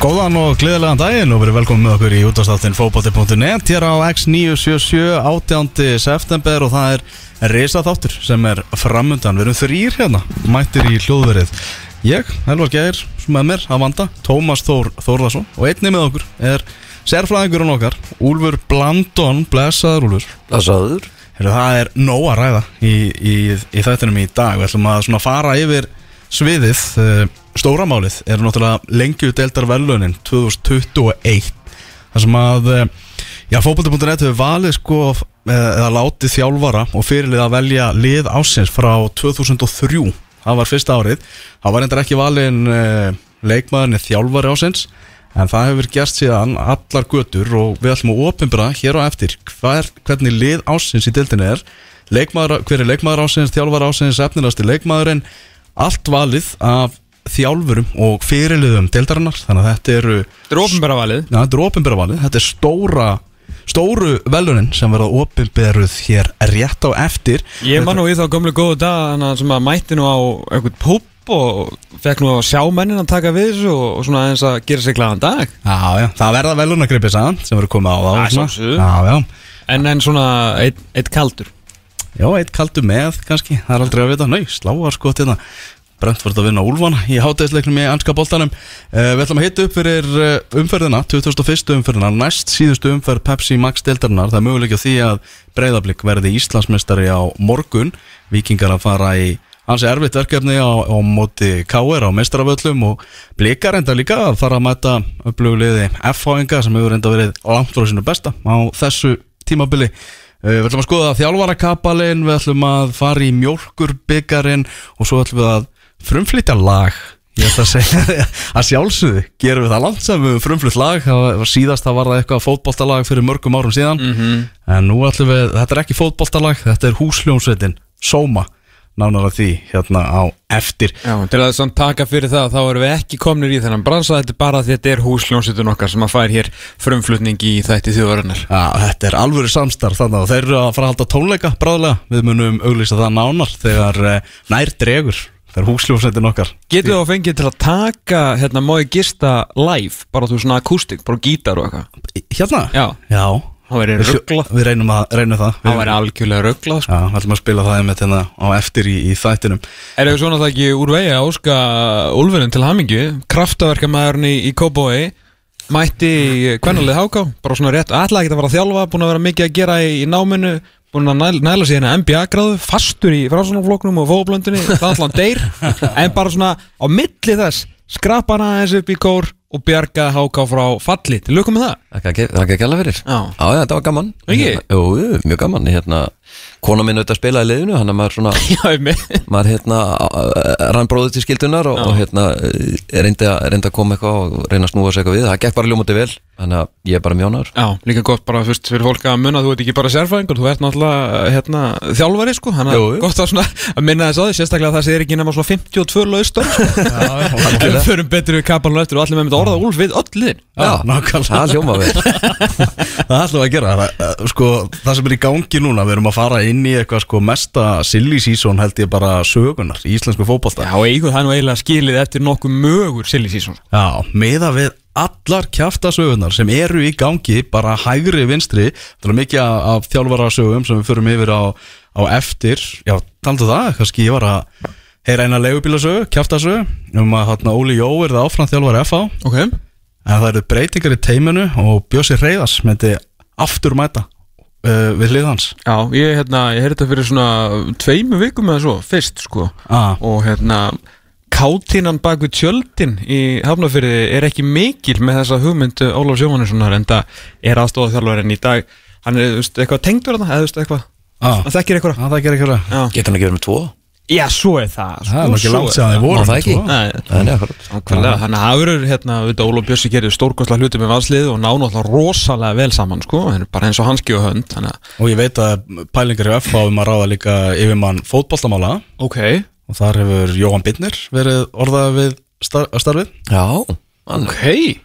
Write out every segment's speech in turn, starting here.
Góðan og gleðilegan daginn og verið velkomin með okkur í útastáttin fókbóti.net hér á X977 18. september og það er reysa þáttur sem er framundan. Við erum þrýr hérna, mættir í hljóðverið. Ég, Elvar Geir, með mér að vanda, Tómas Þór Þórðarsson og einni með okkur er sérfræðingurinn okkar, Úlfur Blandon. Blessaður Úlfur. Blessaður. Heru, það er nóg að ræða í, í, í þættinum í dag. Við ætlum að fara yfir sviðið uh, stóramálið er náttúrulega lengju deildar velunin 2021 þar sem að uh, já, fókbalti.net hefur valið sko eða látið þjálfara og fyrirlið að velja lið ásins frá 2003 það var fyrsta árið. Það var endur ekki valin uh, leikmaðurinn þjálfari ásins en það hefur gerst síðan allar götur og við ætlum að ofinbra hér á eftir hver, hvernig lið ásins í dildinu er. Leikmaður, hver er leikmaður ásins, þjálfar ásins efnilegasti leikmaðurinn? Allt valið af þjálfurum og fyrirliðum dildarinnar þannig að þetta eru Þetta er ofinbæra valið. Ja, þetta er ofinbæra valið, þetta er stóra stóru velunin sem verða ofinbæruð hér rétt á eftir. Ég man nú í þá gömlu góðu dag sem að mætti nú á einhvern púp og fekk nú að sjá mennin að taka við þessu og, og svona eins að gera sig glæðan dag. Já, já, það verða velunagripið saman sem verður komið á þá Æ, svona. Já, já, En en svona eitt, eitt kaldur. Já, eitt kaldur með kannski, það er aldrei að vita, nau, sláar sko til það Brentford að vinna Úlfana í hátæðisleiknum í anska boltanum uh, Við ætlum að hitta upp fyrir uh, umferðina 2001. umferðina, næst síðustu umferð Pepsi Max deildarinnar, það er möguleik á því að Breiðablík verði Íslandsmeistari á morgun, vikingar að fara í hans erfitt verkefni á, á móti K.R. á meistaraföllum og blikar enda líka fara að mæta upplögulegði F-háinga sem hefur enda verið langt frá sinu besta á þessu tímabili Uh, við ætlum að skoða þjálfarakapalinn, við ætlum að fara í mjölkurbyggarinn og svo ætlum við að frumflytja lag. Ég ætla að segja að sjálfsögðu gerum við það langt sem við frumflytt lag. Það var síðast það var það eitthvað fótboltalag fyrir mörgum árum síðan. Mhm. en nú ætlum við, þetta er ekki fótboltalag þetta er húsljónsveitin, Sóma nánar að því hérna á eftir. Já, til að samt taka fyrir það þá erum við ekki komnir í þennan bransa. Þetta er bara því þetta er húsljónsitun okkar sem að fær hér frumflutning í þætti þjóðarinnar. Já, þetta er alvöru samstarf þannig og þeir eru að fara að halda tónleika bráðlega. Við munum auglýsa það nánar þegar eh, nær dregur þegar húsljónsveitin okkar. Getur þú að fengið til að taka hérna mói gista live, bara þú svona akústik bara gítar og eitthvað? Hérna? Já, Já. Það sjó- rugglað Við reynum, að, reynum það. Það væri algjörlega rugglað sko. Já, við ætlum að spila það einmitt hérna á eftir í, í þættinum. Er þau svona það ekki úr vegi að óska Úlfurinn til hamingju? Kraftaverkamæðurinn í, í Kóbói Mætti kvennalið háká Bara svona rétt, ætlaði ekki að fara að þjálfa Búin að vera mikið að gera í náminu Búin að næla, næla sig hérna NBA gráðu Fastur í frásunarfloknum og fóðblöndinni alltaf deyr En bara svona á milli þess Skrapa hana aðeins upp í kór Og bjarga háká frá falli Til lukum með það Það er ekki fyrir Já. Já, já, þetta var gaman Ekki? Hérna, Jú, jú, mjög gaman hérna, Kona minn auðvitað spilaði í liðinu Hann er maður svona Maður hérna rann bróðið til skildunar og, og hérna eh, reyndi að, reyndi að koma eitthvað og reyna að snúa sig eitthvað við. Það gekk bara ljómandi vel Þannig að ég er bara mjónar Já, líka gott bara fyrst fyrir fólk að munna að þú ert ekki bara sérfræðingur, þú ert náttúrulega hérna, þjálfari sko, hann er gott að, svona, að minna þess að því, sérstaklega það segir ekki nema svona 52 laustur sko. Við förum betur við kapalun eftir og allir með orða úlf við öll liðin Er fara inn í eitthvað sko mesta silly season held ég bara sögunar í íslensku fótbolta. Já, eigu það nú eiginlega skilið eftir nokkuð mögur silly season. Já, meða við allar kjaftasögunar sem eru í gangi bara hægri vinstri. Það er mikið af, þjálfarasögum sem við förum yfir á, á eftir. Já, taldu það, kannski ég var að heyra eina leigubílasögu, kjaftasögu um að hérna Óli Jó er það áfram þjálfari FH Ok. En það eru breytingar í teiminu og Bjössi Reyðars myndi aftur mæta uh, við hlið hans? Já, ég, hérna, ég heyrði þetta fyrir svona tveimu vikum eða svo, fyrst sko. Ah, og hérna kátínan bak við tjöldin í hafnafyrði er ekki mikil með þessa hugmynd Ólaf Sjómannessonar en það er aðstofað þjálfarinn í dag. Hann er þú veist, eitthvað tengdur þarna eða þú veist, eitthvað? Ah, hann þekkir eitthvað? Það Getur hann ekki verið með tvo? Já svo er það sko, það er nú ekki langt að voru það. ekki? Nei, Nei, nei, akkurat Ákveðlega, þannig að það verður hérna, við Ólaf Bjössi gerir stórkostlega hluti með valslið og ná náttúrulega rosalega vel saman sko, það er bara eins og hanski og hönd og ég veit að pælingar í FH um að ráða líka yfirmann fótboltamála. Ok, og þar hefur Jóhann Bittner verið orðað við star starfið. Já, hann ok.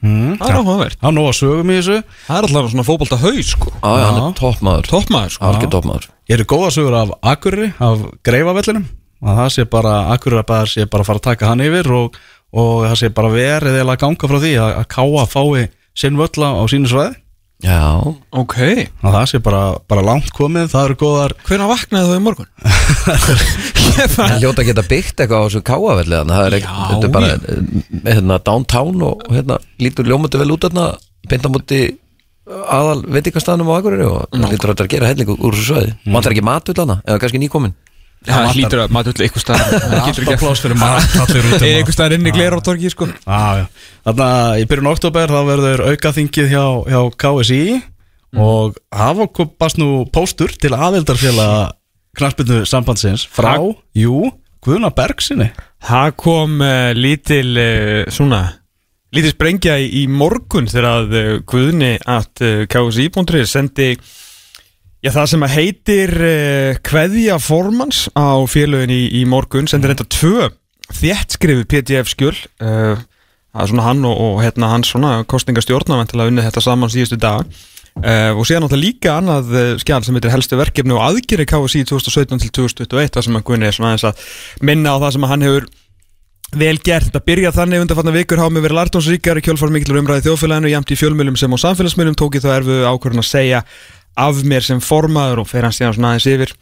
Mm. það er áhugavert, hann nóg að sögum í þessu. Það er alltaf svona fótbolta haus sko, Já, já, hann er toppmaður. Toppmaður sko. Algjör toppmaður. Ég eru góða sögur af Akurri af Greifavellinum að það sé bara að sé bara að fara að taka hann yfir og, og það sé bara verið eða að ganga frá því að, að káa fái sinn völla á sínu svæði. Já, Ok. Og það sé bara, bara langt komið, það eru góðar Hvernig vaknaði þú í morgun? Ég það hljóta að geta byggt eitthvað á þessu að það er ekki, Já, þetta er bara eh, hérna, downtown og hérna lítur ljómandi vel út þarna beint á móti aðal veitingastæðanum á Akureyri og það lítur að þetta gera helling úr þessu svæði. Mm. Vantar ekki matullana, eða kannski nýkomin Það hlýtur að maður öll eitthvað staðar. Það getur alltaf pláss fyrir allir út um Er eitthvað staðar inn í Glerártorgi sko. Þannig að í byrjun oktober þá verður aukaþingið hjá, hjá KSI og hafa kopast nú póstur til aðeldarfélag knarspinnu sambandsins frá, Ha- jú, Guðna Bergsinni Það kom uh, lítil uh, svona lítil sprengja í, í morgun þegar að uh, Guðni að uh, KSI.ri sendi já, það sem að heitir uh, kveðja formans á félögin í, í morgun sendi reynda tvö þéttskrifu PDF skjöl uh, það er svona hann og, og hérna hans svona kostningastjórna til að unni þetta saman síðustu dag Uh, og síðan náttúrulega líka annað skjál sem heitir helstu verkefni og aðgeri KSI 2017 til 2021 þar sem að Gunni er svona aðeins að minna á það sem að hann hefur vel gert, þetta byrjað þannig undanfarnar vikur hafa mig verið lartónsríkar í kjölfar mikilur umræði þjóðfélaginu, jamt í fjölmjölum sem á samfélagsmiðlum tók ég þá erfu ákvörðun að segja af mér sem formaður og fer hann síðan svona aðeins yfir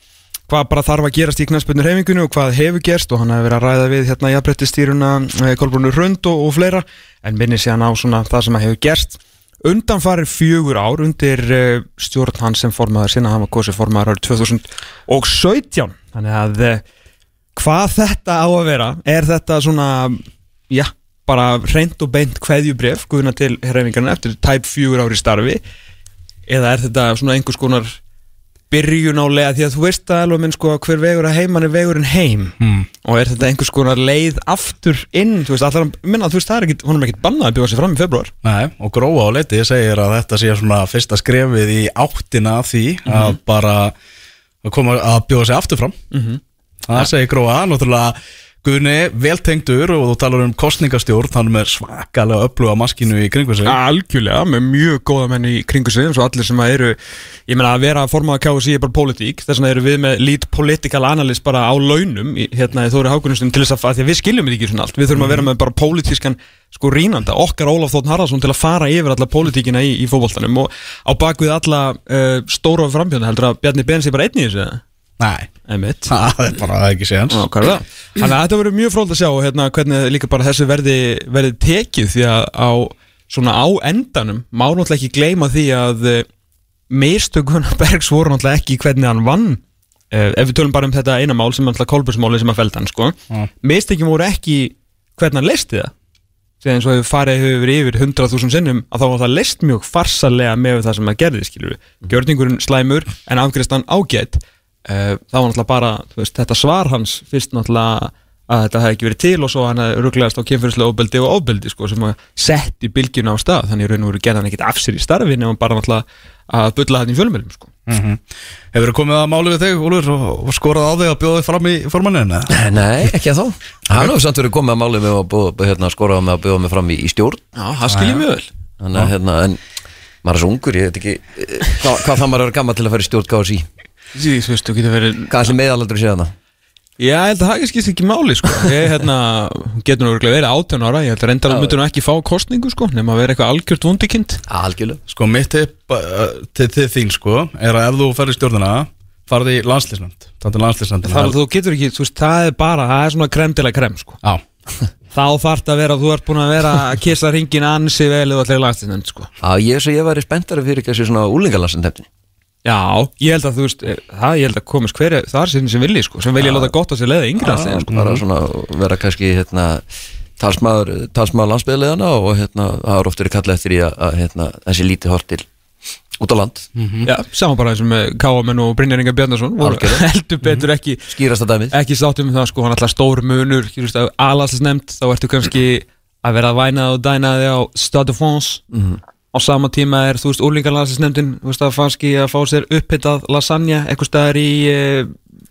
hvað bara þarf að gerast í knæspöndur heimingunni og hvað hefur gerst og hann hefur verið að ræða við hérna jafnbrettistýruna Kolbrunur Hrund og, og fleira en minni síðan á svona það sem hefur gerst. Undanfarir fjögur ár undir uh, stjórn hans sem formaður sinna hann var kosið formaður árið 2017 þannig að uh, hvað þetta á að vera? Er þetta svona já, bara reynd og beint kveðjubref guðuna til hreifingarna eftir tæp fjögur ári starfi eða er þetta svona einhvers konar byrjun á lega því að þú veist alveg minn sko hver vegur að heiman er vegurinn heim. Mm. og er þetta einhvers konar leið aftur inn, þú veist, allar, minna, þú veist, það er ekkit honum er ekkit bannað að bjóða sig fram í februar Nei, og gróa á leiti segir að þetta sé svona fyrsta skrefið í áttina að því að bara að koma að bjóða sig aftur fram. Það segir gróa, náttúrulega Guðni, veltengdur og þú talar um kostningastjórn, hann er svakalega öfluga maskinu í kringu sig. Algjörlega, með mjög góða menn í kringu sig eins og allir sem að eru, ég meina að vera að forma að KSI er bara politík, þess vegna eru við með lead political analyst bara á launum hérna í Þóri Hákunustum til þess að, að því að við skiljum þetta ekki svona allt, við þurfum að vera með bara politískan sko rínanda, okkar Ólaf Þótt Harðarsson til að fara yfir alla politíkina í, í fótboltanum og á bakvið alla uh, stóra frambjörna heldur að Bjarni Ben sé bara einn í þessu? Nei, Einmitt. það er bara ekki séðans Já, hvað er það? Þannig að þetta verður mjög fróld að sjá hérna, hvernig líka bara þessu verði, verði tekið því að á, svona á endanum má náttúrulega ekki gleyma því að uh, mistökuna Bergs voru náttúrulega ekki hvernig hann vann uh, ef við tölum bara um þetta eina mál sem náttúrulega Kolbjörnsmáli sem að felda hann sko. Já. mistökin voru ekki hvernig hann leisti það þegar eins og hefur farið hefur verið yfir 100.000 sinnum að þá var það leist mjög farsalega með það sem að gerði skilur við gjörningurinn slæmur en afgriðstan ágætt uh, það var náttúrulega bara þú veist, þetta svar hans fyrst náttúrulega að þetta hefði ekki verið til og svo hann hefði rugglegast á kynfyrslega ofbeldi og ofbeldi sko, sem að sett í bylgjuna á stað. Þannig í raun og veru gerði hann ekkit af sér í starfi nema bara náttúrulega að bulla þetta í fjölmjölum sko. mm Hefur þú komið að máli við þig, Úlfur, og, og skorað á þig að bjóða þig fram í formanninu? Nei, ekki að þá. Hann hefur samt verið komið að máli að búa, hérna, skora með að bjóða mig fram í, í stjórn. Já, það skiljið mjög vel. Þannig að hérna, en maður er svo ungur, ég veit ekki eh, hvað, hvað það maður er gammal til að fara í stjórn KSI Því, þú veist, þú getur verið Hvað ætli meðalaldur sé hana? Já, ég held að það skipst ekki máli sko. Ég hérna, getur nú verið 18 ára Ég held að reyndar að myndur nú ekki fá kostningu sko, nema að vera eitthvað algjört vundikind Algjörlega Sko, mitt tipp uh, til, til þín, sko, er að ef þú ferð í stjórnina, farði í. Það er landslýsnöndin. Það þú getur ekki, þú veist, það er bara Það er svona krem til að krem sko. Já, Þá þarf það að vera, þú ert búin að vera að kissa ringin ansi vel eða allir lagstinnend sko. Já, ég svo ég væri spenntari að Já, ég held að þú veist eh, það, ég held að komast hverja þar sem sem vilji sko, sem vilja láta gott að sér leiða yngri allir sko. bara svona vera kannski hérna, talsmaður, talsmaður landsbyðleðana og hérna, það er oft verið kallað eftir í að, að hérna, þessi lítið hort til út á land, Já, saman bara eins og með Káamenn og Brynjar Inga Bjarnason heldur betur ekki skýrasta dæmið. ekki sáttum með það sko, hann alltaf stór munur alanslega nefnd, þá ertu kannski að vera að væna og dæna þig á Stade de France á sama tíma er, þú veist, úrlingaralanslega nefndin þú veist, að fanski að fá sér upphittað lasagna, eitthvað staðar í e,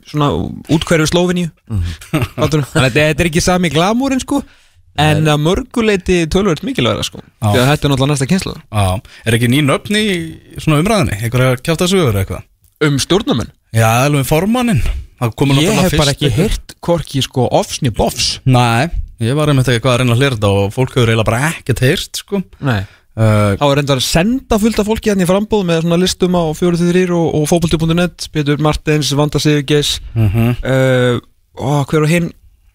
svona útkverju Slóviníu Fattarðu? þannig að þetta er ekki sami glamúrin sko en að mörguleiti tölvöld mikilvægra sko því að þetta er náttúrulega næsta kynslu já. Er ekki ný nöfn í svona umræðinni? Kjátt að sugur eitthvað? um stjórnumenn Já, alveg formannin. Það komur ég hef bara ekki heyrt hvorki sko offsni bofs Nei, Ég var einmitt ekki hvað að reyna að hlera þetta og fólk hefur eiginlega bara ekkert heyrt sko. Nei uh, Það var reyndar að senda fullt af fólki hérna í frambóð með svona listum á 43 og, og fókbalti.net Pétur Martins, Vanda Sigurgeis uh -huh. uh, hver og hinn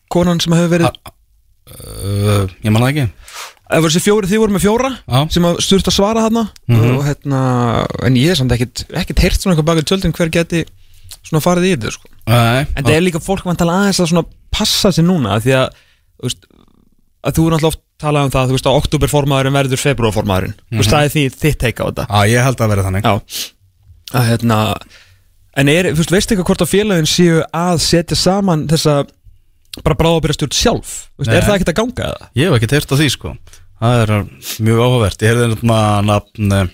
konan sem hefur verið uh, Ég man það ekki Það voru þessi fjóri, þið voru með fjóra sem að sturt að svara þarna Mhm. og hérna, en ég er samt ekkert ekkert heyrt svona eitthvað baka tjöldin hver geti svona farið í þetta sko. Nei, en það er líka fólk vantala aðeins að svona passa sér núna því að veist, að þú er náttúrulega oft talað um það þú veist að oktoberformaðurinn verður februarformaðurinn þú veist það er því þitt teika á þetta. Já, ég held að vera þannig. Já. Að, hérna, En er, þú veist, veistu eitthvað hvort að félagin séu að setja saman þessa bara bráðabyrjastjórn sjálf? Þú veist. Er það ekkert að ganga eða? Ég hef ekki heyrt á því sko. Það er mjög áhugavert. Ég heyrði nefna nafn, eh,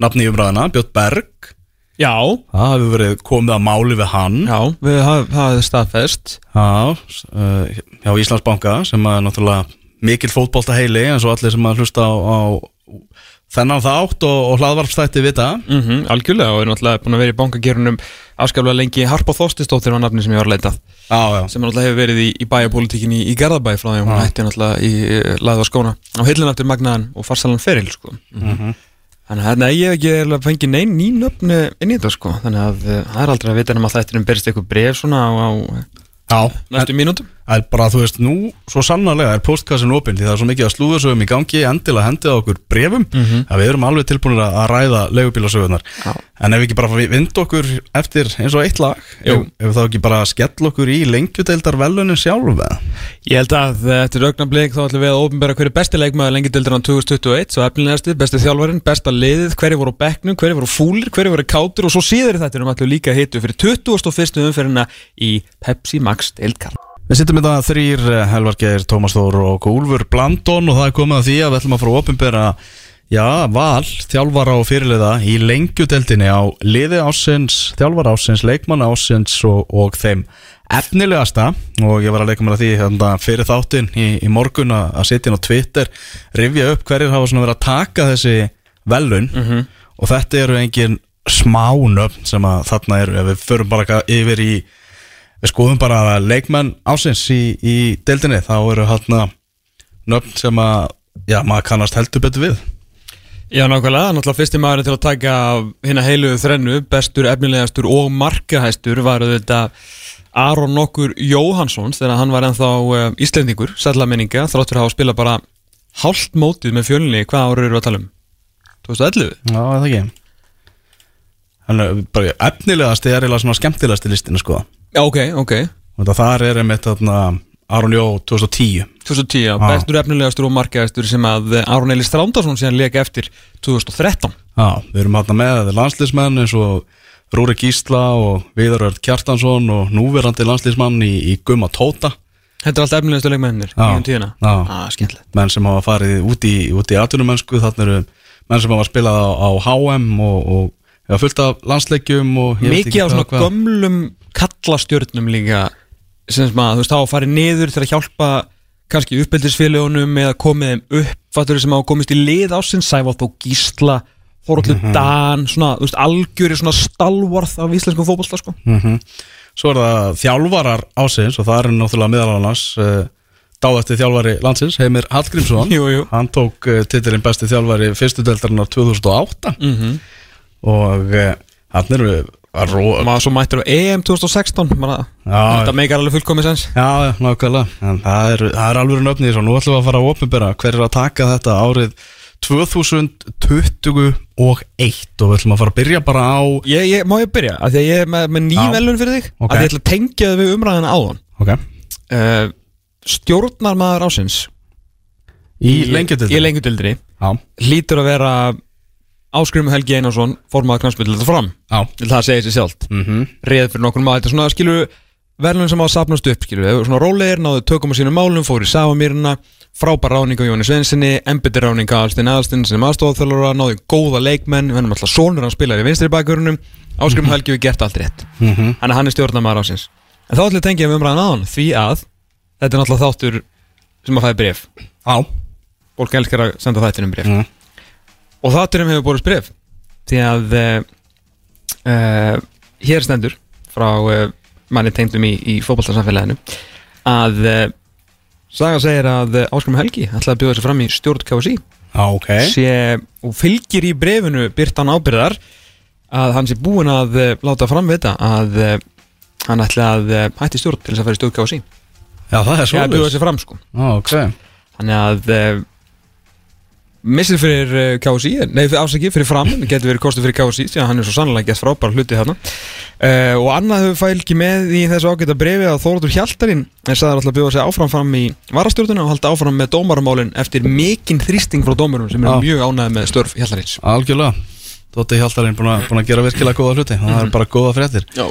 nafn í umræðina Björn Berg. Já, Það hefur verið komið að máli við hann. Já, við er staðfest. Já, uh, hjá Íslandsbanka sem er náttúrulega mikil fótbolta heili eins og allir sem að hlusta á, á þennan þátt og, og hlaðvarpstætti vita. Mm Algjörlega og er náttúrulega búin að vera í bankagerunum afskaplega lengi. Harpa Þóstistóttir var nafni sem ég var að leita Já, já, sem náttúrulega hefur verið í, í bæjapolítikinni í, í Garðabæ frá því að hún Já. hætti náttúrulega í uh, laða skóna. Á hillin eftir magnaðan og farsalan feril sko. Þannig að ég hef ekki fengið neinn ný nöfn eh, inn í þetta sko. Þannig að uh, það er aldrei að vita nema að þættinum berist eitthvað bref svona á, á næstu mínútum Það er bara, þú veist, nú svo sannarlega er postkassin opinn því það er svo mikið að slúðursögum í gangi endilega hendið á okkur brefum að við erum alveg tilbúinir að ræða leigubílasögunar Já. en ef við ekki bara vind okkur eftir eins og eitt lag ef, ef við þá ekki bara skell okkur í lengjudeildar velunin sjálf? Ég held að eh, eftir augnablik þá ætlum við að ofinbæra hverju besti leikmaður á 2021 svo efnilegasti, besti þjálfarinn, besta liðið hverju voru á bekknum, hverju voru fúlir, hverju voru kátur og svo síður þetta erum ætlum líka að hitu fyrir 21. umferðina í Pepsi Max Deildkar Við sittum í það þrýr, Helvar Geir, Tómas Þór og Úlfur Blandon og það er komið að því að við ætlum að fara að opinbera já, val, þjálfara og fyrirliða í lengjudeldinni á liði ásins, þjálfara ásins, leikmann ásins og, og þeim efnilegasta. Og ég var að leika mér að því hérna, fyrir þáttinn í, í morgun að sitja inn á Twitter, rifja upp hverjir hafa svona verið að taka þessi velun og þetta eru engin smánöfn sem að þarna eru, við förum bara yfir í Við skoðum bara leikmenn ásins í, í deildinni, þá eru hérna nöfn sem að, já, maður kannast heldur betur við. Já, nákvæmlega, náttúrulega fyrsti maður til að taka hérna heilu þrennu, bestur, efnilegastur og markahæstur var þetta Aron nokkur Jóhansson þegar hann var ennþá uh, Íslendingur, sætla minninga, þráttur að hafa spilað bara hálft mótið með fjölunni, hvað ára eru að tala um? 2011? Já, það ekki. Þannig að bara efnilegasti er eiginlega svona skemmtilegasti listinu, sko. Ok, ok þar er einmitt þarna Aron Jó 2010. 2010, já, bestur, efnilegastur og markahæstur sem að eh, Aron Elís Þrándarsson síðan leika eftir 2013 Já, við erum hérna með landsliðsmenn eins og Rúri Gísla og Viðarörd Kjartansson og núverandi landsliðsmann í, í Gumma Tóta. Þetta er allt efnilegastu leikmennir í um tíðina já. ah, skemmtilegt menn sem hafa farið út í, út í atvinnumennsku þannig eru menn sem hafa spilað á, á HM og, og ja, fullt af landsleikjum mikið á svona gömlum kallastjörnum líka sem að þú veist hafa farið niður til að hjálpa kannski uppeldisfélagunum eða komið þeim upp fattur sem hafa komist í lið ásins Sævátt og Gísla Þoraldur Mhm. Dan svona, þú veist, algjöri svona stalvarð af íslenskum fótbolta sko Mhm. Svo er það þjálfarar ásins og það er náttúrulega meðal annars uh, dáðasti þjálfari landsins, Heimir Hallgrímsson Jú, jú. hann tók uh, titilinn besti þjálfari fyrstu deldarinnar 2008 mm -hmm. og uh, hann að ró... maður svo mættur á EM 2016 bara, Já, þetta meikar alveg fullkomið sens. Já, já, nákvæmlega. En það er, er alveg nöfnið og nú ætlum við að fara að opnbera hver er að taka þetta árið 2021 og við ætlum að fara að byrja bara á ég, ég, má ég byrja, af því að ég er með, með ný Já. velun fyrir þig. Ok. af því ég ætla að tengja þið við umræðina áðan. Ok, uh, stjórnar maður ásins í Já, hlýtur að vera Áskrimu Helgi Einarsson formaður knarspil þetta fram. Já. Það segir sér sjálft. Mm reið fyrir nokkur maður þetta er svona skilur verðlun sem á að sapnast upp skilur við svona rólegir náðu tökum á sínum málum fóru í Sávamýrina frábær ráning á Jóni Svensinni embiti ráning á Alstin Aðalstinn sem aðstofþjálfara náðu góða leikmenn við hennum alltaf sonur hann spilar í vinstri bakgrunum Áskrimu Helgi við gert allt rétt. -hmm. hann hann er stjórnarmaður ásins en þá ætlum við tengja við umræðan aðan því að þetta er náttúrulega þáttur sem að fæði bref Já. Fólk elskar að senda þættinum bref Og þátturum hefur borist bref Því að uh, Hér stendur Frá uh, manni tengdum í, í fótballtarsamfélaginu Að uh, Saga segir að Áskram Helgi ætlaði að bjóða sig fram í stjórn KSI Já, ok. Sé, og fylgir í brefinu byrtan ábyrðar að hann sé búinn að láta framvita að hann ætla að hætti stjórn til þess að fara í stjórn KSI Já, það er Já, að bjóða svolítið sig fram sko. Já, ok. Þannig að missir fyrir uh, KSI, nei afsaki fyrir fram, getur verið kostið fyrir KSI því að hann er svo sannlega gett frábær hluti þarna. Uh, og annað hefur fælgi með í þessu ágæta brefi að Þóratur Hjaltarinn er sagðar alltaf að bjóða sig áfram fram í varastjórnuna og halda áfram með dómaramálin eftir mikinn þrýsting frá dómarum sem er mjög ánægð með störf Hjaltarins. Algjörlega. Dótti Hjaltarinn búin að, búin að gera virkilega góða hluti. Það er bara góða fréttir. Já.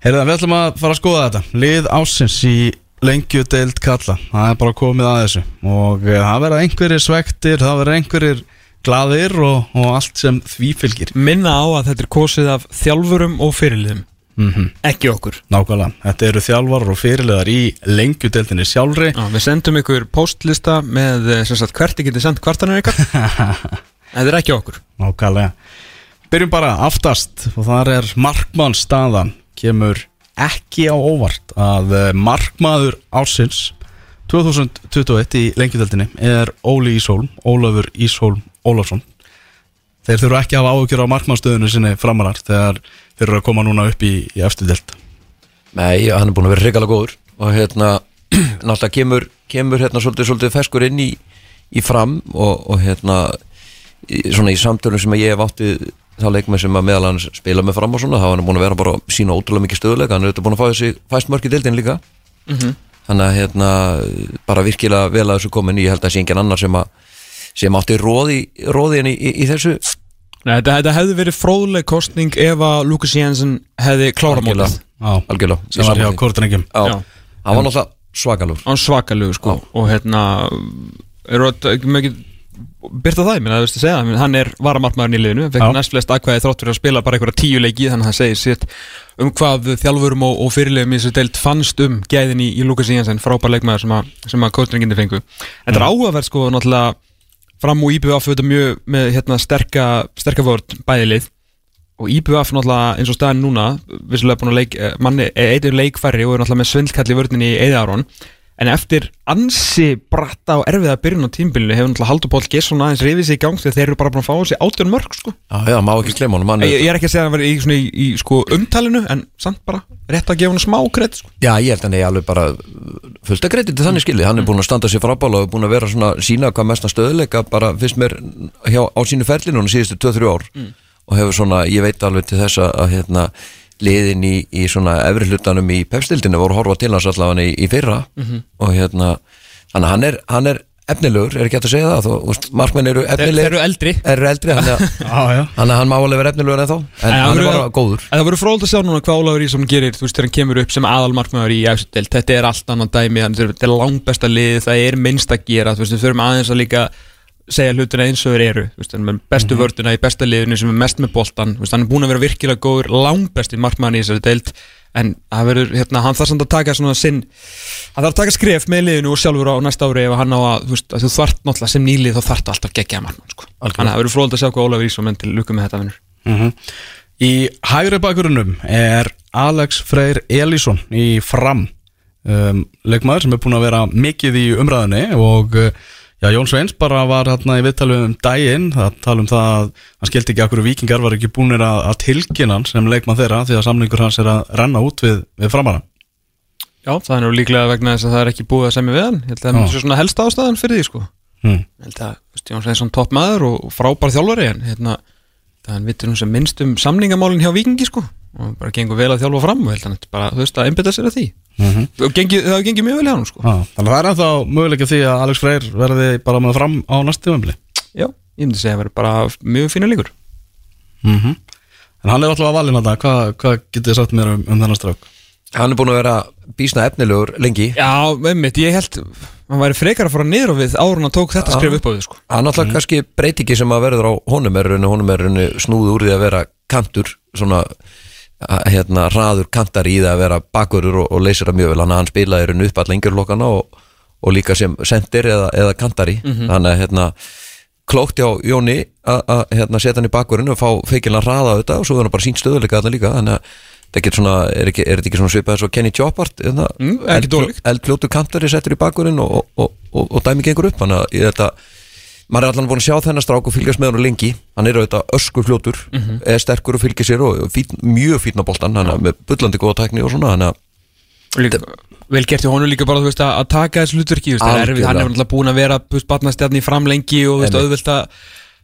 Heyrðu, við ætlum að fara að skoða þetta. Lið ásins í lengju deild kalla. Það er bara komið að þessu. Og eh, það verða einhverjir svektir Það verða einhverjir glaðir og, og allt sem því fylgir. Minna á að þetta er kosið af þjálfurum og fyrirliðum. Mm ekki okkur. Nákvæmlega, þetta eru þjálfarar og fyrirlegar í lengju deildinni sjálfri. Já, Við sendum ykkur postlista með eh, sem sagt hvert þið getið sendt kvartanir ykkar. Þetta er ekki okkur. Nákvæmlega. Byrjum bara aftast og þar er markmannstaðan kemur ekki á óvart að eh, markmaður ársins 2021 í lengjudeldinni er Óli Ísholm, Ólafur Ísholm Ólafsson. Þeir þurfa ekki að hafa áhugjur á markmannstöðinu sinni framarar þegar þeir eru að koma núna upp í, í eftir delt Nei, hann er búin að vera reykjala góður og hérna, náttúrulega kemur kemur hérna svolítið, svolítið feskur inn í í fram og, og hérna í, svona í samtölum sem ég hef átt við þá leikmenn sem að meðal hans spila með fram og svona, þá er hann búin að vera bara sína ótrúlega mikið stöðuleika, hann er auðvitað búin að fá þessi fæst mörk í deildin líka. Þannig að hérna, bara virkilega vel að þessu komin, ég held að sé engin annar sem að sem átti róði, róði í, í, í þessu. Nei, þetta, þetta hefði verið fróðleg kostning ef að Lukas Jensen hefði klára mótið. Já, algjörlega, hann var náttúrulega svakalur. Hann svakalegu sko. Og hérna eru þetta ekki mikið byrta það, ég minna, þú veist að segja það, hann er varamartmaðurinn í liðinu, fekk næst flest aðkvæði þrótt fyrir að spila bara einhverja tíu leiki þannig að það segir sitt um hvað þjálfurum og, og fyrirlegum í þessu deilt fannst um gæðin í, í Lukas Jensen, frábær leikmaður sem að, sem að kótringindi fengu. En þetta er áhugaverð sko náttúrulega fram og IBF þetta mjög með hérna sterka, sterka vörd bæðilið og IBF náttúrulega eins og staðin núna vissulega búin að leik, eh, manni, eitthvað leikfæri og er náttúrulega með svindlkalli vördinni í Eðaron en eftir ansi bratta og erfiða byrjun á tímbilinu hefur náttúrulega Haldur Pól Gesson aðeins rifið sig í gang þegar þeir eru bara búin að fá þessi átjörn mörg sko. Já, já, má ekki glemma honum ég, ég er ekki að segja að hann verið í, svona, í, í sko, umtalinu en samt bara rétt að gefa hann smá kredd sko. Já, ég held að hann er alveg bara fullt að krediti þannig skilið, hann er búin að standa sér frábála og búin að vera svona sína hvað mestan stöðuleika bara fyrst mér hjá, á sínu ferlinu hann síðustu 2-3 ár og hefur svona, hérna, liðin í, í svona efri hlutanum í pepstildinu voru horfa til hans allavega í, í fyrra. Og hérna, þannig að hann er, hann er efnilegur, er ekki hægt að segja það, þú markmenn eru efnilegur þeir eru eldri. Eru eldri, Þannig að hann má alveg vera efnilegur en þá En, En hann er bara góður. En það verður fróld að sjá núna hvað Ólafur Ísson gerir þú veist þegar hann kemur upp sem aðalmarkmaður í efstudelt þetta er allt annan dæmi, hann- þetta er langbesta lið það er minnst að gera, þú veist við þurfum aðeins að líka segja hlutina eins og þeir eru veist, hann er með bestu vörduna í besta liðinu sem er mest með boltan, veist, hann er búin að vera virkilega góður langbesti markmaður í þessari deild en það verður, hérna, hann þarf samt að taka sinn, hann þarf að taka skref með liðinu og sjálfur á næsta ári ef hann á að, þú að þú þart náttúrulega sem nýlið þá þarf alltaf geggja markmann, sko. Það verður fróld að sjá hvað Ólafur Ísson menn til lukku með þetta vinnur. Mhm. Í hægri bakgrunum er Alex Freyr Elísson í fram um, leikmaður sem er búin að vera mikið í umræðinni og uh, já, Jón Sveins bara var hérna í viðtalið um daginn það tala um það að hann skildi ekki akkur vikingar var ekki búinir að, að tilkynna hann sem leikmann þeirra því að samlingur hans er að renna út við, við framara Já, það er nú líklega vegna þess að það er ekki búið að semja við hann. Ég held að það er svo svona helsta ástæðan fyrir því sko. Hmm. Ég held að, þú veist, Jón Sveinsson topp maður og frábær þjálfari en hérna, það hann vittur nú sem minnst um samningamálin hjá Víkingi sko og bara gengur vel að þjálfa fram og ég held að hann bara, veist, að einbytta sér að því Mm og gengi, það hefur gengið mjög vel hjá hann sko. Ah, Þannig að það er ennþá möguleika því að Alex Freyr verði bara með fram á næstu tímabili. Já, ég myndi segja að vera bara mjög fínu líkur mm En hann er alltaf að valina þetta hvað, hvað getið þið sagt mér um, um þennan strák? Hann er búin að vera bísna efnilegur lengi. Já, einmitt, ég held hann væri frekar að fara niður á við en hann tók þetta Já. skref upp á við sko. Hann náttúrulega kannski breytingi sem að verður á honum er honum er snúð úr því að vera kantur svona að, hérna raður kantar í það að vera bakurur og, og leysir það mjög vel, hann, hann spilaði rauninu upp alla yngjurlokkana og, og líka sem sendir eða, eða kantari. Þannig að hérna klókt hjá Jóni að hérna, setja hann í bakurinn og fá feikilega hraða á þetta og svo er hann bara sínt stöðuleika þarna líka. Þannig að þetta svona, er, ekki, er þetta ekki svona svipað svo Kenny Jobbart Mm, ekki dólíkt. eldfljótu kantari settur í bakurinn og, og, og, og dæmi gengur upp. Þannig að í þetta maður er allan búin að sjá þennan strák og fylgjast með hann lengi. Hann er auðvitað ösku fljótur Mhm. er sterkur og fylgir sér og fín, mjög fín á boltan hann er með bullandi góða tækni og svona að líka, vel gert í honum líka bara veist, að, taka þessu hlutverki er hann er náttúrulega búin að vera barnastjarni fram lengi og auðvelt að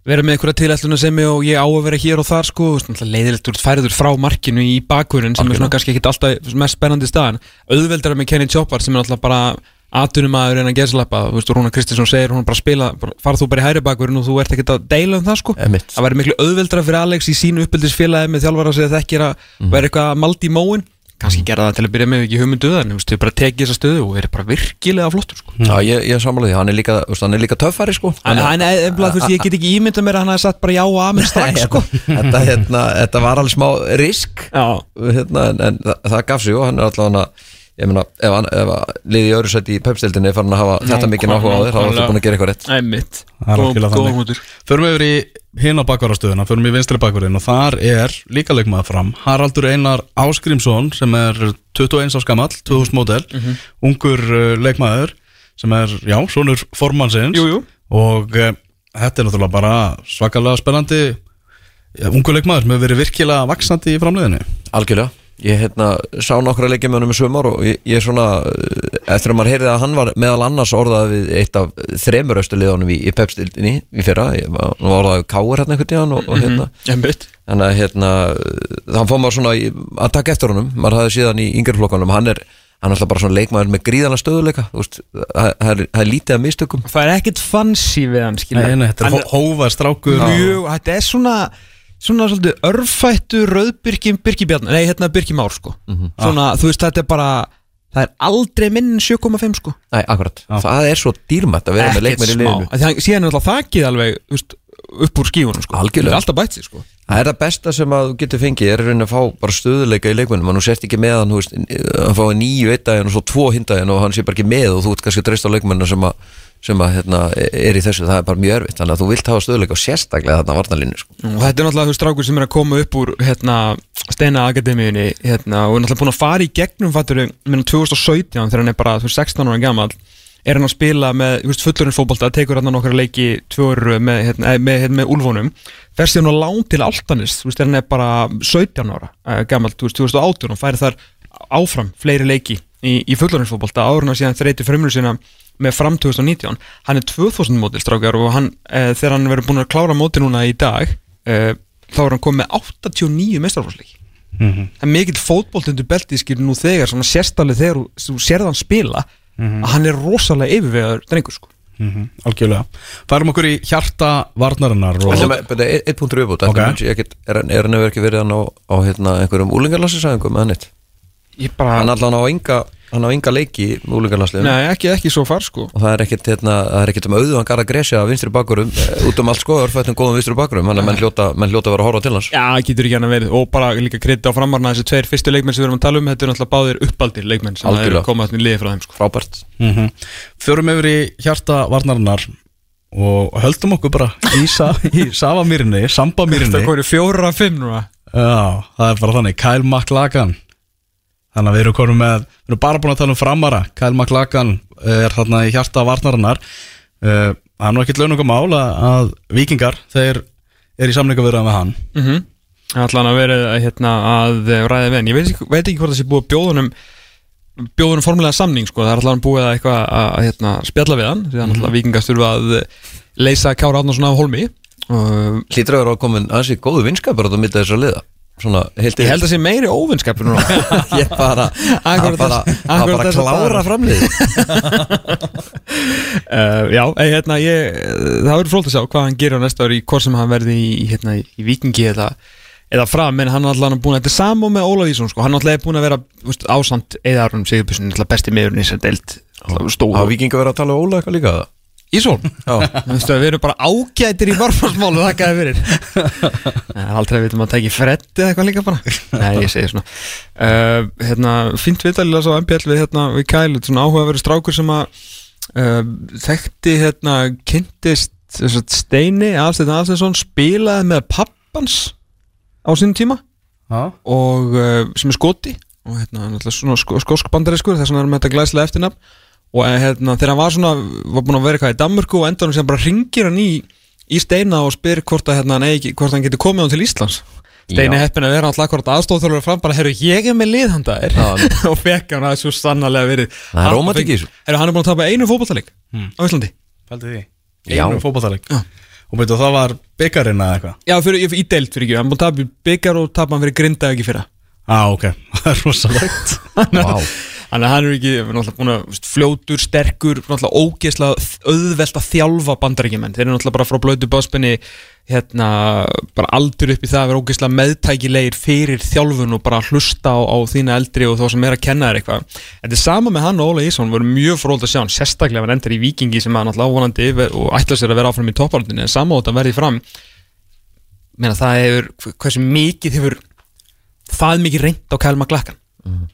vera með einhverja tilætluna sem ég og ég á að vera hér og þar sko, leiðilegt úr færður frá markinu í bakkurinn sem er svona kannski ekki alltaf mest spennandi staðan. Auðveldara með Kenny Choppar sem er náttúrulega bara atunum aður en að geðslappa þú veist, Rúna Kristinsson segir, hún bara spila bara, fara þú bara í hæri bakkurinn og þú ert ekkert að deila um það sko Einmitt. það væri miklu auðveldara fyrir Alex í sínu uppeldisfélagi með þjálfara sem þekkir að Mhm. vera eitthvað að maldi í móin kannski gera það til að byrja með ekki hugmyndu en þú veist, þau bara tekið þessa stöðu og er bara virkilega flottur sko. Já, ég, ég sammála því, hann er líka, hann er líka töffari sko en hann er, þú veist, ég get ekki ímyndað mér að hann það, það ég meina, ef, ef liði í öðru seti í pepstildinni er farin að hafa þetta mikið náhuga á þér þá er alltaf búin að gera eitthvað rétt. Það er algjörlega góð hútur Förum við yfir í hina bakvarastöðuna, förum í vinstri bakvarinn og þar er líka leikmaður fram Haraldur Einar Áskrimsson sem er 21 árs gamall, 2000 mótel ungur uh, leikmaður sem er, já, sonur formannsins. Jú, jú. og uh, þetta er náttúrulega bara svakalega spennandi ja, ungur leikmaður sem hefur verið virkilega vaksandi í framleiðinu algjörlega ég hérna, sá nokkra leikja með honum í sumar og ég, ég svona eh, eftir að maður heyrði að hann var meðal annars orðað við eitt af þremur östu liðunum í, í pepstildinni í fyrra. Hann var orðað káur hérna einhvern tíðan og, og hérna. einmitt. Þannig að hérna þannig fór maður svona að taka eftir honum. Maður hafði síðan í yngri flokkanum hann er, hann er alltaf bara svona leikmaður með gríðana stöðuleika þú veist, það er, það er lítið af mistökum. Það er ekkert fancy við hann skilja Nei, nei, þetta er hó- hófar strákur. Mjög, þetta er svona svona svolítið örfættu rauðbyrkjum Birkibjarn, nei hérna Birkimár sko. Svona, þú veist, þetta er bara það er aldrei minn en 7,5 sko. Nei, akkurat, það er svo dýrmætt að vera með leikmaður í liðinu. Af því hann- síðan er alltaf þakkið alveg veist, upp úr skífunum sko. Algjörlega. Það er alltaf bætt sér sko. Það er það besta sem að þú getur fengið er að reyna að fá bara stöðuleika í leikmennum og nú sért ekki með hann, þú veist, hann fái nýju eitt daginn og svo tvo hindaginn og hann sé bara ekki með og þú ert kannski að treysta á leikmennina sem að, sem að hérna, er í þessu, það er bara mjög erfitt. Þannig að þú vilt hafa stöðuleika og sérstaklega þarna varnalínu sko. og þetta er náttúrulega þú strákur sem er að koma upp úr hérna, Steina Akademíunni hérna, og er náttúrulega búin að fara í gegnum fattur, minna 2017 þegar hann er bara veist, 16 ára gammal er hann að spila með fullurinn fótbolta, tekur hann nokkra leiki tvöru með, hérna, eh, með, hérna, með Úlfónum fer síðan á lán til Altanis veist, hann er bara 17 ára uh, gammal, þú veist, 2018 og færi þar áfram fleiri leiki í, í en að síðan þreyti frumur sína með fram 2019 hann er 2000 mótil strákar og hann, e, þegar hann verður búin að klára móti núna í dag e, þá er hann komið með 89 mestrarflóðsleiki Mhm. það er mikill fótboltundur beltískir nú þegar svona sérstalið þegar þú- sérð hann spila að hann er rosalega yfirvegaður drengur sko. Mhm, Algjörlega. Færum okkur í hjarta varnarinnar og... Er eitt punktur viðbútt er, hann- er hefur ekki verið hann á, á hérna, einhverjum úlingarlassisæðingum með hann eitt ég bara, hann allan á enga, hann á enga leiki með úlingarlassliðum nei ekki, ekki svo far sko. Og það er ekkert, hérna, það er ekkert um auðu hann gara gresja vinstri bakurum út um allt sko, örfættum góðum vinstri bakurum þannig að menn hljóta, menn hljóta að vera að horfa til hans. Já, getur ekki hann að verið. Og bara líka kredi á framarna þessi tveir fyrstu leikmenn sem við erum að tala um þetta er náttúrulega báðir uppaldir leikmenn sem Algjörlega. eru komað í liði frá þeim sko. frábært. Mm Förum yfir í hjarta varnarinnar og höldum okkur bara í, sa, í Savamýrinni, Sambamýrinni. Það komið fjóra fimm núna. Já, það er bara þannig, Kyle McLagan Þannig að við erum konum með Við erum bara búin að tala um framara Kyle McLagan er þarna í hjarta varnarinnar uh, Það er nú ekkert launungum mál að, að vikingar Þeir eru í samlinga viðraða með hann mm -hmm. ætla hann að vera hérna, að eh, ræða við hann ég veit ekki, veit ekki hvort það sé búið að bjóðunum bjóðunum formulega samning sko. það er alltaf búið að, eitthvað að, að hérna, spjalla við hann því að mm -hmm. vikingar þurfa að eh, leysa Kára Átnarsson af holmi að vera komin aðeins í góðu vinskapur á þetta mitt þess að liða svona, ég held að sé meiri óvinnskapur núna. Ég bara að bara, að bara klára framlið Uh, já, eh, hérna, ég, það verður frólt að sjá hvað hann gerir á næsta ári hvort sem hann verði í, hérna, í vikingi eða, eða fram, en hann er alltaf búin að þetta er saman með Ólaf Ísson, sko, hann er alltaf búin að vera veist, ásand eða Aron Sigurbjörnsson alltaf besti meðurinn í deild. Alltaf á vikinga vera að tala um Óla eitthvað líka það Vistu, við erum bara ágætir í varfarsmálu þakkaði fyrir. Það er aldrei að við um að tæki fredd eða eitthvað líka bara. Nei, ég segi svona. Uh, hérna, Fínt viðtalilega svo MPL við, hérna, við Kæl, svona áhugaverður strákur sem að uh, þekkti hérna, kynntist að Steini Afstættin Afstættinsson spilaði með pappans á sínum tíma. Já, og uh, sem er skoti. Og hérna, sko, skósk bandarískur þess vegna er með þetta glæslega eftirnafn og eh, hérna, þegar hann var svona, var búin að vera eitthvað í Danmörku og endanum sem bara ringir hann í í Steina og spyr hvort að hérna, nei, ekki- hvort hann getur komið hann til Íslands Steini Já. heppin að vera alltaf hvort aðstofþjálfur fram bara, herru, ég er með liðhanda þér Já. og fekk hann að svo sannarlega verið Það er rómantík í þessu. Herru, hann er búin að tapa einu fótballtaleik á Íslandi fældi því Já. Einu fótballtaleg Já. Og veitu, það var byggarinn eða eitthvað Já, fyrir, í deild fyrir ekki, hann búin að tapa í byggar og tapa hann fyrir grinda ekki fyrra Á, ok, það er rosalegt Vá. Þannig að hann er ekki náttúrulega búin að fljótur, sterkur, náttúrulega ógeðslega auðvelt að þjálfa bandaríkjumenn þeir eru náttúrulega bara frá blötu báspenni hérna, bara aldur upp í það að vera ógeðslega meðtækilegir fyrir þjálfun og bara hlusta á, á þína eldri og þá sem er að kenna þér eitthvað. Þetta er sama með hann og Óla Ísson, voru mjög fróld að sjá hann sérstaklega ef hann endur í vikingi sem er náttúrulega ávonandi yfir og ætla sér að vera áfram í toppaldinu en sama á þetta verði fram. Meina það hefur, hversu mikið hefur það mikið reynd á Kælma Glakkan mm.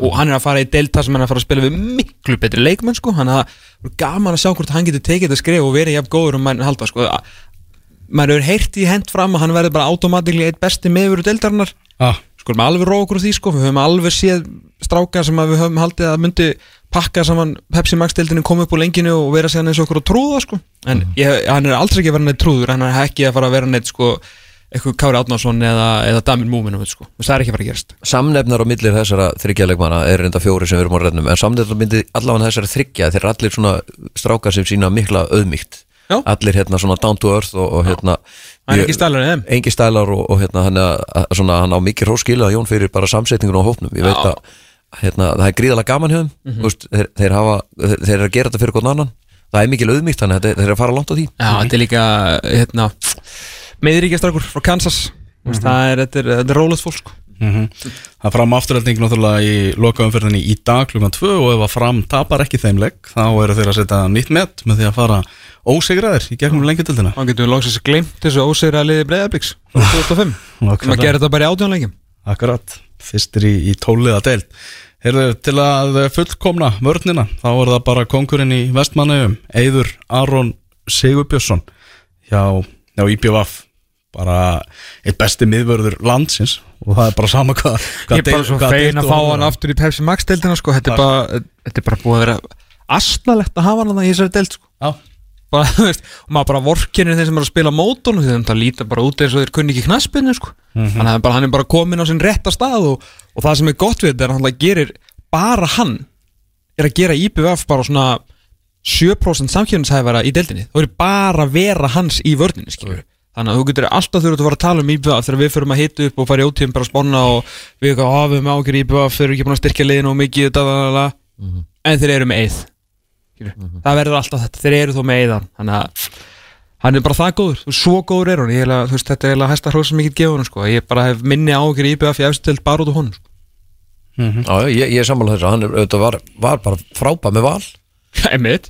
Og hann er að fara í delta sem hann er að fara að spila við miklu betri leikmenn sko. hann er gaman að sjá hvort hann getur tekið þetta skrif og verið jafn góður um mann halda sko. Að- maður hefur heyrt í hend fram að hann verður bara automátikli eitt besti meður deltarinnar ah, sko við alveg róa okkur á því sko. Við höfum alveg séð stráka sem við höfum haldið að myndi pakka saman Pepsi Max deildinu koma upp úr lenginu og vera síðan eins og okkur að trúða sko. En ég, hann er aldrei ekki að vera neitt trúður hann er ekki að fara að vera neitt sko eitthvað Kári Átnarsson eða, eða Damir Múminu sko. það er ekki að fara að gerast. Samnefnar á millir þessara þryggjarleikmanna er reynda fjóri sem við erum á rennum en samnefnar á millir allavega þessara þryggja þeir eru allir svona strákar sem sína mikla auðmygt Já. allir hérna svona down to earth og, og hérna ekki stælar engi stælar og, og hérna hann, að- svona, hann á mikið hróskila Jón fyrir bara samsetningun á hópnum. Ég veit Já. að hérna, það er gríðalega gaman hjá þeim mm þeir, þeir, hafa, þeir, þeir eru að gera þetta fyrir hvern annan. Það er mikil auðmygt þannig að þeir, þeir eru að fara langt á því. Já, þetta er líka hérna, meðríkjastrákur frá Kansas. Mm -hmm. það er, þetta er, þetta er rólegt fólk mm Það fram afturhaldning náttúrulega í lokaumferðinni í dag klukkan 2 og ef að fram tapar ekki þeim legg þá eru þeir að setja nýtt met með því að fara ósigraðir í gegnum lengjadöldina þá getum við loksins glemt þessu ósegra liði breyðabliks 2005 sem að gera þetta bara í átjónleikim Akkurat, fyrstir í, í tóliða deild. Heyrðu, til að fullkomna vörnina, þá er það bara konkurinn í vestmannaugum, Eyður Aron Sigurbjörnsson hjá, hjá IPVF bara eitt besti miðvörður landsins og það er bara sama hvað Ég er bara svo fein að fá hann aftur í Pepsi Max deildina sko. þetta, er bara, þetta er bara búið að vera asnalegt að hafa hann þarna í þessari deild sko. Já, bara, þú veist, og maður bara vorkenir þeir sem er að spila móton því það líta bara út eins og þeir kunni ekki knaspinu sko. þannig að bara, hann er bara komin á sinn rétta stað og, og það sem er gott við þetta er að hann gerir bara hann er að gera IPVF bara svona 7% samkjöfnishæfara í deildinni það er bara að vera hans í vörninni skilur Þannig að þú getur alltaf þurft að fara að tala um IPVF þegar við fyrir að hita upp og fara í ótíðum bara að spána og við eitthvað hafum ágjör IPVF þeir eru ekki búin að styrkja liðinu og mikið da, da, da, da. en þeir eru með eið. Mm það verður alltaf þetta, þeir eru þó með eiðan. Þannig að hann er bara það góður svo góður er hann, þú veist, þetta er eiginlega hæsta hrós sem ég get gefa hann sko. ég bara hef minni IPVF í efstu til bara út á honum sko. Já, já, ég, ég er sammála þessu, hann er, auðvitað var, var bara frábæð með val.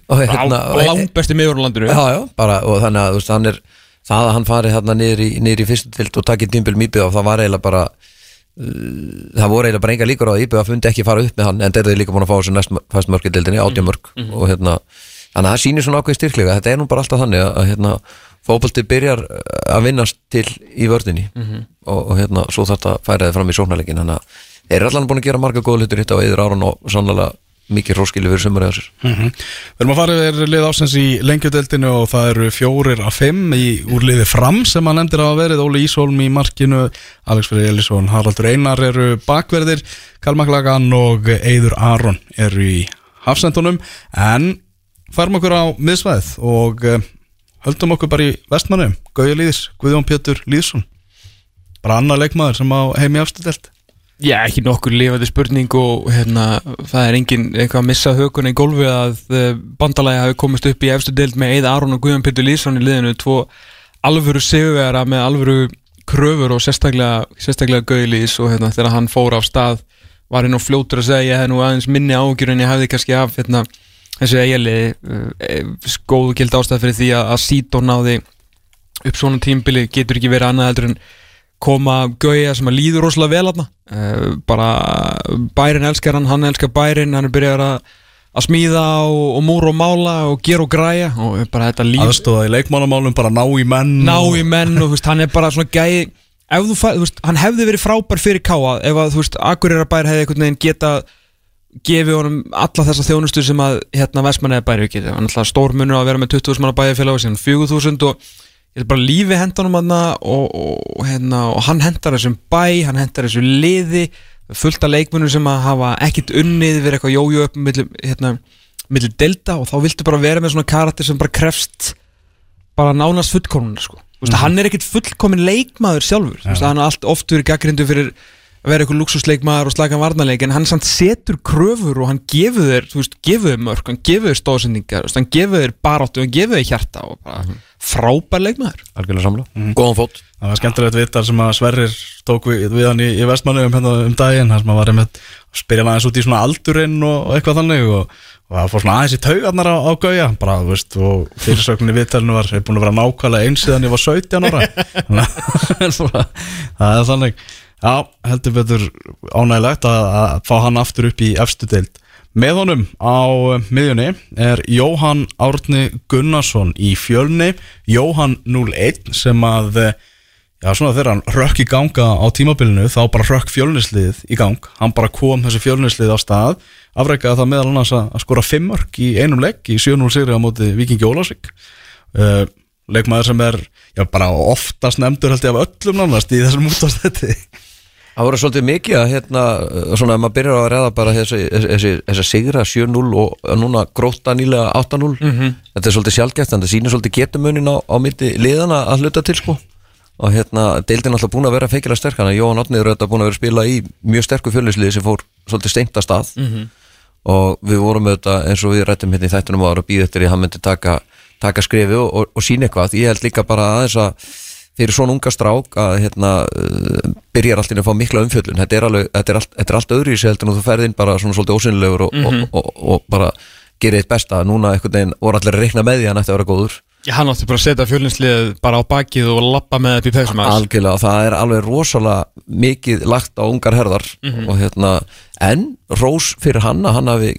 Og hérna- langt besti miður á landinu. Já, já, bara, og þannig að hann er það að hann fari hérna niður í, fyrstu tild og takki tímbil mýpið og það var eiginlega bara uh, það voru eiginlega bara enga líkur á að íbjöða fundi ekki fara upp með hann en þeir eru líka búin að fá þessu næst fæst mörk í dildinni, átjamörk og hérna, þannig að það sýnir svona ákveð styrklega þetta er nú bara alltaf þannig að, að hérna, fótbolti byrjar uh, að vinnast til í vördinni og, og hérna, svo þetta færaði fram í sóknarleikin þannig að þeir eru allan búin að gera marga góða hlutur hitt á eður áran og sannlega mikið róskilu fyrir sömur eða sér. Mhm. Við erum að fara yfir lið ásins í lengjudeldinu og það eru fjórir af fimm í úrliði fram sem að nefndir hafa verið. Óli Ísholm í markinu, Alex Fyrir Elísson, Haraldur Einar eru bakverðir, Kalmaklagan og Eyður Aron eru í hafsendunum. En farum okkur á miðsvæðið og uh, höldum okkur bara í vestmannum, Gauja Lýðis, Guðjón Pétur Lýðsson, bara annar leikmaður sem á heim í afstudelt. Já, ekki nokkur lifandi spurning og hérna, það er engin eitthvað að missa hökuna í gólfi að uh, bandalagi hafi komist upp í efstu deild með Eida Aron og Guðjón Pétur Lýsson í liðinu tvo alvöru sigurvera með alvöru kröfur og sérstaklega, sérstaklega Gauðlís og hérna, þegar hann fór á stað var hinn og fljótur að segja ég hef nú aðeins minni ágjur en ég hefði kannski af hérna, þessu eiginli uh, góðu gild ástæð fyrir því að, að Sító náði upp svona tímbili getur ekki verið annað heldur en koma gauja sem að líður rosalega vel aðna uh, bara bærin elskar hann, hann elskar bærin hann er byrjað að, að smíða og, og múra og mála og gera og græja og bara þetta líf Aðstóða í leikmannamálum, bara ná í menn ná og- í menn og þú veist, hann er bara svona gæi veist, hann hefði verið frábær fyrir káa ef að, Akureyrarbær hefði einhvern veginn geta gefið honum alla þessa þjónustu sem að hérna Vestmann eða bæri getið, hann er alltaf stór munur að vera með 20.000 manna bæjarfélag og síðan 4.000 og ég er bara lífi hendanum hann og, og, hérna, og hann hendar þessum bæ, hann hendar þessu liði fullt af leikmunum sem að hafa ekkit unnið verið eitthvað jójó upp millir, hérna, millir delta og þá viltu bara vera með svona karakter sem bara krefst bara nánast fullkomunar sko. mm -hmm. hann er ekkit fullkomin leikmaður sjálfur ja. hann er oft verið gaggrindu fyrir vera eitthvað luxusleikmaður og slagan varnarleik en hann samt setur kröfur og hann gefur þér, þú veist, gefur þér mörg hann gefur þér stóðsendingar, hann gefur þér baráttu hann gefur þér hjarta og bara mm -hmm. frábær leikmaður. Algjörlega samla, mm -hmm. góðan fót. Það var skemmtilegt vittar sem að Sverrir tók við, við hann í, í vestmannu um, um daginn, hann sem að var einmitt að spyrja hann aðeins út í svona aldurinn og, og eitthvað þannig og, og það fór svona aðeins í taugarnar á, á gauja, bara, þú veist, og fyrirsökninni vittarinu var, búin að vera nákvæmlega einsíðan ég var 17 ára það þannig Já, heldur betur ánægilegt að, að fá hann aftur upp í efstu deild. Með honum á miðjunni er Jóhann Árni Gunnarsson í fjölni, Jóhann 01 sem að, já svona þegar hann rökk í ganga á tímabilinu þá bara rökk fjölnislið í gang, hann bara kom þessi fjölnislið á stað, afreikaði það meðal annars að skora fimmörk í einum legg í 7-0 sigri á móti Vikingi Ólásvík. Uh, leikmaður sem er já, bara oftast nefndur held ég af öllum nánast í þessum útastætti Það voru svolítið mikið að hérna, svona ef maður byrjar að reða bara þessi, þessi, þessi sigra 7-0 og núna gróta nýlega 8-0 mm -hmm. þetta er svolítið sjálfgeft en það sýnir svolítið getumuninn á, á mitti liðana að hluta til sko og hérna deildin alltaf búin að vera feikilega sterk hann að Jóhann Otnið er auðvitað búin að vera að spila í mjög sterku fjölusliði sem fór svolítið steinta stað mm -hmm. og við vorum auðvitað eins og við rættum hérna í þættunum ára og býðið að aðeins að fyrir svona unga strák að hérna, uh, byrjar alltaf að fá mikla umfjöldun þetta er, alveg, þetta er, allt, þetta er allt öðru í sig heldur en þú ferðin bara svona svolítið ósynilegur og, mm -hmm. og, og, og bara gerir eitt besta núna einhvern veginn voru allir að reikna með því að hann ætti að vera góður Já, hann átti bara að setja fjölinslið bara á bakið og lappa með þetta í pegsum Algjörlega, og það er alveg rosalega mikið lagt á ungar herðar mm -hmm. og hérna, en Rós fyrir hann að hann hafi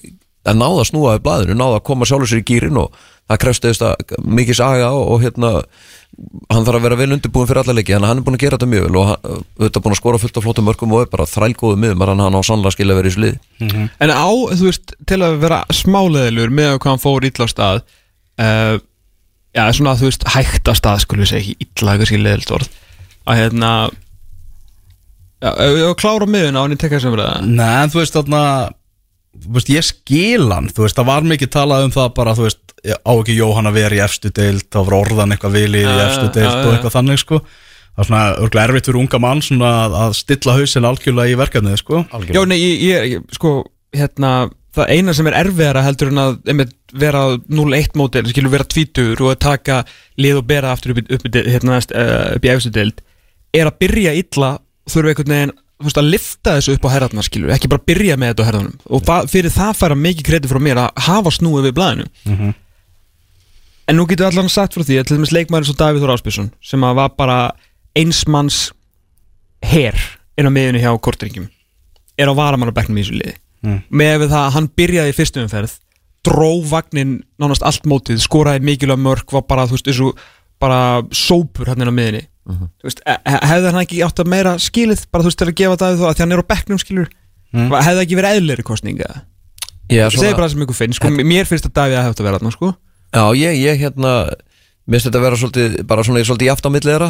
að náða að snúa við blæðinu, náða að koma sjálfur sér í gýrin og það krefst mikið saga og, og hérna hann þarf að vera vel undirbúin fyrir alla leiki hann er búin að gera þetta mjög vel og auðvitað búin að skora fullt af flottum mörgum og er bara þrælgóðu miðum hann á sannlega skilja að vera í slið mm -hmm. En á, þú veist, til að vera smáleðilur með hvað hann fór ítla á stað uh, já, svona að þú veist, hægt á stað, skulum við segja ekki ítla, kannski leðilt orð. Að hérna já, ég var klára miðun á hann í tekka sem verða Nei, þú veist, þarna veist, ég skilan, þú veist, það var mikið talað um það bara, þú veist, á ekki Jóhann að vera í efstu deilt, þá var orðan eitthvað vilið í efstu deilt og eitthvað þannig, sko. Það er svona örglega erfitt fyrir unga mann svona að stilla hausin algjörlega í verkefnið, sko. Algjörlega. Já, nei, ég, ég, sko, hérna það eina sem er erfiðara heldur en að einmitt, vera 0-1 mótel, skilur vera tvítur og að taka lið og bera aftur upp, upp, hérna, upp í efstu deilt er að byrja illa þurfa einhvern veginn veist, að lifta þessu upp á herðarnar skilur, ekki bara byrja með þetta á herðarnum og það, fyrir það færa mikið kredit frá mér að hafa snúið við blæðinu mm -hmm. en nú getur allan sagt frá því að til dæmis leikmæri svo Davíð Þór Áspísson sem að var bara einsmanns herr inn á miðunni hjá Kortringum er á varamannabæknum í þessu liði mm. með það að hann byrjaði í fyrstum umferð dró vagnin nánast allt mótið skoraði mikilvæg mörg var bara, þú veist, þessu bara sópur hann inn á miðunni uh -huh. veist, hefði hann ekki átt að meira skilið bara þú veist til að gefa það því að hann er á bekknum skilur mm. hefði það ekki verið eðlir kostninga ég segi bara það sem ykkur finn sko, mér finnst þetta Davíð að hefði að vera þarna sko Já, ég, ég hérna Mér finnst þetta að vera svolítið, bara svona, svolítið jáft á millera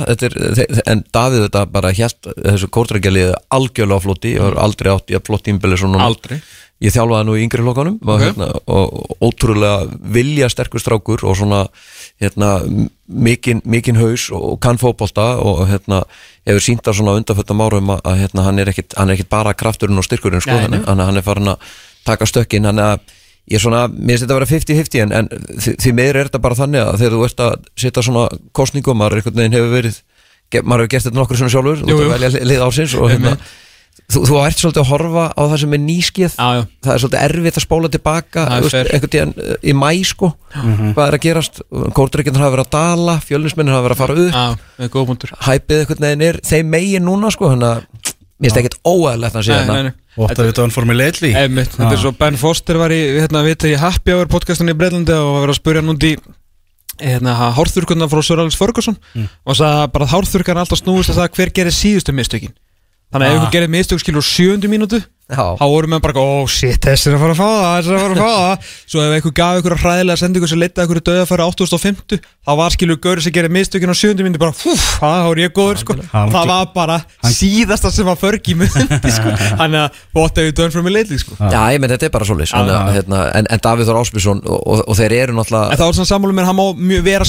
en Davíð þetta bara helt þessu kórtrækjalið algjörlega flotti, ég aldrei átt í að flott ímbili svona. Aldrei? Ég þjálfaði nú í yngri hlokkanum okay. hérna, og ótrúlega vilja sterkur strákur og svona hérna, mikinn mikinn haus og kann fókbólta og hérna hefur sínt að svona undanföldum árum að hérna, hann er ekkit bara krafturinn og styrkurinn sko, hann, hann er farin að taka stökkin, hann er að ég er svona, mér finnst þetta að vera 50-50 en, en því, því meður er þetta bara þannig að þegar þú ert að setja svona kostningum maður einhvern veginn hefur verið, maður hefur gert þetta nokkur svona sjálfur, þú ert að velja lið ársins og hérna, þú, þú ert svolítið að horfa á það sem er nýskið. Það er svolítið erfitt að spóla tilbaka einhvern tíðan eh, í mæ sko. Mhm. hvað er að gerast, kórdreikinn hafa verið að dala, fjölinsmennin hafa verið að fara upp. Hæpið einhvern veginn er þeim megin núna sko, mér finnst ekkert óæðilegt að segja Og þetta er formuleitli Þetta er svo Ben Foster var í hérna, í Happy Hour podcastunni í Breitlandi og var að verið að spurja núnt í hérna, hárþurkurna frá Sir Alex Ferguson og sagði bara að hárþurkarna alltaf snúist að það hver gerir síðustu mistökin þannig að ef Ah. ykkur gerir mistök skilur sjöndu mínútu Já. Þá voru menn bara, ó shit, þessi er að fara að fá það þessi er að fara að fá það. Svo ef einhver gaf ykkur hræðilega sendingu sem leitaði ykkur döðafæri 8050 þá var skilur gauri sem gerir mistökin á sjöndu mínútu bara, fúf, það var ég góður sko. Það var bara síðasta sem var förgi myndi sko, hann er að have you done for me lately sko? Já, ég menn þetta er bara svolítið Já, hérna, en, en Davíð Þór Ásbjörnsson og, og, og þeir eru En náttúrulega það var svona sammálu mér, hann má mjög vera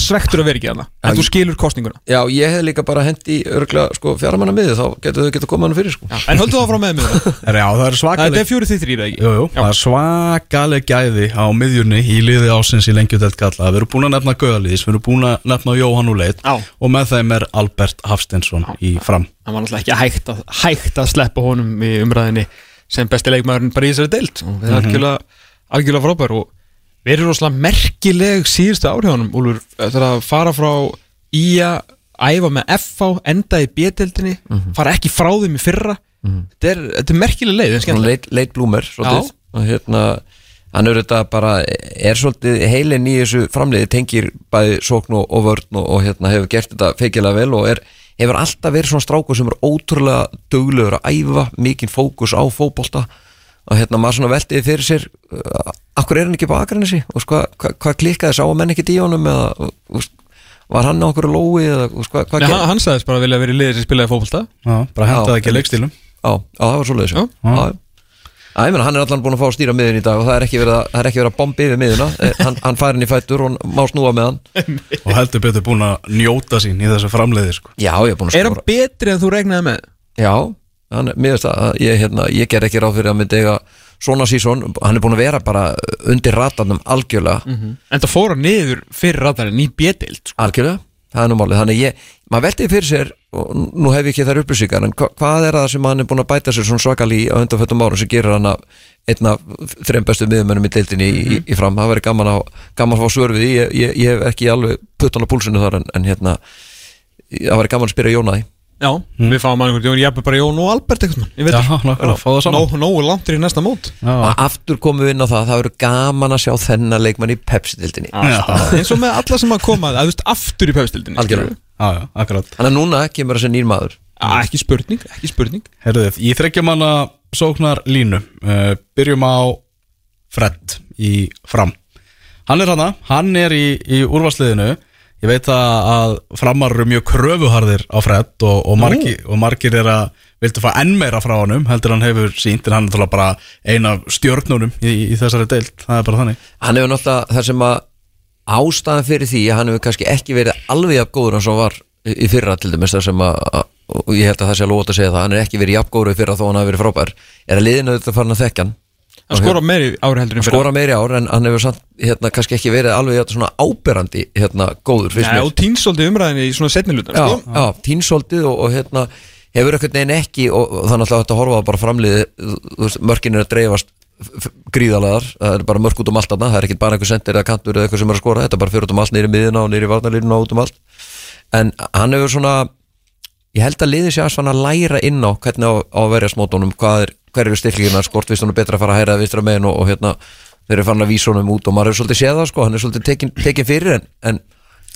það það Er, já, það er Það svakaleg er fjóri því þrýra ekki? Jú, jú, það er svakaleg gæði á miðjunni í liði ásins í lengjutelt kalla Við erum búin að nefna Gauðalís, við erum búin að nefna Jóhann Úleit Já. og með þeim er Albert Hafstensson í fram. Það var náttúrulega ekki hægt að, hægt að sleppa honum í umræðinni sem besti leikmaðurinn bara í þessari deild. Og við erum algjörlega, algjörlega frábær og við erum rosalega merkileg síðustu áhrifunum Úlfur, þetta er að fara frá í að æfa með FH, enda í B-deildinni fara ekki frá þeim í fyrra þetta, er, þetta er merkileg leið, leit, leit blúmer svolítið. og hérna hann er þetta bara, er svolítið heilin í þessu framliði, tengir bæði sókn og, og vörn og, og hérna hefur gert þetta feikilega vel og er, hefur alltaf verið svona strákur sem er ótrúlega duglegur að æfa, mikinn fókus á fótbolta. Og hérna maður svona veltiði fyrir sér uh, akkur er hann ekki bara aðgræni sig og sko, hvað hva klikkaði sá að menn ekki í honum eða uh, var hann á okkur lói eða hvað hva, Nei, hva, hann, hann sagðist bara að vilja verið í liðið sem spilaði fótbolta. Já, bara Já, hendaði ekki leikstílum Já, það var já. Já, ég meina, hann er allan búin að fá að stýra miðun í dag og það er ekki verið að, það er ekki verið að bomba yfir miðuna Eh, hann, hann fær hann í fættur og má snúa með hann. Og heldur betur búin að njóta sín í þessu framleiði sko. Já, ég er búin að Er hann skora. betri en þú regnaði með? Já, hann, mér veist að ég, hérna, ég ger ekki ráð fyrir að myndi eiga svona sísón, hann er búin að vera bara undir ratarnum algjörlega. En það fór hann niður fyrir radarinn í B-deild sko. algjörlega, það er nú málið. Þannig ég, maður veltiði fyrir sér og nú hef ég ekki þær upplýsingar en hva, hvað er það sem hann er búin að bæta sér svona svakali á undanföttum árum sem gerir hann að einna þreim bestu miðumönnum í deildinni í, í, í fram, það verið gaman að, gaman að fá svör við ég, ég, ég hef ekki alveg puttan á púlsinu þar en, en hérna það verið gaman að spyrja Jónaði Já, við fáum einhvern Jón, ég bara Jón og Albert eitthvað Ég veit Já, ekki. nákvæmlega, fá það saman. Nó- Nógu langt í næsta mót. Já, og aftur komum við inn á það, það verið gaman að sjá þennan leikmann í Pepsi-dildinni Alltaf. Eins og með alla sem að koma að þú veist aftur í pefstildinni Algjörlega. já, já, akkurat. Þannig að núna kemur þessi nýr maður. Ekki spurning, ekki spurning. Herðið, í þryggjamanna sóknar línu uh, Byrjum á Fred í fram. Hann er hana, hann er í, í úrvarsliðinu Ég veit að, að framar eru mjög kröfuharðir á Fred og, og, margi, og margir er að viltu fá enn meira frá honum heldur hann hefur sínt en hann er bara eina af stjörnunum í, í þessari deild. Það er bara þannig. Hann hefur náttúrulega það sem að ástæðan fyrir því að hann hefur kannski ekki verið alveg jafn góður eins og var í fyrra til dæmis það sem að að- og ég held að það sé alveg ótt að segja það hann er ekki verið jafn góður í fyrra þó hann hafi verið frábær er að liðinu þetta farin að þekka hann skora meiri ári heldur en fyrir skora meiri ár en hann hefur samt, hérna, kannski ekki verið alveg svona áberandi hérna, góður fyrst Já, mér. og týnsoldi umræðinni í svona setni lutan já, sko? já, tínsoltið og, og hérna hefur ekkert neginn ekki og, og þannig að þetta horfa bara framliði mörkin er að dreifast gríðalegar, það er bara mörk út um allt þarna, það er ekki bara einhver sendir eða kantur eða eitthvað sem er að skora, þetta er bara fyrir út um allt nýri miðina og nýri varnalínuna og út um allt. En hann hefur svona ég held að liði sér að læra inn á hvernig á, á verja smótunum hvað er, hver eru styrklíkina, skort vist hann er betra að fara að hæra eða vistra megin og, og hérna þeir eru farin að vísa honum út og maður hefur svolítið séð það sko, hann er svolítið tekin, tekin fyrir en, en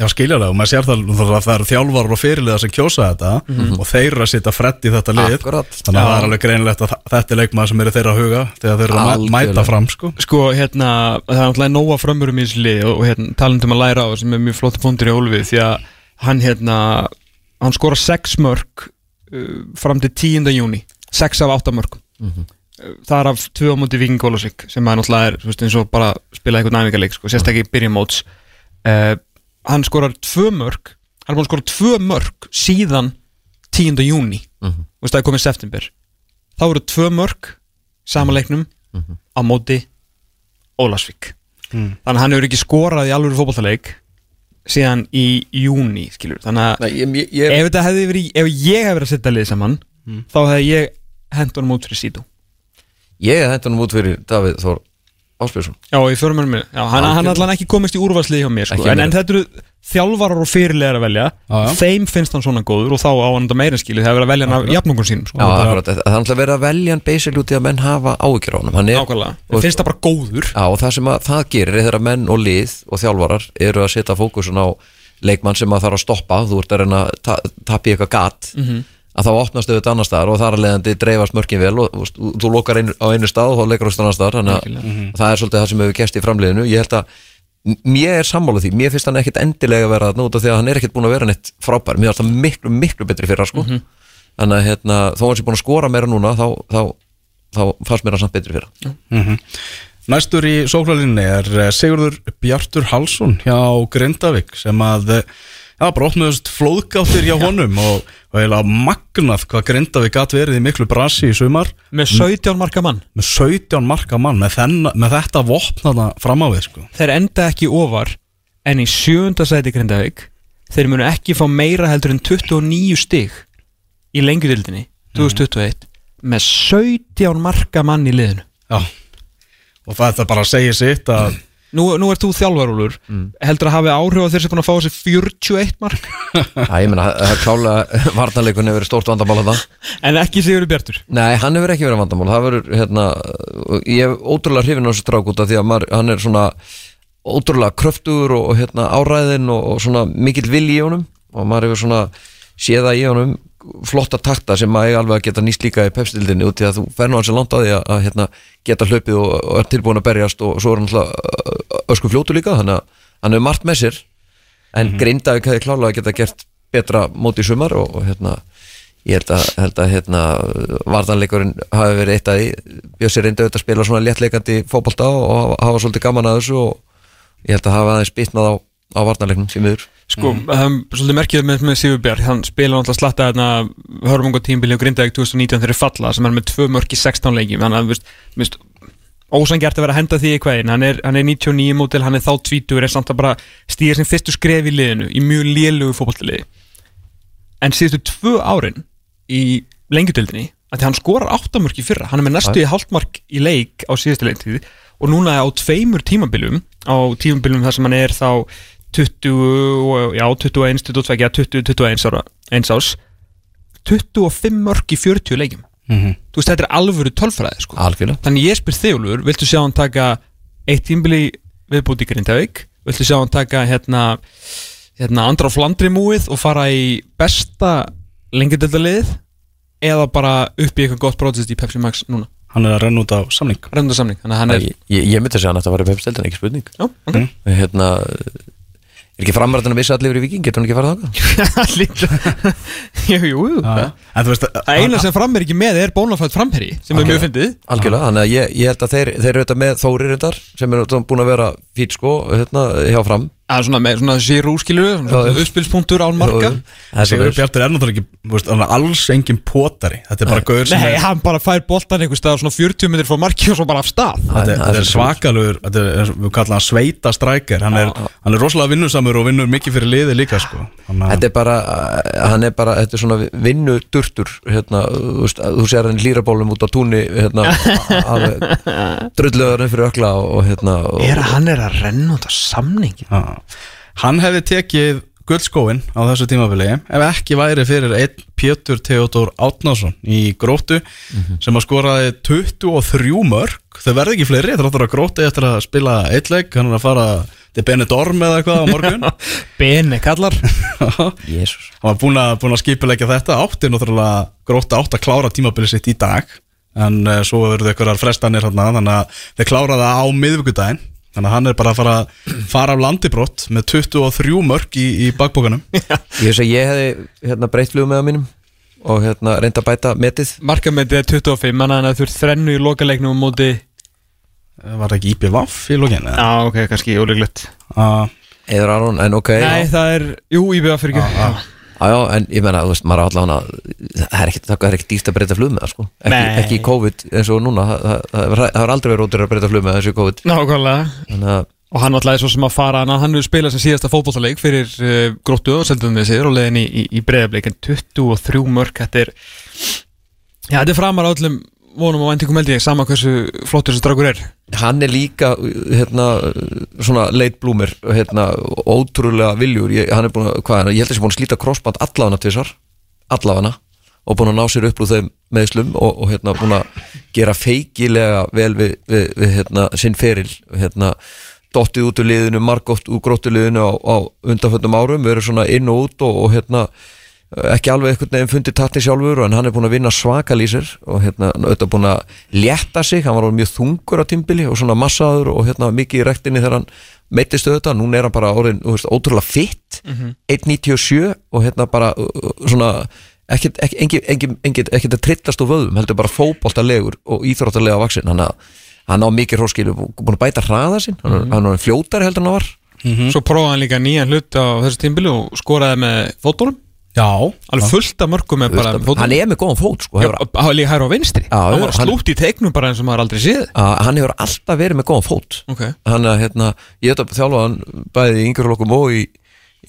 Já, skilja það og maður sér það það það eru þjálfar og fyrirliða sem kjósa þetta og þeir eru að setja Fred í þetta lið Akkurat. þannig að það er alveg greinilegt að þetta er leikmaður sem eru þeirra að huga þegar þeir eru að mæta fram sko. Sko, hérna, það er náttúrulega nóga frömmurum í þessu lið og, hérna, talendum að læra á sem er mjög flott fundur í Ólfið því að hann, hérna, hann skora 6 mörg uh, fram til 10. júni 6 af 8 mörg mm það er af 2 á móti Viking Gólasvík sem er náttúrulega er, veist, eins og bara spila einhvern næfingarleik, sko, sérstaklega í byrjum móts. Uh, hann skorar 2 mörg hann er búin að skora 2 mörg síðan 10. júni Mhm. þú veist, það er komið september. Þá eru 2 mörg samanleiknum á móti Ólasvík Mm. þannig að hann hefur ekki skorað í alvöru fótballtaleik síðan í júni skilur, þannig að Nei, ég, ég, ef þetta hefði verið, ef ég hef verið að setja lið saman þá hefði ég hendt honum út fyrir sítu ég hann út fyrir Davíð Þór Ásbjörnsson. Já, í fjörumönum minni. Já, hann, hann allan ekki komist í úrvarslið hjá mér sko. En, mér. en þetta eru þjálfarar og fyrirlegar að velja. Já, já. Þeim finnst hann svona góður og þá á hann þetta meira skilið Það er verið að velja hann af jafnungun sínum sko. Já, það er alltaf verið að velja hann basically út í að menn hafa áhyggjur á honum. Hann Nákvæmlega, Þeim finnst það bara góður. Já, og það sem að, það gerir er þegar menn og lið og þjálfarar eru að setja fókusun á leikmann sem að þarf að stoppa. Þú ert að reyna að ta tapja eitthvað gat. Mhm. Að þá opnast auðvitað annar staðar og þar að leiðandi dreifast mörkin vel og þú, veist, þú- þú lokar einu, á einu stað og þá leikar á annar staðar þannig að það er svolítið það sem hefur gæst í framliðinu. Ég held að mér er sammála því, mér finnst hann ekkit endilega vera þarna út af því að hann er ekkit búin að vera neitt frábær. Mér finnst hann miklu, miklu betri fyrir sko. þannig að hérna, þó hann sé búin að skora meira núna þá, þá, þá fannst mér hann samt betri fyrir Mhm. Næstur í sóklarlinni er eh, Sigurður Bjartur Halsson hjá Grindavík sem að bara opnuðust flóðgáttir hjá honum og, og eiginlega magnað hvað Grindavík gat verið í miklu brasi í sumar. Með 17 marka mann. Með 17 marka mann með, þenn, með þetta vopnaða fram á við sko. Þeir enda ekki ofar En í sjönda sæti Grindavík Þeir munu ekki fá meira heldur en 29 stig Í lengjudildinni 2021 Með 17 marka mann í liðinu. Já. Og þetta bara segir sitt að Nú, nú er þú þjálfarúlur Heldur að hafi áhrif á þeir sem búin að fá þessi 41 mark? Já, ég meina, það er klálega varnarleikun hefur verið stórt vandamál að það En ekki Sigurður Bjartur? Nei, hann hefur ekki verið vandamál. Það verður, hérna, ég hef ótrúlega hrifin á þessu af því að maður, hann er svona ótrúlega kröftugur og, og hérna, áræðin og, og svona mikill vilji í honum. Og maður hefur svona séða í honum flotta takta sem maður alveg að geta nýst líka í pepstildinni út í að þú fer nú hans langt á því að, að hérna, geta hlaupið og, og er tilbúin að berjast og svo er hann alltaf ösku fljótu líka þannig að hann hefur margt með sér en mm -hmm. Grindavík hefði klálega geta gert betra móti í sumar og, og hérna ég held að, held að hérna, vartanleikurinn hafi verið eitt að því Bjössi reyndi auðvitað að spila svona léttleikandi fótbolta og hafa, hafa svolítið gaman að þessu og ég held að hafa aðeins bitnað á, á vartanleiknum sem miður. Sko, mm. það er svolítið merkið með, með Sigur Bjark Hann spila náttúrulega slatta þarna Hörmungo tímbili og Grindavík 2019 þegar falla sem er með tvö mörk í 16 leiki Þannig að, ósangjart að vera að henda því í kveðin hann er, hann er 99 mótil, hann er þá 20 er samt að bara stýra sem fyrstu skref í liðinu í mjög lélugu fótballtaliði en síðustu tvö árin í lengjudöldinni að því hann skorar áttamörk í fyrra hann er með næstu í hálftmark í leik á síðustu leiktíð og núna á tveimur tímabilum á tímabilum þar sem hann er þá 20, og- já, 21, 22, já, 20, 21 ára, eins ás 25 mörk í 40 leikim Mhm. þú veist, þetta er alvöru tölfræði sko. algjörlega. Þannig ég spyr þig, Úlfur, viltu sjá hann taka eitt tímbili viðbúti í Grindavík? Viltu sjá hann taka hérna, hérna andra á Flandri múið og fara í besta lengjadöldaliðið eða bara upp í eitthvað gott prótsist í Pepsi Max núna, hann er að renna út á samning. Reynda samning þannig að hann er, ég, ég, ég myndi að segja hann að þetta var í pepstildin, ekki spurning. Já, ok. Hérna, er ekki framræðan að missa allir yfir í viking, getur hann ekki farið þáka? Líka- jú, jú, jú. Já, en þú veist Það eina sem fram er ekki með er bónafætt framherri sem er mjög fyndið. Algjörlega, þannig að ég, ég held að þeir, þeir eru þetta með Þóri reyndar, sem er búin að vera fýt sko, hérna, hjá fram Það er svona með svona zero skilu uppspilspunktur án marka. Það er Sigur svoleiðis. Bjartur er náttúrulega ekki alls engin potari. Þetta er bara gauður sem Nei, er hann bara fær boltan einhver stað svona 40 minnir frá marki og svo bara af stað. Þetta, Það er- svakalur, þetta er, við kalla hann sveita strækir hann, er- hann er rosalega vinnusamur og vinnur mikið fyrir liði líka sko. Þetta er bara, hann er bara, þetta er svona vinnudurtur, hérna, þú sér hann í lýrabólum út á túnni, hérna, drulluðarinn fyrir ökla hérna, og, Er að hann er að renna út á samningi Já. Hann hefði tekið guldskóin á þessu tímafili ef ekki væri fyrir einn Pétur Theodor Átnásson í gróttu sem að skoraði 23 mörg þau verði ekki fleiri, þráttur að gróti eftir að spila eitt leik, hann er að fara til Benidorm eða eitthvað á morgun. Bene kallar. Hann var búin að, að skipulegja þetta. Átti náttúrulega gróta átt að klára tímabili sitt í dag. En uh, svo verður þau frestanir hérna, þannig að þeir klára það á miðvikudaginn þannig að hann er bara að fara fara af landibrott með 23 mörg í, í bakbókanum Ég veist að ég hefði, hérna, breytt flugum með mínum og hérna, reynda að bæta metið. Markamendið er 25 Þannig að þú ert þrennu í lokaleiknum á móti var það ekki IPVAF í lókin? Já, ok, kannski ólíklegt Uh, Eður Aron, en ok. Nei, það er, jú, íbjöða fyrir ekki ah. Já, já, en ég menna, þú veist, maður allavega það er er ekkit dýrt að breyta flug með það, sko. Ekki, ekki í COVID eins og núna, það, hefur aldrei verið ótrúið að breyta flug með þessu COVID. Nákvæmlega Og hann alltaf er svo sem að fara hann Hann hefur spilað sem síðasta fótbollaleik fyrir uh, gróttu og seldum við sér og leiðin í, í, í breyðableik En 23 mörg, þetta er Já, þetta er framar á öllum vonum og væntingum held ég sama hversu flottur þessi dragur er. Hann er líka hérna, svona bloomer hérna, ótrúlega viljur ég, hann er búin að, hvað er hann, ég held að þessi búin að slíta crossband allafana tvisar, allafana og búin að ná sér upp úr þeim meðslum og, og hérna búin að gera feikilega vel við, við, við hérna, sinn feril hérna, dottið út úr liðinu, margótt úr gróttuliðinu á, á undanföndum árum verið svona inn og út og, og hérna ekki alveg einhvern veginn fundið tatni sjálfur en hann er búin að vinna svaka lýsir og hérna auðvitað búin að létta sig. Hann var alveg mjög þungur á tímbili og svona massaður og hérna mikið í rektinni þegar hann meittist auðvitað, núna er hann bara orðin veist, ótrúlega fitt, 1.97 og hérna bara uh, svona ekkert að trillast á vöðum, heldur bara fótboltalegur og íþróttalega vaksin, hann, hann á mikið hróskilu, búin að bæta hraða sin hann, hann var fljótari heldur en hann var. Svo prófaði hann líka nýjan hlut á þessu tímbili og skoraði með fótólum Já, alveg fullt af mörgum með bara hann fótólum er með góðan fót sko, hefur, Það var líka hægur á vinstri. Já, Hann já, var hann- slútt í teiknum bara eins og maður aldrei séð. Að, hann hefur alltaf verið með góðan fót. Ok, hann að hérna, ég hef þjálfa hann bæði í yngjurlokkum og í,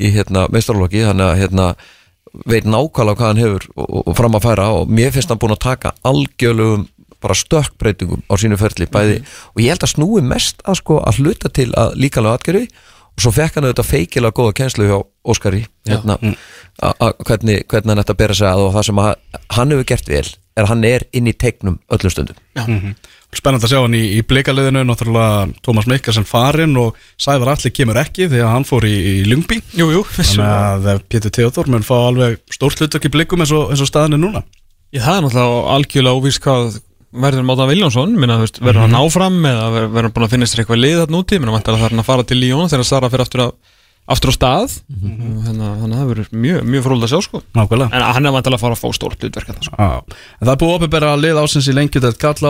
í hérna, meistarlokki, hann að hérna, veit nákvæmlega hvað hann hefur og, og, fram að færa og mér finnst hann búin að taka algjörlegum bara stökkbreytingum á sínu ferli bæði og ég held að snúi mest að sko að hluta til að líkanlega atgerfi og svo fekk hann auðvitað feikilega góða kenslu hjá Óskari hérna, a- hvernig, hvernig hann ætti að bera sig að og það sem hann hefur gert vel er að hann er inn í teiknum öllum stundum. Mhm. Spennandi að sjá hann í, í blikaliðinu náttúrulega Tómas Mikkelsen farinn og Sævar Alli kemur ekki því að hann fór í, í Ljungby jú, jú þannig að Pétur Theodor mun fá alveg stórt hlutök í blikum eins og, eins og staðan er núna. Ég, það er náttúrulega algjörlega óvíst hvað verður Máta Viljánsson, minna, veist, verður hann áfram eða ver- verður hann búin að finna sér eitthvað lið þarna úti, minna, það er hann að fara til Líón þegar Sara fyrir aftur, að, aftur á stað. Og hérna, þannig að það verður mjög, mjög fróld að sjá sko. Nákvæmlega. En hann er vantilega að fara að fá stórt hlutverk þarna, sko. Já, en það er búið að opinbera lið ásins í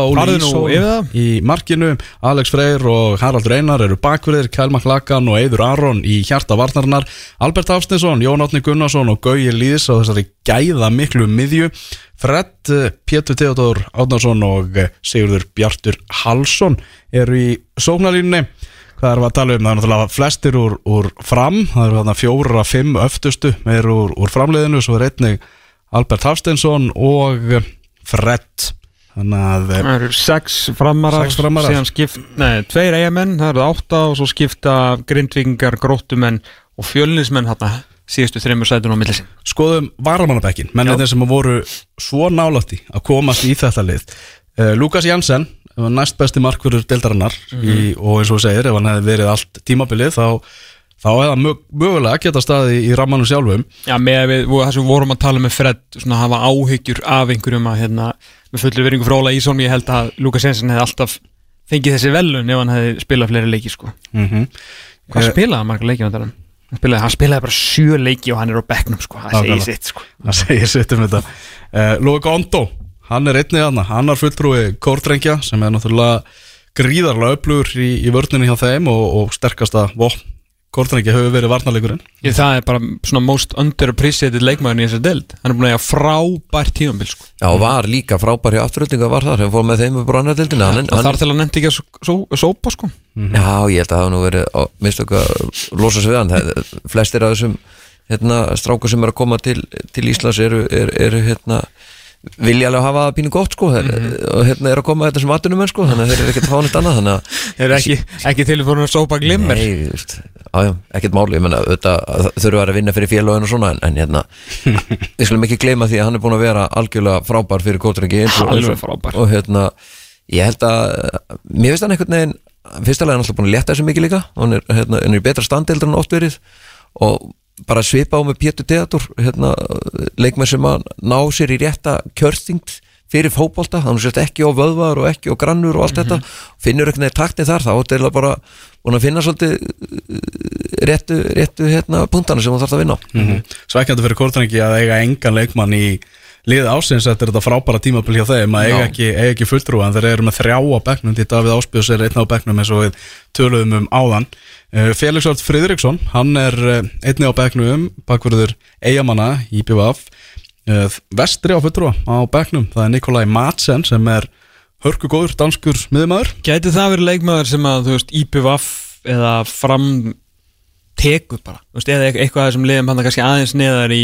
og Farðu nú yfir það. í markinu Alex Freyr og Harald Reynar eru bakverðir Kælma Klakan og Eidur Aron í hjarta varnarnar Albert Hafstinsson, Jón Átni Gunnarsson og Gauji Lýðs á þessari gæða miklu miðju. Fred, eh, Pétur Theodor Átnarsson og eh, Sigurður Bjartur Halsson eru í sóknarlínunni Erum við að tala um? Það er náttúrulega flestir úr, úr fram, það eru þarna fjóra, fimm öftustu meir úr, úr framleiðinu, svo er einnig Albert Hafsteinsson og Fred Þannig að eh, Það eru sex framarar, Sex framarar. síðan skipt, nei, tveir eigamenn, það eru átta og svo skipta grindvingar, gróttumenn og fjölinismenn hérna síðustu þreymur sætun á milli sín. skoðum varamannabekkin mennir sem voru svo nálætti að komast í þetta lið uh, Lukas Jansen, næst besti markverður deildarinnar í, og eins og segir ef hann hefði verið allt tímabilið þá, þá hefði hann mög, mögulega geta staði í rammanum sjálfum Já, með að við, það sem við vorum að tala með Fred svona hafa áhyggjur af einhverjum að hérna, með fullu veringu frá Óla Ísson ég held að Lukas Jensen hefði alltaf fengið þessi velun ef hann hefði spilað fleiri leiki sko. mm -hmm. Hvað Eh, spilaði hann marga leiki á þetta? Hann spilaði, hann spilaði bara sjö leiki og hann er á bekknum sko. það segir sitt sko. það segir sitt um þetta uh, Lói Gondo, hann er einnig aðna hann er fulltrúi kórdrengja sem er náttúrulega gríðarlega öflugur í, í vörninni hjá þeim og, og sterkasta vopn kórdrengja hefur verið varnarleikurinn. Ég, það er bara svona most underappreciated leikmaðurinn í þessari deild. Hann er búin að eiga frábært tímambil sko. Já, var líka frábæri afturöldinga var þar, hefur fór með þeim upp á annardildina hann, og hann, þar til að nefndi ekki að só- só- sópa sko. Já, ég held að það hafa nú verið mistök að losa sig við hann. Það- flestir af þessum hérna, strákur sem er að koma til, til Íslands eru, eru, eru hérna, vilja alveg hafa það pínu gott sko, mm og hérna er að koma þetta sem atvinnumenn sko, þannig að þeir eru ekkert fánist annað þannig að Þeir eru ekki, ekki til fyrir að sópa glimmer Nei, þú veist, já, já, ekkert máli, ég menna, auðvitað þurfa að vinna fyrir félagin og svona, en, en hérna, við skulum ekki gleyma því að hann er búin að vera algjörlega frábær fyrir og, Alveg frábær. og hérna, ég held að, mér finnst hann einhvern veginn, fyrsta lega er hann alltaf búin að létta þessu mikið líka, hann er, hérna, hann er bara svipa á með Pétur Teatur, hérna, leikmenn sem að ná sér í rétta kjörþyngd fyrir fótbolta, þannig sést ekki á vöðvar og ekki á grannur og allt þetta. Finnur einhvern veginn taktin þar, þá er þetta bara að finna svolítið uh, réttu, réttu hérna puntana sem hún þarf að vinna mm -hmm. Svekkjandi fyrir kórdrengi að eiga engan leikmann í liðið ásins er þetta frábæra tímabil hjá þeim að eiga ekki, eiga ekki fulltrúa en þeir eru með þrjá á bekknum því Davíð Áspjós er einn á bekknum eins og við töluðum um áðan. Uh, Felix Vart Friðriksson, hann er uh, einni á bekknum, bakverður eigamanna í BVF uh, Vestri á fulltrúa á bekknum það er Nikolai Madsen sem er hörku góður danskur miðumæður Gæti það verið leikmaður sem að, veist, IPVF eða fram tekur bara, veist, eða eit- eitthvað sem liðum hann kannski aðeins neðar í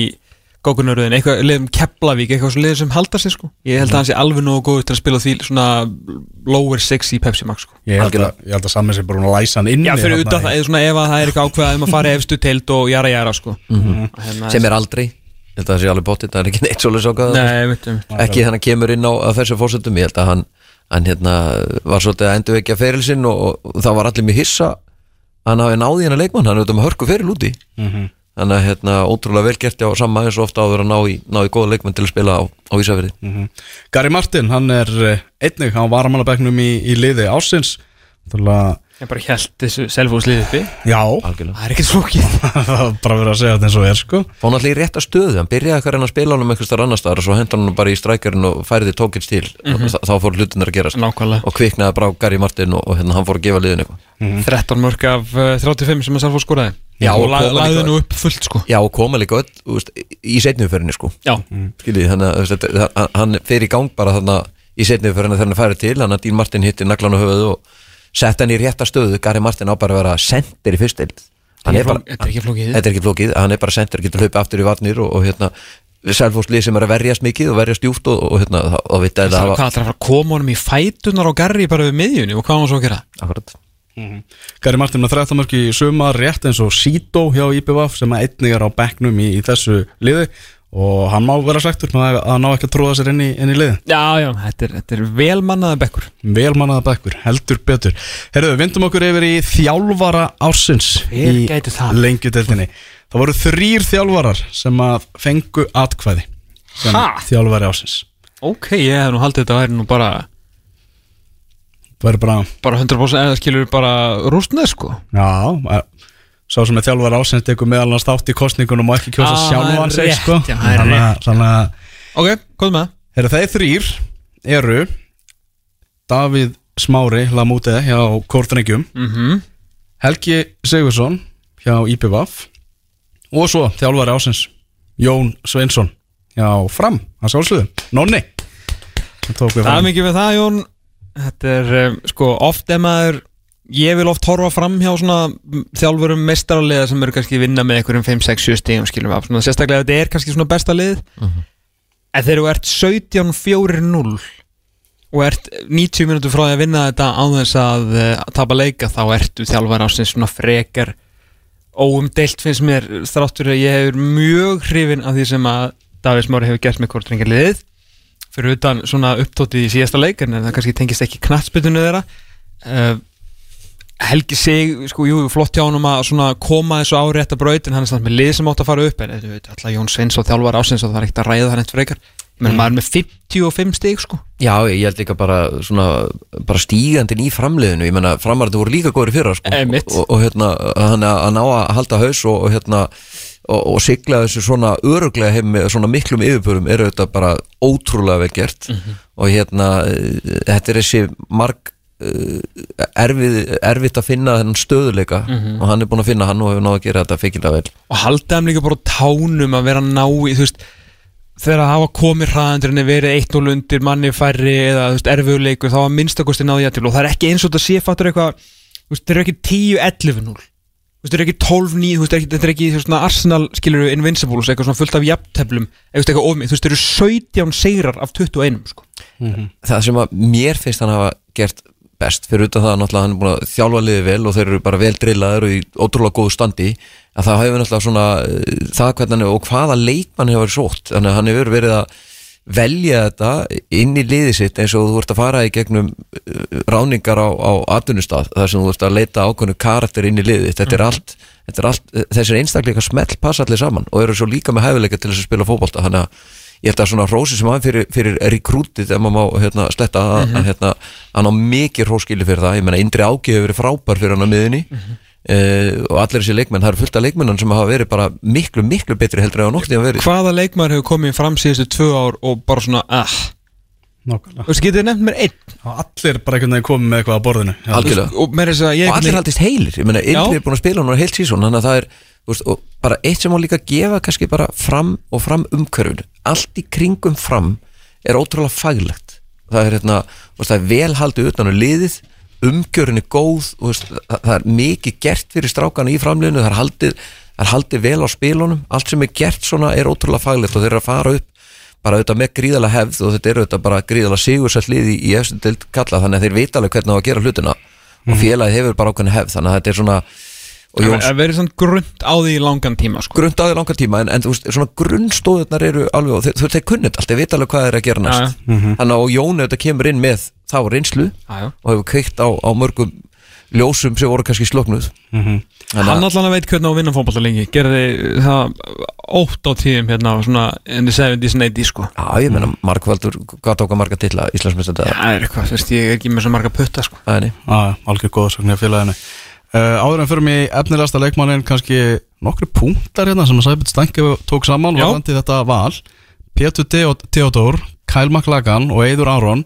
Gókunaröðin, eitthvað liðum Keflavík, eitthvað svo liðum sem halda sig sko. Ég held að hann sé alveg nógu góð til að spila því svona lower six í Pepsi Max sko. Ég held að, ég held að saman sem bara hún að læsa hann inn Já, fyrir utan það, eða svona ef að það er eitthvað ákveðað um að fara efstu teild og jara jara sko. Hérna, sem er aldrei. Ég held að það sé alveg bóttið, það er ekki neitt svolítið sákað Nei, veitum ekki þannig að kemur inn á, þessu fórsöndum ég held að hann, hann hérna, var svolítið allir hann hann er þannig að hérna, ótrúlega velgert já, sama eins og ofta áður að ná í, ná í góða leikmann til að spila á, á Ísafirði. Mhm. Gary Martin, hann er eh, einnig, hann var að mannabæknum í, í liði ásins Þannig Ég bara held þessu selfhúslið uppi. Já, algjörlega. Það er ekkert flókið. Það var bara verið að segja þetta eins og er sko. Hann alltaf í rétta stöðu, hann byrjaði að að spila hann um eitthvað starf annar staðar og svo hendur hann bara í strækjarinn og færiði tókins til. Og þa- þá fór hlutinnar að gerast. Nákvæmlega. Og kviknaði bara á Gary Martin og, og hérna hann fór að gefa liðin eitthvað. 13 mörg af uh, 35 sem að selfhús skoraði Já, og og lagði nú upp fullt sko. Já, og koma líka öll, veist, í setniðuferðinni sko. Já, skiljið, þannig að hann- fer í gang bara þarna í setniðuferðinni þegar hann færi til hann að Dín Martin hitti naglan á höfuðu og sett hann í rétta stöðu, Gary Martin á bara að vera sendir í fyrst þetta er ekki flókið. Þetta er ekki flókið, hann er bara sendir getur hlaupið aftur í varnir og, og hérna Selfosslið sem er að verjast mikið og verjast djúft og, og hérna, þá- veit að Það það er að að koma honum í fætunar á garri bara við miðjunni og hvað var hann svo að gera? Akkurat Gary Martin með 13 mörg í sumar rétt eins og Sito hjá IPVF sem að einnig er á bekknum í, í þessu liði. Og hann má vera sættur með að, að ná ekki að tróða sér inn í, inn í liði Já, já, þetta er, þetta er velmannaða bekkur. Velmannaða bekkur, heldur betur. Herðu, vindum okkur yfir í þjálfara ársins Hver í gæti það? lengjudeldinni Það voru þrýr þjálfarar sem að fengu atkvæði sem Ha? þjálfari ársins. Ok, ég hef nú haldið þetta væri nú bara Það verður bara, bara 100% eða skilur bara rústneð sko. Já að- Sá sem er þjálfari ársins tekur meðal hans þátt í kostningunum og ekki kjósa Ah, sjálfan sig sko. það Þannig að- Ok, hvað með. Það? Þeir þrýr eru Davíð Smári Lamúte hjá Kortrengjum Mm Helgi Sigursson hjá IPVAF og svo þjálfari ásins Jón Sveinsson hjá Fram, hans álsluðu, Nonni. Það er mikið við það, Jón Þetta er, um, sko, oft ef maður Ég vil oft horfa fram hjá svona þjálfurum meistaraliða sem eru kannski að vinna með einhverjum 5, 6, 7 stíðum skilum við af. Svona, sérstaklega þetta er kannski svona besta lið en þegar þú ert 17-4-0 og ert 90 minútur frá því að vinna þetta á þess að uh, tapa leika þá ertu þjálfar ásins svona frekar óumdeilt finnst mér þráttur að ég hefur mjög hrifin af því sem að Davís Mári hefur gert með kortringarliðið fyrir utan svona upptótið í síðasta leik en það kannski tengist ekki knattspytunni þeirra. Uh, Helgi sig, sko, jú, flott hjá honum að svona koma þessu á rétta braut en hann er samt með lið sem átt að fara upp en þú veit, alltaf Jón Sveins og þjálfar ásins og það er ekkert að ræða það neitt frekar. Menn maður er með 55 stig, sko. Já, ég held líka bara svona bara stígandinn í framliðinu. Ég menna framarðu voru líka góður í fyrra sko. Einmitt. og, og hérna hann að að ná að halda haus og, og hérna og, og sigla þessu svona öruglega heim með svona miklum yfirbörum eru þetta bara ótrúlega vel gert. Og hérna eh, þetta er þessi marg uh, erfið, erfitt að finna þennan stöðuleika og hann er búin að finna hann og hefur náð að gera þetta feikilega vel. Og halda þeim líka bara tánum að vera ná í, þú veist þegar það hafa komið hraðandur en verið 1-0 undir manni færri eða erfiðuleikur þá að minnstakosti náði ég til. Og það er ekki eins og þetta sé fattur eitthvað þú veist, þeir eru ekki 10-11-0 þú veist, þeir eru ekki 12-9 þú veist, þetta er ekki svona Arsenal skilur við Invincibles eitthvað svona fullt af jafnteflum eitthvað, eitthvað ofmið, þú veist, þeir eru 17 sigrar af 21 sko. það sem að mér finnst hann hafa gert best fyrir utan það að náttúrulega hann er búin að þjálfa liði vel og þeir eru bara vel drillaður og í ótrúlega góðu standi að það hefur náttúrulega svona eh, það hvernig er og hvaða leikmann hefur sótt þannig að hann hefur verið að velja þetta inn í liði sitt eins og þú ert að fara í gegnum eh, ráningar á, á atvinnustað þar sem þú ert að leita ákveðnu karakter inn í liði þetta er allt, þetta er allt þessir einstakleika smell passa allir saman og eru svo líka með hæfileika til þess að spila fótbolta. Þannig að ég held að svona rósi sem hann fyrir, fyrir rekrútið ef maður má hérna, sletta að, að hérna, hann á mikið róskili fyrir það. Ég meina Indri Áki hefur verið frábær fyrir hann á miðunni uh, og allir þessi leikmenn það eru fullt af leikmennan sem hafa verið bara miklu, miklu betri heldur en á nokkuð verið hvaða leikmaður hefur komið fram síðustu tvö ár og bara svona, ah, Nákvæmlega. þú veist, getið þið nefnt mér einn Og Allir bara einhvern veginn komið með eitthvað á borðinu Já. Algjörlega. og að ég og allir haldist heilir, ég meina Já. er búin að spila hann heilt sísón þannig að það er þú veist, og bara eitt sem má líka gefa kannski bara fram og fram umhverfinu allt í kringum fram er ótrúlega faglegt það er, hérna, þú veist, það er vel haldið utan á liðið umgjörun er góð veist, það, það er mikið gert fyrir strákana í framliðinu það er haldið, það er haldið vel á spilunum. Allt sem er gert svona er ótrúlega faglegt og þeir eru að fara upp bara auðvitað með gríðalega hefð og þetta er auðvitað bara gríðalega sigursætt liði í eftir kalla þannig að þeir vita alveg hvernig á að gera hlutina. Og félagið hefur bara ákveðin hefð þannig að þetta er svona Það verður svona grunnt á því langan tíma sko. grunnt aðeins langan tíma en, en þú veist, svona grunnstóðurnar eru alveg og þeir, þeir, þeir kunnit allt, þeir vita alveg hvað þeir eru að gera næst. Já, þannig að og Jón auðvitað kemur inn með þá reynslu Já, já. og hefur kveikt á, á mörgum ljósum sem voru kannski sloknuð Mhm. þannig Hann að allan að veit hvernig á að vinna fótbolta lengi. Gerði það ótt á tíðum hérna svona in the 70s and 80s sko. Já, ég meina, Markvaldur, hvað tók að marga titla Íslandsmyndstönd Það er eitthvað, ég er ekki með svo marga putta sko. Að Já, algjör góðsögn uh, Áður en fyrir mig efnilegasta leikmannin kannski nokkri punktar hérna sem að Sæbjörn Stengi tók saman Já. varðandi þetta val. Pétur Theodór, Kyle McLagan og Eidur Aron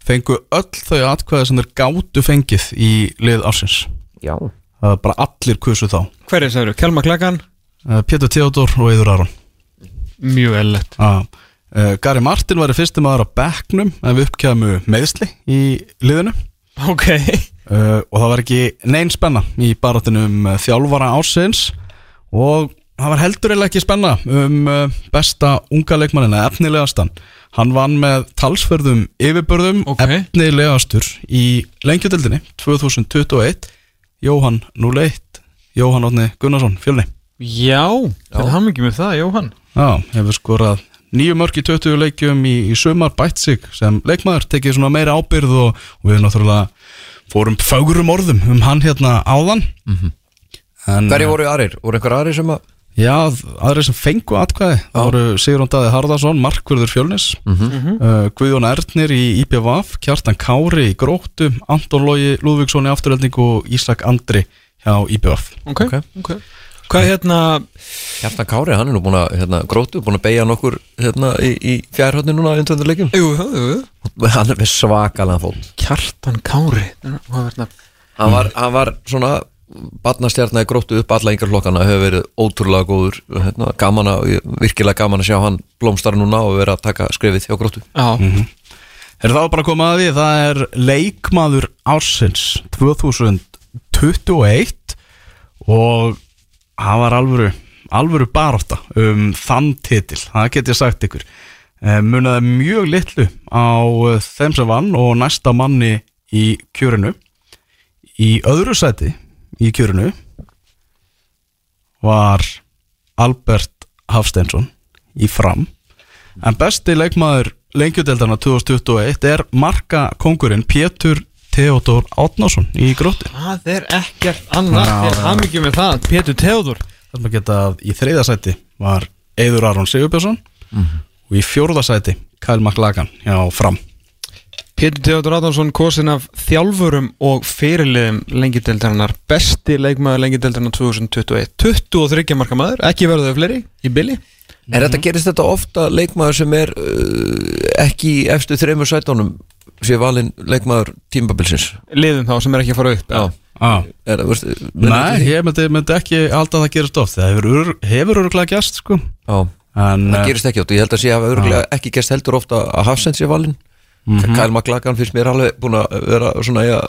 fengu öll þau atkvæði sem þeir gátu fengið í lið ársins. Já. Það er bara allir kusu þá. Hver er það? Kjálma Klagan, uh, Pétur Theodór og Eidur Aron mjög eðlilegt. Uh, uh, Gary Martin var í fyrsti maður á bekknum ef uppkjæmu meðsli í liðinu. Ok uh, og það var ekki neinn spenna í baráttinu um uh, þjálfara ársins. Og það var heldur eða ekki spenna um uh, besta unga leikmannina, efnilegastan. Hann vann með talsverðum yfirbörðum, Ok. efnilegastur í lengjadöldinni 2021 Jóhann 01 Jóhann Átni Gunnarsson, fjölni. Já, þetta hann ekki með það, Jóhann. Já, hefur skorað nýju mörg í 20 leikjum í, í sumar bætt sig sem leikmaður, tekið svona meira ábyrð og, og við náttúrulega fórum fágurum orðum um hann hérna áðan. Mm en, Hverju voru aðrir? Voru einhver aðrir sem að Já, aðri sem fengu atkvæði. Það voru Sigrun Daði Harðarsson, Markvörður Fjölnis uh, Guðjón Ernir í IPVaf, Kjartan Kári í Gróttu Anton Lógi Lúðvíksson í afturölding og Ísak Andri hjá IPVaf Ok, ok Hvað hérna, Hjartan Kári, hann er nú búin að hérna, grótu, búin að beigja nokkur hérna, í, í fjærhóttinu núna í undandur leikjum. Jú, jú, jú Hann er svakalega fólk Kjartan Kári það? Hann var, hann var svona barnastjarnar gróttu upp alla yngar flokkana hefur verið ótrúlega góður hérna, gaman að, virkilega gaman að sjá hann blómstar núna og vera að taka skrefið hjá gróttu. Já, Er það bara að koma að því, það er leikmaður ársins 2021 og það var alvöru, alvöru baróta um þann titil, það get ég sagt ykkur. Eh, Munaði mjög litlu á eh, þeim sem vann og næsta manni í kjörinu. Í öðru sæti í kjörinu var Albert Hafsteinsson í fram en besti leikmaður lengjudeldana 2021 er marka kongurinn Pétur Theodor Átnásson í gróttu. Það er ekkert annað er hann ekki með það. Pétur Theodor þar maður geta að í þriða sæti var Eiður Aron Sigurbjörnsson og í fjórða sæti Kyle McLagan hjá fram. Pétur Theodor Adamsson kosin af þjálfurum og fyrirliðum lengjudeldarinnar besti leikmaður lengjudeldarinnar 2021 23 marka maður, ekki verður þau fleiri í billi Er þetta gerist þetta ofta leikmaður sem er uh, ekki í efstu þreymur sætónum sé valinn leikmaður tímabilsins. Liðum þá sem er ekki að fara upp Já, ah. er, veist, Nei, ég myndi, myndi ekki alltaf það gerist oft. Það hefur, hefur öruglega gerst sko. Það eh, gerist ekki átt Ég held að sé að örgulega ekki gerst heldur ofta að Hafsend sé valinn. Mm -hmm. Kyle McLagan finnst mér alveg búin að vera svona ja,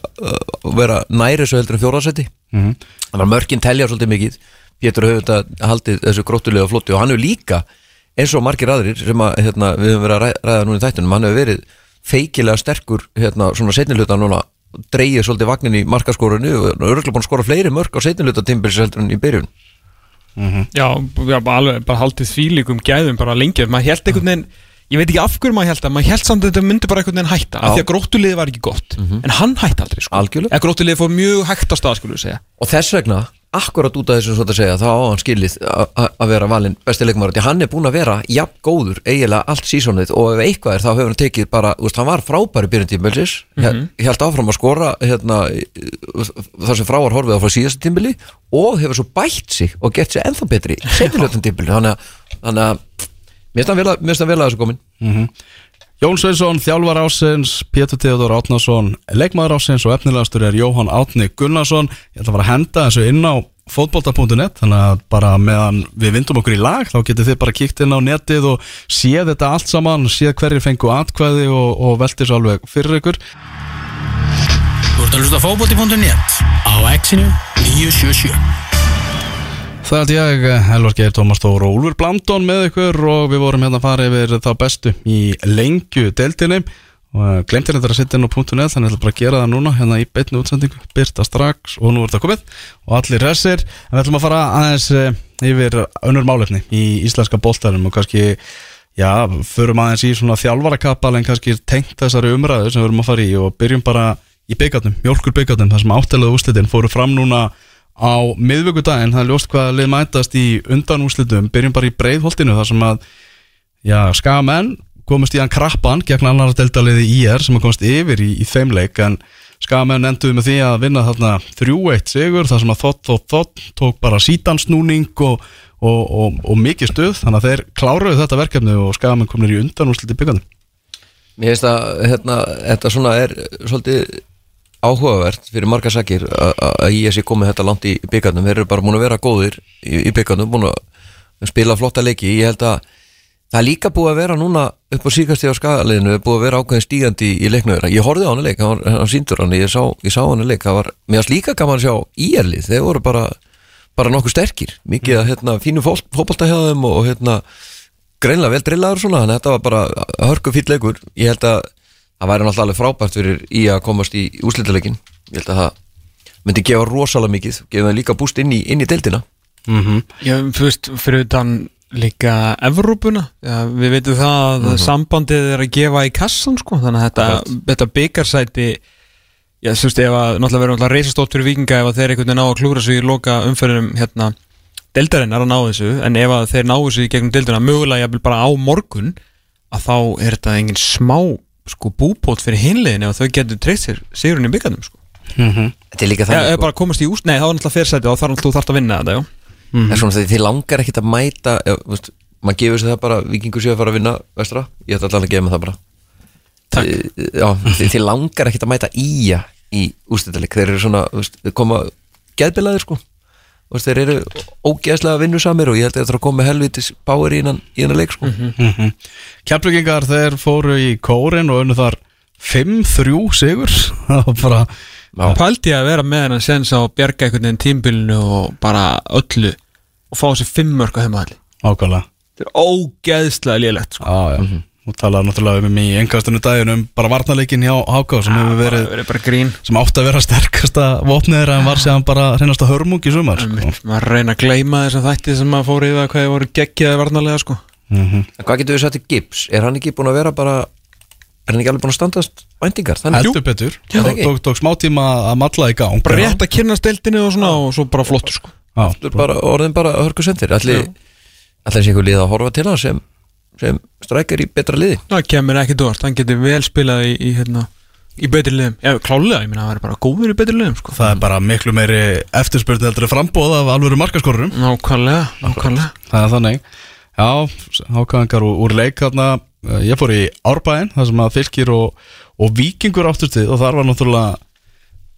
að vera næri svo heldur en fjórðarsæti. Mhm. Þannig að mörkin telja svolítið mikið. Pétur hefur þetta haldið þessu gróttulega flotti og hann hefur líka eins og margir aðrir sem að, hérna, við höfum verið að ræ- ræða núna í þættunum hann hefur verið feikilega sterkur hérna, svona setniluta núna dreigið svolítið vagnin í markaskórunu og örgulega búin að skora fleiri mörk á setniluta tímbils heldur en í byrjun. Já, já bara, alveg, bara haldið þvílíkum gæðum bara lengi, maður held einhvern veginn ég veit ekki af hverju maður held að, maður held samt að þetta myndi bara einhvern veginn hætta, af því að gróttuliði var ekki gott. En hann hætti aldrei, sko. Algjörlega. eða gróttuliði fór mjög hægt á stað, og þess vegna, akkurat út af þessu svo að segja, þá á hann skilið að vera valinn besti leikmaður, því hann er búin að vera jafn góður eiginlega allt sísonið og ef eitthvað er þá hefur hann tekið bara, þú veist, hann var frábæri byrjun tímbilsis, mm -hmm. held áfram að skora hérna, þar sem frá var horfið á frá síðasta tímbili og hefur svo bætt sig og gett sig ennþá betri setjulötum tímbili, þannig að mér finnst hann vel að- þessu komin Jón Sveinsson, þjálfar ásins, Pétur Theodor Átnason, leikmaður ásins og efnilegastur er Jóhann Átni Gunnarsson. Ég ætla að fara að henda þessu inn á fótbolta.net, þannig að bara meðan við vindum okkur í lag, þá getið þið bara kíkt inn á netið og séð þetta allt saman, séð hverjir fengu atkvæði og, og veltið svo alveg fyrir ykkur. Þú ert að hlusta á fótbolti.net á exinu 977 Það held ég, Elvar Geir, Tómas Þór og Úlfur Blandón með ykkur og við vorum hérna að fara yfir þá bestu í lengju deildinni og glemtir þetta að setja inn á .net þannig að ég ætla bara að gera það núna hérna í beitnu útsendingu, byrta strax og nú er þetta komið. Og allir resir en við ætlum að fara aðeins eh, yfir önnur málefni í íslenska boltarum og kannski, já, förum aðeins í svona þjálfarakapal en kannski tengt þessari umræðu sem við erum að fara í og byrjum bara í byggarnum, mjölkur byggarnum þar sem áttælaðu úslitin fóru fram núna á miðvöggudaginn, það er ljóst hvað lið mætast í undanúslitum, byrjum bara í breiðholtinu þar sem að já, skamenn komast í hann krappan gegn annar deltaliði IR sem að komast yfir í, í þeim leik. En skamenn enduðu með því að vinna þarna 3-1 sigur þar sem að þótt, þótt, þótt tók bara sítansnúning og, og, og, og mikið stuð. Þannig að þeir kláruðu þetta verkefni og skamenn komnir í undanúsliti byggandum Mér finnst að hérna, þetta svona er svolítið áhugavert fyrir marga sakir að ég sé komið þetta langt í byggarnum þeir eru bara múin að vera góðir í, í byggarnum múin að spila flotta leiki. Ég held að það líka búið að vera núna upp á síkastíð á skagaliðinu búið að vera ákveðin stígandi í leiknöður ég horfið á hann leik, hann, hann síndur hann ég sá, ég sá hann leik, það var mér líka gaman að sjá íerlið, þeir voru bara bara nokkuð sterkir, mikið að hérna, fínu fókbaltahjáðum og hérna greinlega vel drillaður svona, þannig að þetta var bara hörku fýll leikur, ég held að það væri náttúrulega alveg frábært fyrir í að komast í úslítaleikin, ég held að það myndi gefa rosalega mikið, gefa það líka búst inn í, inn í deildina. Mm -hmm. Já, þú veist, fyrir utan líka Evrópuna, Já, við veitum það að Mhm. sambandið er að gefa í kassan sko, þannig að þetta, þetta byggarsæti Já, þú veist, ef að náttúrulega verður náttúrulega reysastótt fyrir vikinga ef að þeir einhvern veginn ná að klúra sig í loka umferðinum hérna, deildarinnar að ná þessu. En ef að þeir ná þessu í gegnum deildina mögulega jafnvel bara á morgun að þá er þetta engin smá sko búbót fyrir hinliðin ef þau getur treyst sér sigurinn í byggarnum sko. Þetta er líka Já, þannig ef sko. bara komast í úst, nei þá er náttúrulega fyrirsæti og þá þarf þú þarft að vinna þetta, Það er svona þið langar ekkit að mæta ef, veist, maður gefur sér það bara vikingur séu að fara að vinna vestra, ég ætla allan að gefa mig það bara. Takk. Já, þið, þið langar ekkit að mæta íja í úrstættileik, þeir eru svona veist, koma geðbilaðir sko veist, þeir eru ógeðslega vinnusamir og ég held að þetta er að koma helvitis báir í innan leik sko. Mm Keflugingar þeir fóru í kórin og unnu þar 5-3 sigur. Það var bara ég að vera með hennan sens á að bjarga einhvern veginn tímbilinu og bara öllu og fá þessi fimm mörg á heimaðalli ákvæmlega Þetta er ógeðslega lélegt sko. Já, já, og talaði náttúrulega um í engkastunum daginn um bara varnarleikin hjá Háká sem hefur verið, verið bara grín. sem átti að vera sterkasta vopnið þeirra en var séðan bara hreinasta hörmung í sumar sko. Maður reyna að gleyma þessum þætti sem maður fór í það hvað ég voru geggjaði varnarlega sko. mm En hvað getur við sagt í Gibbs? Er hann ekki búin að vera bara er hann ekki alveg búin að standast væntingar? Þannig, Heldur betur, tók, tók, smá tíma að matla í gang bara rétt að kynna steltinu og svona og svo bara flottu sko. Er bara orðin bara hörku sendir Allir sé einhver lið að horfa til hann sem, sem strækir í betra liði. Það kemur ekki dórst, hann getur vel spilað í, í, hérna, í betri liðum. Já, klálega, ég minna að hann er bara góður í betri liðum sko. Það er bara miklu meiri eftirspurni heldur að frambóða af alvöru markaskorurum nákvæmlega, nákvæmlega. Það er þannig. Já, hákaðingar úr, úr leik þarna. Ég fór í Árbæinn þar sem að fylgir og, og vikingur áttust við og þar var náttúrulega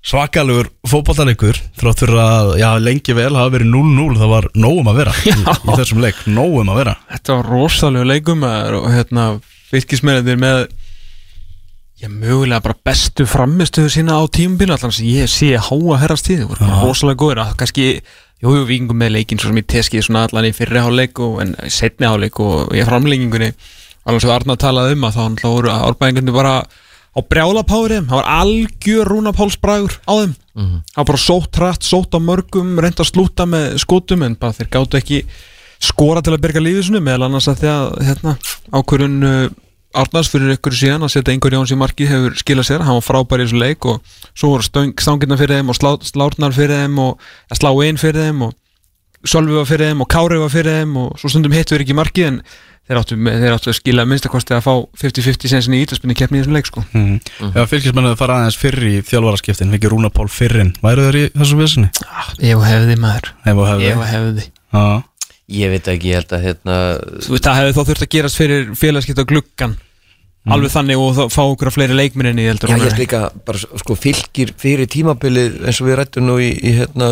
svakalugur fótballalegur þrátt fyrir að, já, lengi vel hafa verið 0-0 það var nógum að vera í, í þessum leik, nógum að vera. Þetta var rosalega leikum og hérna fylgismennir með já, mögulega bara bestu framistuðu sína á tímubílu allan sem ég sé háa herrast tíð voru bara rosalega góður að kannski jú, jú, vikingum með leikin svo sem ég teskið svona allan í fyrri háleik og en setni háleik og í framlengingunni. Alveg sem Arna talaði um að þá voru árbæðingarnir bara á brjálapári það var algjör rúnapálsbræður á þeim. Það var bara sótt hrætt, sótt á mörgum reynda að slúta með skotum en bara þeir gáttu ekki skora til að byrga lífið svona meðal annars að því að hérna, ákvörun uh, Arnars fyrir ykkur síðan að setja einhver Jóns í markið hefur skilað sér, hann var frábær í þessu leik og svo voru stangirna fyrir þeim og slá, slárnar fyrir þeim og slá einn fyrir þeim og Sölvi var fyrir þeim og Kári var fyrir þeim og svo stundum hittu þeir ekki markið en þeir áttu, þeir áttu að skila minnstakosti að fá 50-50 sensin í ítalspinni keppni í þessum leik sko. mm. Já, fylgismennuðu fara aðeins fyrr í þjálfaraskiptin. Viki Rúna Pál fyrrin, væru þeir í þessu vissinni? Ég og hefði maður. Ef og hefði. Ég hefði. Já, Ég veit ekki, ég held að hérna Þú veist, það hefði þá þurft að gerast fyrir félagskipt á gluggan alveg þannig og þá fá okkur að fleiri leikminni Já, ég held líka bara sko fylgir fyrir tímabilið eins og við rættum nú í, í hérna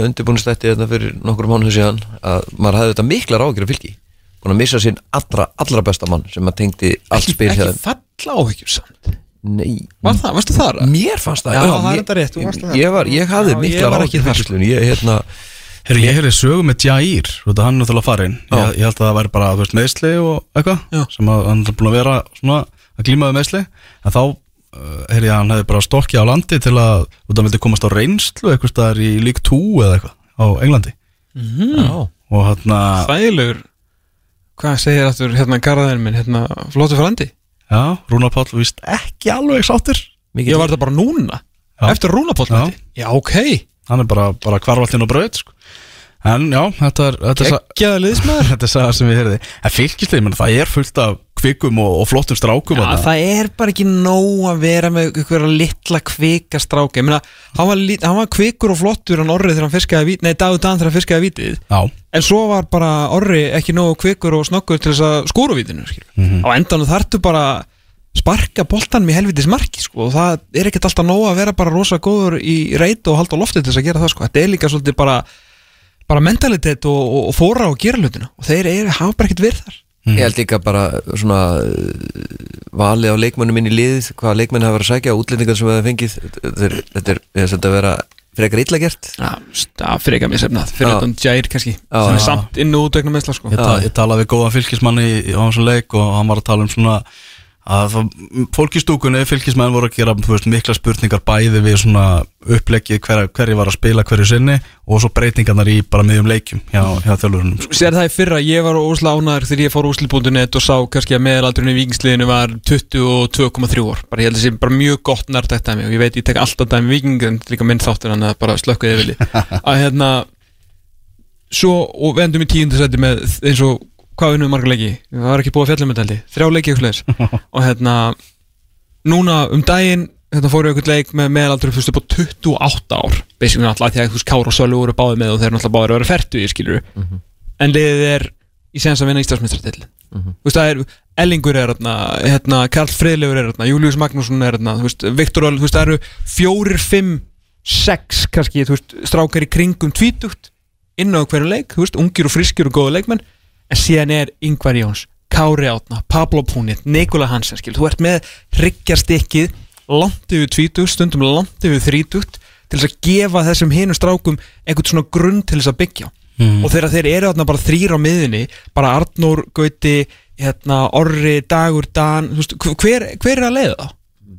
hérna að að búin að missa sinn allra, allra besta mann sem að tengdi allt spil ekki falla áhyggjur samt? Nei, Var það, varstu þar? mér fannst það Já, það er þetta rétt, þú varst það. Ég, var, ég hafði Já, ég miklar var ekki ágjur þar, fylgislun ég, hérna, Herri, ég hefði sögu með Jair Þú veit að hann er náttúrulega farin Já. ég, ég held að það væri bara þú veist, meðsli og Já. eitthvað sem að hann er búin að vera svona að glíma við meðsli en þá uh, að hann hefði bara stokkið á landi til að þú veit að hann vildi komast á reynslu eitthvað staðar í lík 2 eða eitthvað á Englandi. Já, og hann að Þægilegur Hvað segir aftur hérna garðaðin minn hérna flóttu frandi já, Rúnar Páll víst ekki alveg sáttur. Mikið Ég var þetta bara núna Já. Eftir rúnapóll Já. Já, ok. Hann er bara, bara hvarfallinn og brauð sko. en já, þetta er er, Gekkjaða liðsmaður. Þetta er saga sem við heyrði. En menn, það er fullt af kvikum og, og flottum strákum þarna. það er bara ekki nóg að vera með ykkur litla kvika stráka Ég meina, hann var, hann var kvikur og flottur hann orrið þegar hann fiskaði vítið Nei, Dagur Dan þegar hann fiskaði vítið já, En svo var bara orri ekki nógu kvikur og snokkur til þess að skóra vítinu Mhm. Á endanum þarftu bara sparka boltanum í helvitis marki sko, og það er ekkert alltaf nóg að vera bara rosa góður í reit og halda loftið til þess að gera það sko. Þetta er líka svolítið bara bara mentalitet og, og, og fóra og gera hlutina og þeir eru, hafa bara ekkert verið þar Ég held líka bara svona uh, valið á leikmönnum inn í liðið hvað leikmenn hafa verið að sækja, útlendingar sem hafa fengið þetta er, er, held að vera frekar illa gert Já, það fyrir ekki að mér sefnað fyrir Já. þetta Jair kannski sem er samt inn og út vegna meðsla sko. ég, ta ég talaði við góðan fylgismann í, í á þessum leik og hann var að tala um svona að það, fólk í stúkunni, fylgismenn voru að gera veist, mikla spurningar bæði við svona uppleggi hver, hverju var að spila hverju sinni og svo breytingarnar í bara miðjum leikjum hjá, hjá þjálfurunum. Sér það í fyrra, ég var ósla ánæður þegar ég fór úsli.net og sá kannski að meðalaldurinn í vikingsliðinu var 22,3 ár bara ég held að sé bara mjög gott nærtækt dæmi og ég veit ég tek alltaf dæmi viking en þetta líka minn þáttur hann að bara slökkuði vilji að hérna svo og við endum í tíundasæti með eins og hvað við marga leiki? Það var ekki búið að þetta þrjá leiki eitthvað leis og hérna núna um daginn hérna fóru ykkur leik með upp upp á 28 ár. Basically náttúrulega því að þú Kára og Sölu voru báði með og þeir eru náttúrulega báðir að vera fertu í skilur en liðið er í senst að vinna Íslandsmyndsartill þú veist það er Ellingur er hérna, hérna Karl Friðlegur er hérna, Július Magnússon er hérna, þú veist, Viktor Öll, þú veist, það eru fjórir, fimm, sex kannski, þú veist, strákar í kringum tvítugt inn á hverju leik, þú veist, ungir og friskir og góða leikmenn, en síðan er Ingvar Jóns, Kári Átna, Pablo Púnit, Nikola Hansen, skil, þú ert með ryggjarstykkið, langt yfir tvítugt, stundum langt yfir þrítugt til þess að gefa þessum hinum strákum einhvern svona grunn til þess að byggja á. Og þegar þeir eru þarna bara þrýr á miðinni bara Arnór, Gauti hérna, Orri, Dagur, Dan veist, hver, hver er að leiða þá?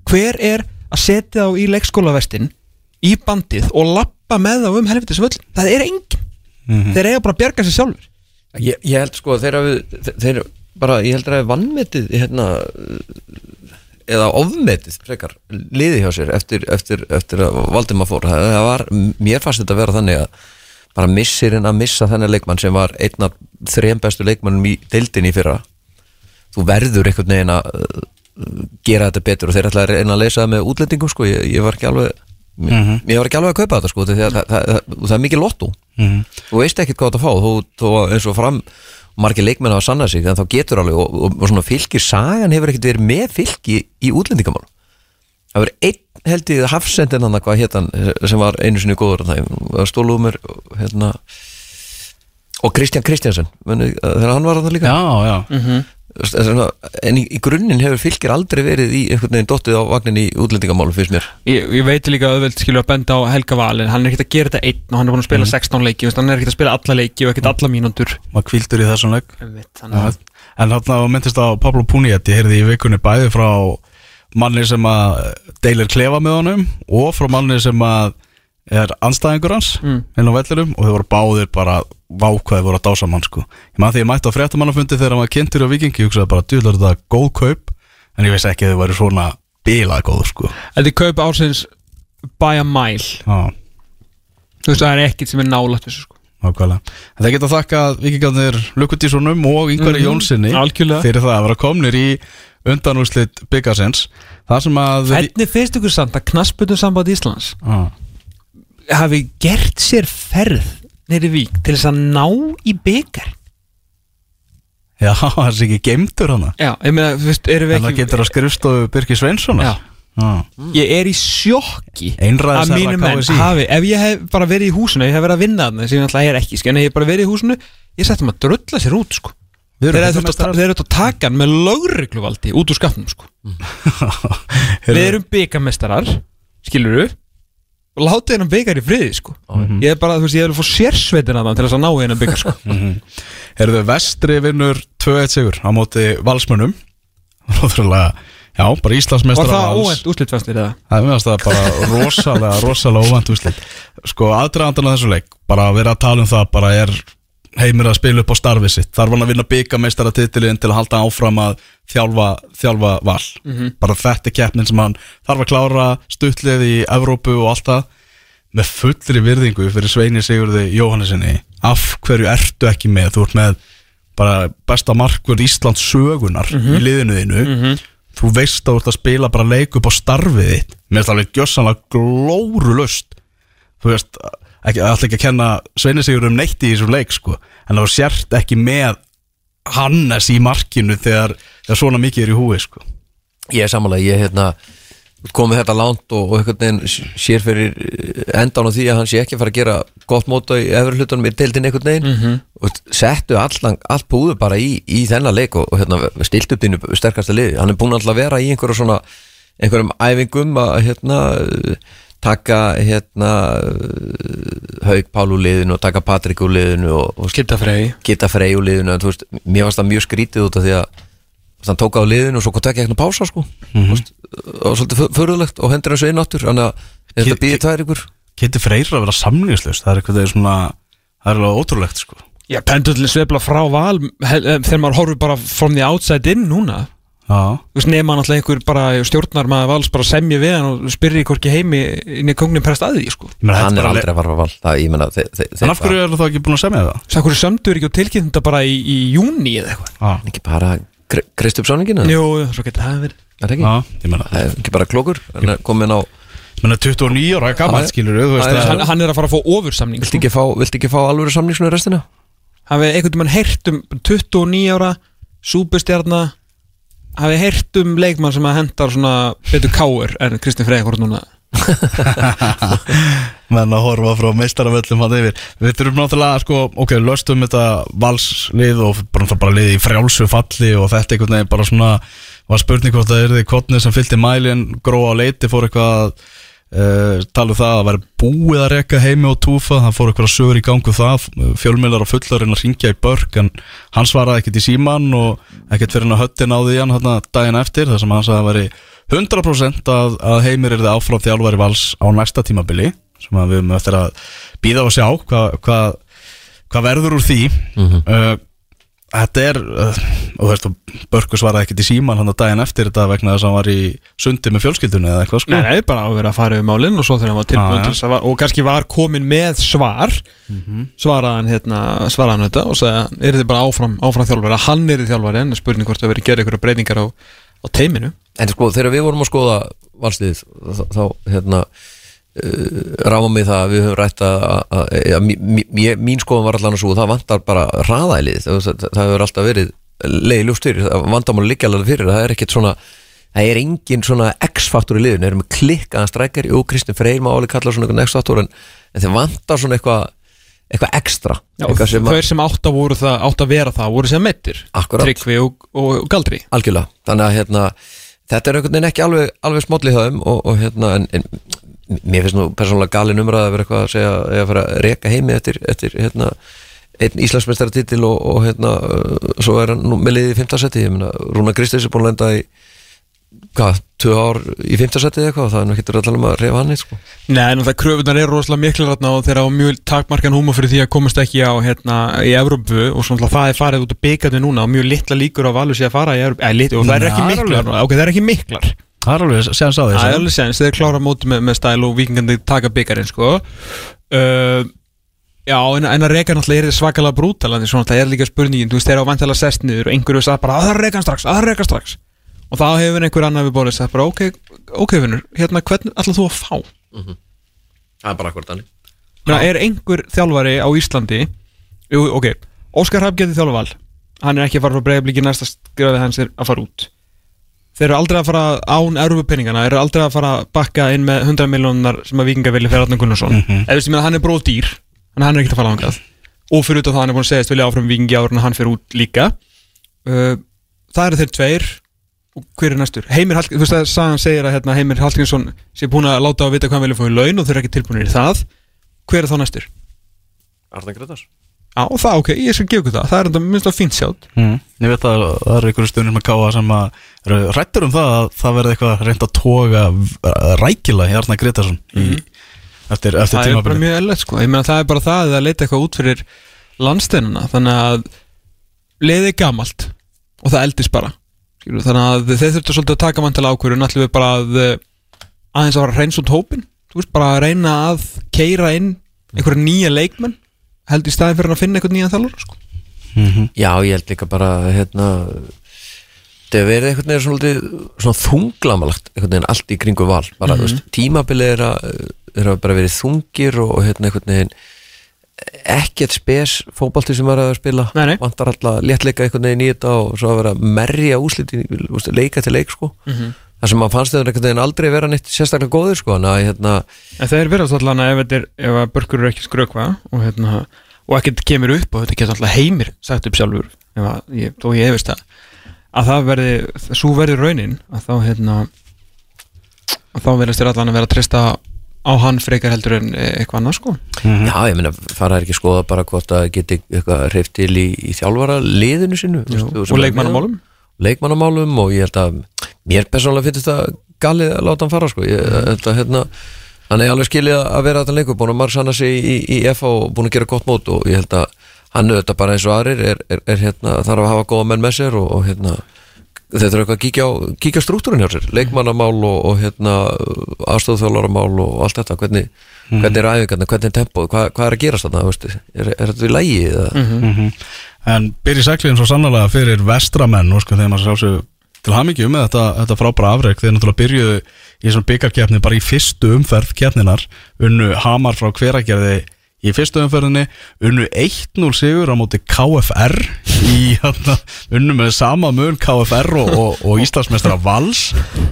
hver er að setja þá í leikskólavestin í bandið og lappa með þá um helvitis völl það er enginn. Þeir eiga bara að bjarga sér sjálfur ég, ég held sko að þeir hafi þeir, bara, ég held að það er vannmetið hérna eða ofmetið frekar liði hjá sér eftir, eftir, eftir að Valdimar fór. Það, það var, mér fannst þetta að vera þannig að bara missirinn að missa þennan leikmann sem var einn af þrejum bestu leikmannum í deildinni í fyrra. Þú verður einhvern veginn að uh, gera þetta betur og þeir ætla að reyna að leysa það með útlendingum sko, ég, ég var ekki alveg Mhm. ég var ekki alveg að kaupa þetta sko því að það, það, það, það er mikið lotto Mhm. þú veist ekkert hvað þetta fá. Þú, þú eins og fram margir leikmenn hafa sannað sig en þá getur alveg og, og, og svona fylgir sagan hefur ekkert verið með fylgi í útlendingamál það verið einn held ég hafsendin hann hvað hétt hann sem var einu sinni góður það stóluðu mér hérna og Kristján Kristjánsson þegar hann var hann líka? Já, já, Svona, en í, í grunninn hefur fylgir aldrei verið í einhvern veginn dottið á vagnin í útlendingamálum finnst mér. Ég, ég veit líka auðvelt skilur að benda á Helga Valin. Hann er ekkert að gera þetta einn og hann er búin að spila 16 leiki veist, hann er ekkert að spila alla leiki og ekkert alla mínútur. Maður kvildur í þessum leik. Þannig að En þarna þú myndist á Pablo Puniet ég heyrði í vikunni bæði frá manni sem að deilir klefa með honum og frá manni sem að er anstæðingur hans Mm. inn á vellirum og þau voru báðir bara vákvæði voru að dása mann sko. Ég maður því ég mætti á fréttamannafundi þegar hann var kynntur á vikingi ég hugsaði bara djúðlar þetta góð kaup? En ég veist ekki að þau væri svona bilað góð sko. Þetta er kaup ársins by a mile. Já, Þú veist, það er ekkert sem er nálægt þessu sko. Nákvæmlega. Það geta þakkað vikingarnir Lukutíssonum og Ingvari Mhm, Jónssoni algjörlega. fyrir það að vera komnir í undanúslit byggasins það sem að Hvernig finnst ykkur samt að knassbyrnum samband Íslands? Já. Hafi gert sér ferð neyri vík til þess að ná í byggar Já, það er ekki geimtur hana. Já, ég meina, þú veist, erum við En það ekki getur á skrifstofu Birki Sveinssonar. Já. Já. Ég er í sjokki Einræðisherra að mínu menn hafi Ef ég hef bara verið í húsinu, ég hef verið að vinna þarna sem ég náttúrulega er ekki, sko, en ef ég hef bara verið í húsinu ég settum að drulla sér út, sko. Við Þeir eru þurft að- eru að taka hann með lögregluvaldi út úr skapnum, sko. Við Heyrðu, erum byggamestarar, skilur og látið hennan byggar í friði sko. ég er bara, þú veist, ég er að fá sérsveitin að það til þess að ná hennan byggar sko. Herðu vestri vinnur 2-1 sigur á móti valsmönnum Róðurlega, já, bara var Íslandsmeistar það óvænt úslitfastir eða? Það er bara rosalega, rosalega óvænt úslit Sko, aðdraðandan af þessu leik bara að vera að tala um það bara er heimir að spila upp á starfið sitt. Þarf hann að vinna byggameistaratitilin til að halda áfram að þjálfa, þjálfa val? Bara þetta er keppnin sem hann þarf að klára stuttlið í Evrópu og allt það. Með fullri virðingu fyrir Sveini Sigurði Jóhannesinni af hverju ertu ekki með? Þú ert með bara besta markvörð Íslands sögunar í liðinu þínu. Þú veist að þú ert að spila bara leik upp á starfið þitt. Mér finnst alveg gjössanlega glórulust þú veist, ekki, alltaf ekki að kenna Sveini Sigur um neitt í þessum leik sko, en það var sért ekki með Hannes í markinu þegar, þegar svona mikið er í húi sko. Ég er samanlega, ég hérna komið þetta langt og, og einhvern veginn sér fyrir endan á því að hann sé ekki að fara að gera gott móta í efri hlutunum í deildin einhvern veginn. Og settu allan, allt búðu bara í, í þennan leik og, og hérna, stilt upp þínu sterkasta liði, hann er búin alltaf að vera í einhverjum svona, einhverjum æfingum að hérna taka hérna Haug Pál úr liðinu og taka Patrik úr liðinu og, og Kitta Frey úr liðinu en þú veist, mér varst það mjög skrítið út af því að hann tók á liðinu og svo kom tekja eitthvað pása sko mm -hmm. og svolítið förðulegt og hendur eins og eináttur þannig að þetta Ki- býði ki- tvær ykkur Kitty Freyr að vera samlingslust það er eitthvað það er svona það er alveg ótrúlegt sko. Já, pendullin svefla frá val eh, þegar maður horfir bara from the outside in núna Þú veist, nema náttúrulega einhver bara stjórnar maður vals bara semji við hann og spyrri hvorki heimi inn í kongnin prest að því, sko. Ég meina, hann er bara aldrei að fara að val það, ég menna þe þe En af hverju er það ekki búin að semja það? Sæk hverju sömdur ekki og tilkynnt þetta bara í, í júni eða eitthvað? Já, ekki bara sáninginu Jú, svo getur það verið. Er það ekki? já, ég meina það er ekki bara klókur hann er komin á Ég meina 29 ára gammal Já, skilur þú veist hafið heyrt um 29 ára súpustjarna hafið heyrt leikmann sem að hendar svona betur káur en Kristinn Freyr hvort núna? Menn að horfa frá meistaravöllum hann yfir. Við þurfum náttúrulega sko, ok, löstum þetta valslið og bara, bara liði í frjálsu falli og þetta einhvern veginn bara svona var spurning hvort það er því kotnið sem fylgdi mælin gróa á leiti fór eitthvað uh, tala um það að vera búið að reka heimi og túfa, það fór eitthvað sögur í gangu það, fjölmiðlar og fullarinn að ringja í börk en hann svaraði ekkert í síman og ekkert fyrir hann að höttin á því hann hérna daginn eftir þar sem hann sagði að veri 100% að, að heimir er þið áfram þjálfari vals á næsta tímabili sem við höfum eftir að býða og sjá hvað hva, hva verður úr því. Uh, þetta er uh, og þú veist, Börkur svaraði ekkert í síman hann að daginn eftir þetta vegna þess að hann var í sundi með fjölskyldunni eða eitthvað sko. Nei, nei, bara að vera að fara yfir málinn og svo þegar hann var tilbúin já. til þess að var, og kannski var komin með svar svaraði hann hérna svaraði hann þetta og sagði er þið bara áfram, áfram þjálfari? Að hann er þjálfari en spurning hvort það verið gerði einhverja breytingar á, á teiminu. En sko, þegar við vorum að skoða þá, þá hérna uh, ráma mig það að við höfum rætt að, að, að, að mí- mí- mín skoðum var allan að svo það vantar bara hraðælið. Það, það, það hefur alltaf verið leiði ljúst fyrir, það vantar líka alveg fyrir. Það er ekkert svona, það er engin svona X-faktor í liðinu, erum við klikkaðan strækjar jú, Kristinn Freyr má alveg kalla svona X-faktor en, en þeir vantar svona eitthvað eitthvað ekstra Já, og eitthvað sem að, þeir sem átt að, það, átt að vera það voru sem Akkurat. Tryggvi og, og, og Galdri. Algjörlega, þannig að hérna þetta er einhvern veginn ekki alveg, alveg smollið höfum og, og hérna en, en mér finnst nú persónulega galin umræða að vera eitthvað að segja að fara að reka heimi eftir, eftir hérna einn Íslandsmeistaratitil og, og hérna uh, svo er hann nú með liðið í 15 seti ég meina, Rúna Kristins er búin að lenda í hvað, tvö ár í 15 seti eða eitthvað það er nú ekki að tala um að reyfa hann eitt sko. Nei, en það kröfunar eru rosalega miklu þarna og þeirra á mjög takmarkan húma fyrir því að komast ekki á hérna í Evrópu og svona það er farið út að byggja þau núna og mjög litla líkur á valur sé að fara í Evrópu. Eða, lit, og það er ekki miklar, ok, það er ekki miklar. Það er alveg séðan sá því Það er alveg sens, þeir klára móti með, með stæl og vikingandi taka byggarinn sko. Uh, Já, en, en að reka náttúrulega er svakalega brútal en það er líka spurningin, þú veist, þeir á vantilega sest niður og einhverju sagði bara að það er rekan strax, að það er rekan strax og þá hefur einhver annar við bólið sagt bara ok, ok vinnur, hérna hvernig ætlum þú að fá? það er bara akkur þannig. Er einhver þjálfari á Íslandi jú, ok, Óskar Hafn getið þjálfaval hann er ekki að fara frá breyðablíki næsta skraði hans er að fara út. Þeir eru aldrei að fara án erfupenningana þeir eru aldrei að fara að bakka inn með 100 miljónar sem að vikinga vilja fyrir Arnar Gunnarsson. Mm -hmm. eða veist ég meina hann er bróð dýr að hann er ekki að fara ángað og fyrir út af það hann er búin að segja vilja áfram vikingi áður en hann fyrir út líka. Uh, það eru þeir tveir og hver er næstur? Heimir Hallgrímsson, þú veist að sagan segir að hérna, Heimir Hallgrímsson sé búin að láta að vita hvað hann vilja fá í laun og þau eru ekki tilbúinir í það hver er þá næstur? Arna Gretars Já, það ok, ég skal gefa ykkur það, það er enda minnst að fínt sjátt Mm. Ég veit að það eru einhverju stundir með káa sem að eru rættur um það að það verði eitthvað reynd að toga uh, rækila í Arna Gretarsson í, eftir, eftir. Það er bara mjög eðlilegt sko, ég meina það er bara það að leita eitthvað út fyrir landsteinuna þannig að er gamalt og það eldist bara Skilur, þannig að þeir þurftu svolítið að taka vantilega ákvörðun ætlum við bara að eh, aðeins að fara að reyns út hópin þú veist bara að reyna að keira inn einhverja nýja leikmenn held í staðin fyrir að finna einhvern nýjan þjálfur sko. Já, ég held líka bara hérna það verið einhvern veginn svona, svona þunglamalagt einhvern veginn allt í kringu val bara, mm -hmm. tímabili er að, er að bara verið þungir og, og hérna einhvern veginn ekkert spes fótbalti sem var að spila. Nei, nei. vantar alltaf léttleika einhvern veginn í þetta og svo að vera að merja úsliti leika til leik sko. Þar sem maður fannst einhvern veginn aldrei vera neitt sérstaklega góður sko. En hérna en þeir verðast allan að ef, þetta er, ef að börkur eru ekki skrökva og, hérna, og ekkert kemur upp og þetta getur alltaf heimir sagt upp sjálfur ef að, ég, þó ég hefist það að það verði, svo verði raunin að þá hérna að þá verðast þér allan að vera að treysta á hann frekar heldur en eh, eitthvað annað sko. Já, ég meina, fara þær ekki að skoða bara hvort að geti eitthvað hreift til í, í þjálfara liðinu sinu Jú, og leikmannamálum. leikmannamálum og ég held að mér persónulega finnst þetta galið að láta hann fara sko. ég, þetta, hérna, hann er alveg skilið að vera þetta leikur, búin að marg sanna sig í, í, í FA og búin að gera gott mót og ég held að hann auðvitað bara eins og aðrir er, er, er hérna, þarf að hafa góða menn með sér og, og hérna þeir þurfa eitthvað að kíkja kíkja struktúrin hjá sér. Leikmannamál og, og hérna aðstofþjólaramál og allt þetta. Hvernig, hvernig er æfingarna, hvernig er tempóð hvað, hvað er að gerast þarna, er, er þetta í lægi eða? Mhm. En byrji sæklinn svo sannlega fyrir vestramenn sko þegar maður sá sig til hamingju með þetta, þetta frábæra afreg þeir náttúrulega byrjuðu í þessum byggarkeppni bara í fyrstu umferð keppninar unnu Hamar frá hveragerði í fyrstu umferðinni unnu 1-0 sigur á móti KFR í hérna, unnu með sama mun KFR og, og, og Íslandsmeistra Vals.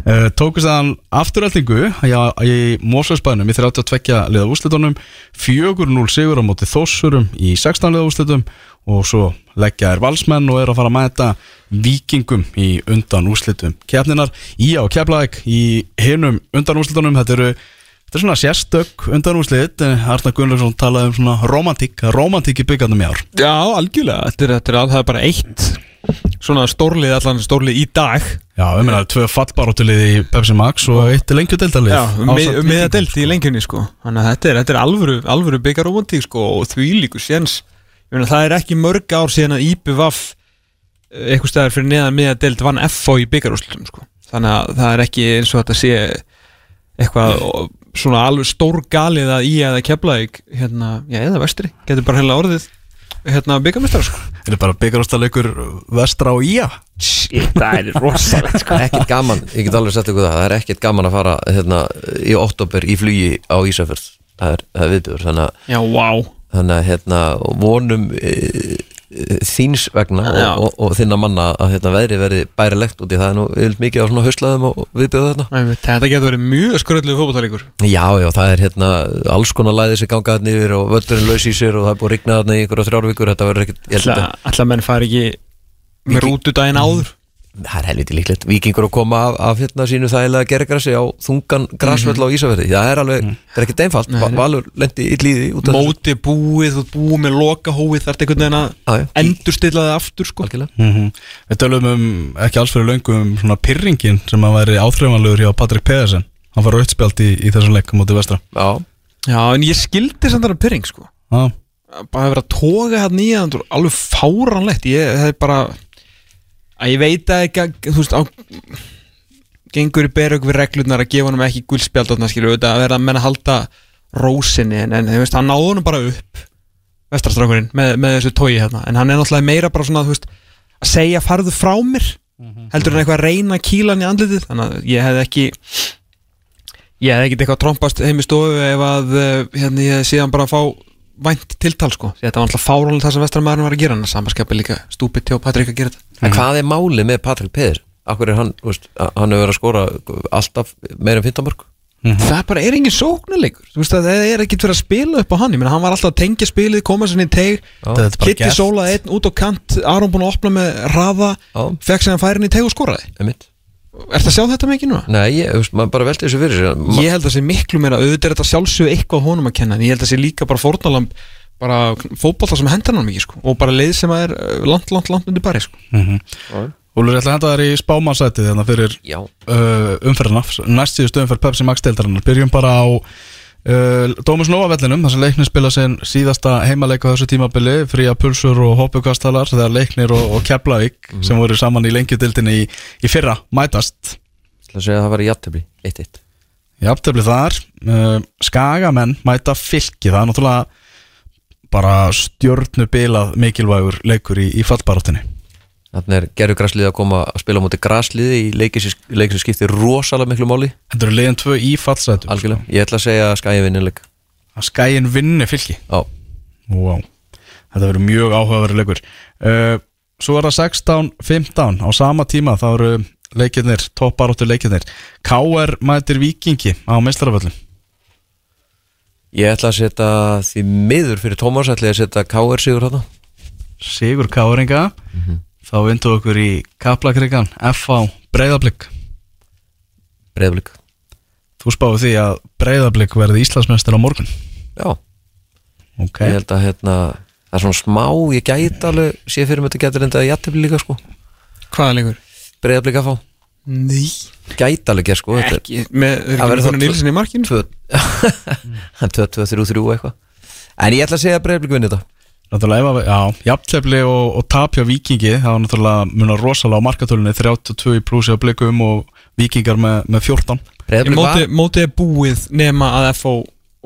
Uh, tókust þann afturöldingu já, í Mósvegsbænum í 32 liða úslitunum 4-0 sigur á móti Þossurum í 16 liða úslitum og svo leggja er valsmenn og er að fara að mæta vikingum í undan úslitum keppninar í á kepplæk í hinum undan úslitunum þetta eru Þetta er svona sérstök undan úrslit Arna Gunnlaugsson talaði um svona romantík romantík í byggandum í ár. Já, algjörlega, þetta er, þetta er, það er bara eitt svona stórlið, allan stórlið í dag. Já, við meina tvö fallbaróttulið í Pepsi Max og eitt lengjudildalið Já, með, með að delta í lengjunni sko. Þannig að þetta er, þetta er alvöru, alvöru byggaromantík sko og því líku séns. Meina það er ekki mörg ár síðan að IPVAF eitthvað stæðar fyrir neðan með að delt vann FO í byggarúslutum sko. Þannig að það er ekki eins og þetta sé eitthvað svona alveg stór galið að í eða keflaðið hérna, já eða vestri, getur bara heila orðið hérna byggarmestrar sko. Þetta er bara byggarústaleikur vestra og ía. Shit, það er rosalegt sko. Ekkert gaman, ég get alveg sett ykkur það það er ekkert gaman að fara hérna, í oktober í flugi á Ísafjörð. Það er, það er viðbjör þannig að, wow þannig að hérna, vonum e, þíns vegna og, og, og þinna manna að hérna, veðri verði bærilegt út í það. Er nú yfirleitt mikið á svona hauslaðum og viðbjöðu þarna. Þetta getur verið mjög skröldlega fótballtalegur Já, já, það er hérna alls konar læðið sem ganga þarna yfir og völdurinn laus í sér og það er búið að rigna þarna í einhverja þrjárvíkur þetta verður ekkert, ég held að Alltaf menn fari ekki með rútu daginn áður það er helviti líklegt, vikingur að koma af, af hérna sínu þægilega gergrassi á þungan grassvöll á Ísafjörði, það er alveg það er ekkert einfalt, Nei, nei. Valur lendi í líði út af þessu. Móti búið, þú búið með loka hóið þarf einhvern veginn að það aftur sko. Algjörlega. Mm Við tölum um ekki alls fyrir löngum um svona pyrringin sem að væri áþreifanlegur hjá Patrik Pedersen. Hann var auðspjált í, í þessum leik á móti vestra. Já, Já, en ég skildi samt þarna pyrring sko. Já, bara að vera að að ég veit að ekki þú veist á gengur í berug við reglurnar að gefa hann ekki guldspjald þarna skilur auðvitað að vera að menna að halda rósinni en, en þú veist, hann náði honum bara upp vestrastrákurinn með, með þessu tói hérna. En hann er náttúrulega meira bara svona þú veist, að segja farðu frá mér heldur hann eitthvað að reyna hann í andlitið. Þannig að ég hefði ekki ég hefði ekkert eitthvað trompast heim í stofu ef að eh, hérna, ég síðan bara að fá vænt tiltal sko. Þetta var alltaf fáránlega það sem vestarmaðurinn var að gera en samanskapið líka stúpid til Patrik að gera þetta en hvað er málið með Patrik Peder? Akkur er hann, veist, hann hefur verið að skora alltaf meira en 15 mörg það bara er engin að það er ekkert fyrir að spila upp á hann. Ég meina hann var alltaf að tengja spilið, koma sér inn í þetta Kitty gert. sólaði einn út á kant Aron búin að opna með raða Já. fekk sér hann færin í teig og skoraði. Einmitt. Er það að sjá þetta mikið núna? Nei, ég, veist, maður bara velti þessu fyrir sér. Ég held að það sé miklu meira, auðvitað er þetta sjálfsög eitthvað honum að kenna, en ég held að það sé líka bara fórnalamb bara fótbolta sem hendur hann mikið sko, og bara leið sem að er uh, langt, langt, langt undir bari sko. Úlur, ég ætla að henda þær í spámansæti þannig fyrir Já, uh, umferðina næst síðustu umferð Pepsi Max deildarinnar. Byrjum bara á uh, Dómus Nova vellinum þar sem leiknir spila sinn síðasta heimaleik á þessu tímabili fría pulsur og hoppukastalar þegar leiknir og, og Keflavík sem voru saman í lengjudildinni í, í fyrra mætast. Ætla að segja að það var í jættefli 1-1 jafntefli þar uh, Skagamenn mæta fylki það er náttúrulega bara stjörnubilað mikilvægur leikur í, í fallbaráttinni Þannig er gerðu græslið að koma að spila móti græsliði í leikir sem skiptir rosalega miklu máli. Þetta eru leiðin tvö í fallsætum Algjörlega, ég ætla að segja að skæði vinnileg að skæin vinni fylki? Já, Wow. Þetta verður mjög áhugaverið leikur. Uh, Svo er það 16-15 á sama tíma þá eru leikirnir, topparóttur leikirnir KR mætir Víkingi á meistaraföllum ég ætla að setja því miður fyrir Tómas ætla ég að setja KR sigur þarna. Sigur Káringa þá vindu okkur í Kaplakrigan F.A. Breiðablík Breiðblik Þú spáðu því að Breiðablík verði Íslandsmestur á morgun? Já, Ok, ég held að hérna það er svona smá, ég gæti alveg sé fyrir mig að þetta getur enda í jættefli líka sko. Hvaða leikur? Breiðblik að fá, Nei, gæti alveg gerð sko þetta er ekki, með, er með Nilsen í markinu? tvö 2-2-3-3 eitthvað. En ég ætla að segja að Breiðblik vinni þetta. Náttúrulega ef að, já, jafntefli og, og tapja Víkingi það var náttúrulega munar rosalega á markatölunni 32 í plúsi á blikum og Víkingar með, með 14 Breiðblik Mótið móti er búið nema að FO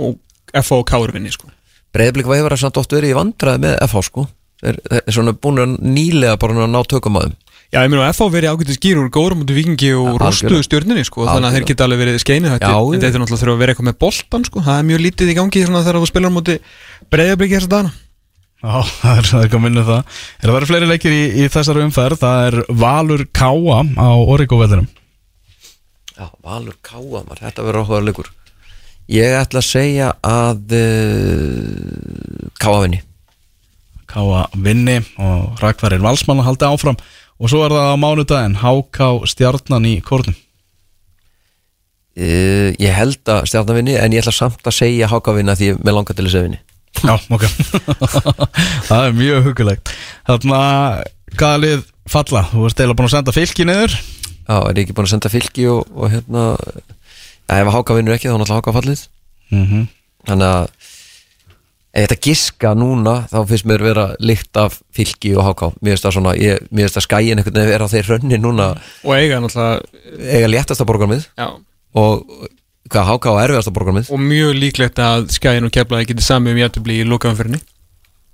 og FO og Káur vinni sko. Breiðblik var hefur að samt oft verið í vandræði með FH sko. Þeir þeir er svona búin að nýlega bara að ná tökum að þeim Já, ég meina að FO verið ágætið skýrur góður mútið Vikingi og Ja, rostuðu stjórninni sko, þannig að þeir geta alveg verið skeinið Já, þetta en þetta er náttúrulega þurfa að vera eitthvað með boltan sko. það er mjög lítið í gangi svona, þegar þú spilar mútið breyðabliki þess að dana Já, það er, það komið minni það. Er að vera fleiri leikir í, í þessari umferð. Það er Valur Káa á Origo-vellinum Já, Valur Káamar, þetta verður áhugaður leikur. Ég ætla að segja að uh, Káa vinni og svo er það á mánudaginn HK Stjarnan í Kórnum. Uh, Ég held að stjarnavinni en ég ætla samt að segja Hákavinna því ég með langar til þess að vinni. Já, ok. Það er mjög hugulegt Þarna, hvaða lið falla? Þú ert eiginlega búin að senda fylki niður. Já, er ég ekki búin að senda fylki og, og hérna Já, ef Háka vinnur ekki þá er náttúrulega Háka fallið. Mm -hmm. Þannig að ég ætla að giska núna þá finnst mér vera lykt af fylki og Háka Mér finnst það svona, ég, mér finnst það skæin einhvern veginn vera á þeir rönni núna. Og eiga náttúrulega eiga léttasta borgarmið já, og hvað Háka á erfiðasta borgarmið og mjög líklegt að skæin og keflaði getið sami um jættubli í lokaumferðinni.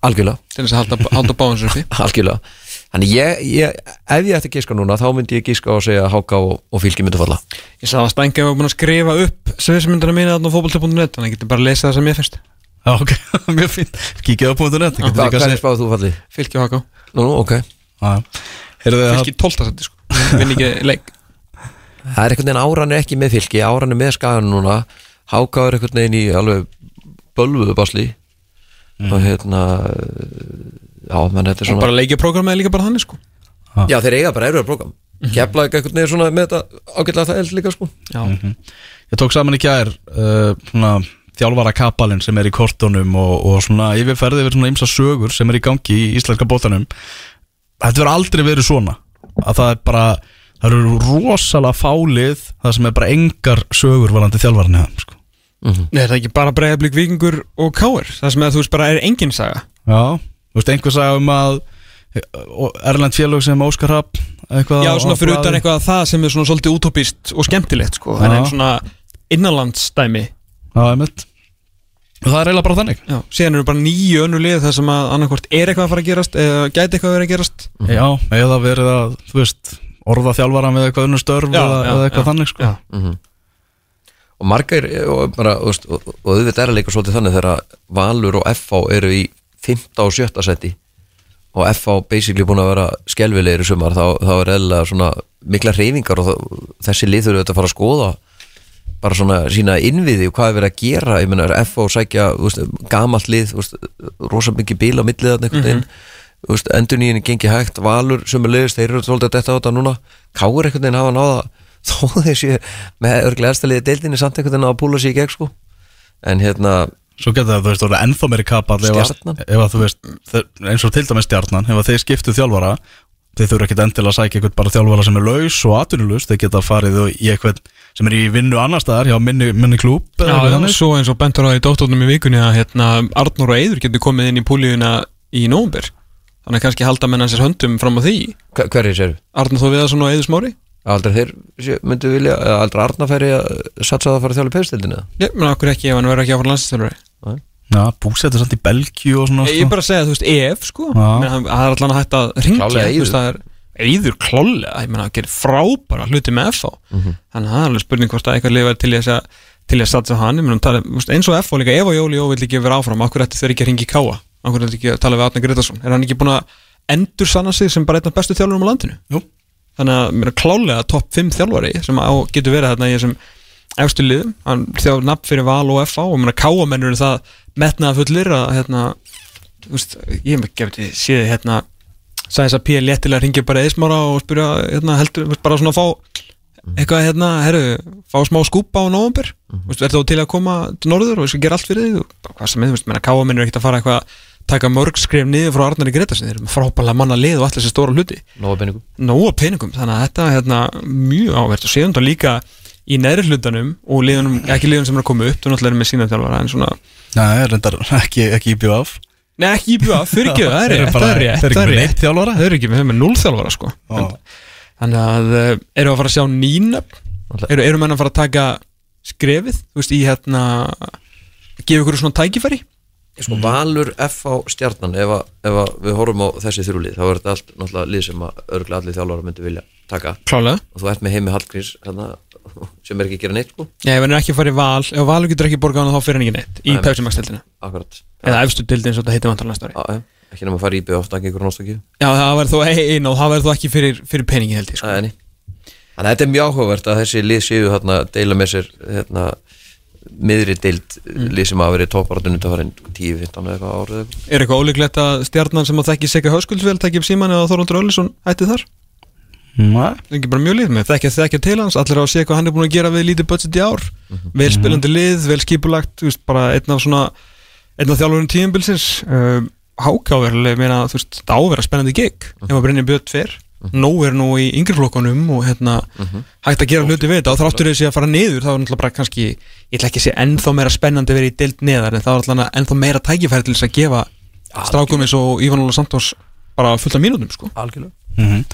Algjörlega. Þess að halda, halda báðans uppi. Algjörlega. Þannig ég, ég, ef ég ætti að giska núna þá myndi ég giska að segja að Háka og, og fylki myndi falla. Ég sagði að Stænga var búin að skrifa upp sviðismyndana mínu þarna á fótbolti.net þannig að ég geti bara að lesa það sem ég finnst Já, ok, mjög fínt. Kíkja á punktu net Hva, Hvernig spáðu þú falli? Fylki og Haka. Nú, nú, ok. Fylki 12. seti sko. Vinn ekki leik. Það er einhvern veginn áran er ekki með fylki áran er með skagan núna. Háka er einhvern veginn í alveg bölvuðu basli. Og hérna já, menn þetta er og svona bara leikjaprógramið er líka bara þannig sko. Já, þeir eiga bara erfiðar program Kefla ekki einhvern veginn svona með þetta ágætlega það eld líka sko. Já, Ég tók saman í gær uh, svona, þjálfara kapalinn sem er í kortunum og, og svona yfirferði yfir svona ymsa sögur sem er í gangi í íslenska bóttanum Þetta verður aldrei verið svona. Að það er bara það eru rosalega fálið það sem er bara engar sögur varandi þjálfarni sko. Nei, það er ekki bara breiðablík vikingur og káir Það sem að þú veist bara er engin saga. Já, þú veist einhver sagði um að og Erlend félög sem Óskar Rapp eitthvað Já, svona fyrir utan eitthvað það sem er svona svolítið utopist og skemmtilegt sko. En en svona innanlandsdæmi. Já, einmitt Og það er eiginlega bara þannig Já, síðan eru bara nýju önnu lið þar sem að annarkvort er eitthvað að fara að gerast eða gæti eitthvað að vera að gerast Já, eða verið að, þú veist orða þjálfara með eitthvað unnur störf Já, eða, já, eða eitthvað já, þannig sko. já. og margir og, bara, og, veist, og, og auðvitað er að leika svolítið þannig þegar Valur og FH eru í 5. og 7. seti og FH basically búin að vera skelvilegir í sumar þá, þá er eðlilega svona mikla reyfingar og það, þessi lið þurfa að fara að skoða bara svona sína innviði og hvað er verið að gera. Ég meina FH sækja gamalt lið þú veist, rosa mikið bíl á milliðan einhvern veginn. Mm endur nýjini gengi hægt Valur sem er leiðist, þeir eru svolítið að detta á þetta núna. Káur einhvern veginn hafa náða þó þessi með örglega erstaliði deildinni samt einhvern veginn að púla sig í gegn sko. En hérna, Svo getur það, þú veist, orðið ennþá meiri kapall ef að- þú veist, eins og til dæmis stjarnan ef að þeir skiptu þjálfara þeir þurfa ekkit endilega að sækja eitthvað bara þjálfara sem er laus og atvinnulaus, þeir geta farið í eitthvað sem er í vinnu annar staðar hjá minni, minni klúb eða Já, svo eins og bentur á því dóttornum í vikunni að hérna, Arnur og Eiður getur komið inn í púlíuna í nóvumber þannig að kannski halda menn hans sér höndum fram á því. Hver, hverju séru? Arnur þó Viðarsson og Eiður Smári. Aldrei þeir myndu vilja, eða aldrei Arna færi að satsa það að fara í peðstildinu Ég menn okkur ekki ef hann verður ekki landsinsþjálfari Já, búsettur samt í Belgíu og svona Ég er bara að segja, þú veist, ef sko. Það er allan að hægt að ringja það er Eiður klálega, ég menna, hann gerir frábæra hluti með FH þannig að það er alveg spurning hvort að eitthvað lifa til þess að til þess að satsa á hann, ég menn, tala, þú veist, eins og FH líka, ef og Jóli Jó vill ekki vera áfram, okkur ætti þeir ekki að ringi Káa okkur ætti ekki að tala við Atna Gretarsson er hann ekki búin að endur sanna sig sem bara einn af bestu þjálfurum á landinu? Jú. þannig að mér er klálega topp 5 þjálfari sem á, getur verið þarna í þessum efstu liðum, hann þjálfur nafn fyrir val og FA og mér er káamennur það metnaða fullir að hérna, þú veist, ég hef ekki gefið séð hérna, þess að P. léttilega ringja bara eðismára og spyrja hérna, heldur, þú bara svona að fá eitthvað hérna, herru, fá smá skúpa á nóvambur, þú veist, er þá til að koma til norður og ég skal gera allt fyrir þig og hvað sem er, þú veist, menna káamennur er ekkert að fara eitthvað taka mörg skrif niður frá Arnari Gretarsson þeir eru með frábælega manna lið og allir þessi stóra hluti Nóa benningum nóga peningum þannig að þetta er hérna, mjög áverð og séðan þá líka í neðri hlutanum og liðunum, ekki liðunum sem er að koma upp þú náttúrulega er með sína þjálfara en svona Nei, reyndar ekki, ekki í BF Nei ekki í bjöða, fyrir ekki, það er eru rétt, það er rétt eru það er með rétt. neitt þjálfara? Þeir eru ekki með, með núl þjálfara sko Já. Þannig að eh, eru að fara að sjá Náttúrulega. eru, eru menn að fara að taka skrefið, þú veist, í hérna gefa ykkur svona tækifæri Sko Valur F á stjarnan ef, að, ef að við horfum á þessi þrjúlið þá er þetta allt náttúrulega lið sem að örgulega allir þjálfara myndi vilja taka Klálega og þú ert með heimi Hallgríms hérna, sem er ekki að gera neitt sko Já, ef hann er ekki að fara í val, ef valur getur ekki borgað hann þá fyrir hann ekki neitt í Nei. Pepsi Max tildina akkurat eða efstu tildin sem þetta heitir vantar næsta ári ekki nema að fara í byggja ofta ekki ykkur náttúrulega Já, það verður þó einn og það verður þó ekki fyrir, fyrir peningi held ég sko. Æ. Þannig að þetta er mjög áhugavert að þessi lið séu hérna, deila með sér hérna, miðri deild lið sem hafa verið tóparáttunum til að fara inn 10-15 eða eitthvað árið. Er eitthvað ólíklegt að stjarnan sem að þekki Sigga Höskuldsvel tekja upp síman eða Þorvaldur Öllisson hætti þar? Er ekki bara mjög lið með. Þekkja þekkja til hans allir á að sé hvað hann er búin að gera við lítið budget í ár. Vel spilandi lið, vel skipulagt þú veist, bara einn af svona einn af þjálfurum tíumbilsins uh, hákáverlega, meina, þú veist, það ávera spennandi gig. Ef að Brynja Björn fer. Nóg er nú í yngri flokkunum og hérna hægt að gera hluti við þetta. Og þráttur þessi að fara niður þá er náttúrulega bara kannski ég ætla ekki að sé ennþá meira spennandi að vera í deild neðar en þá er náttúrulega ennþá meira tækifæri til þess að gefa strákum eins og Ívan Óla Santos bara fullt af mínútum sko. Algjörlega. Mm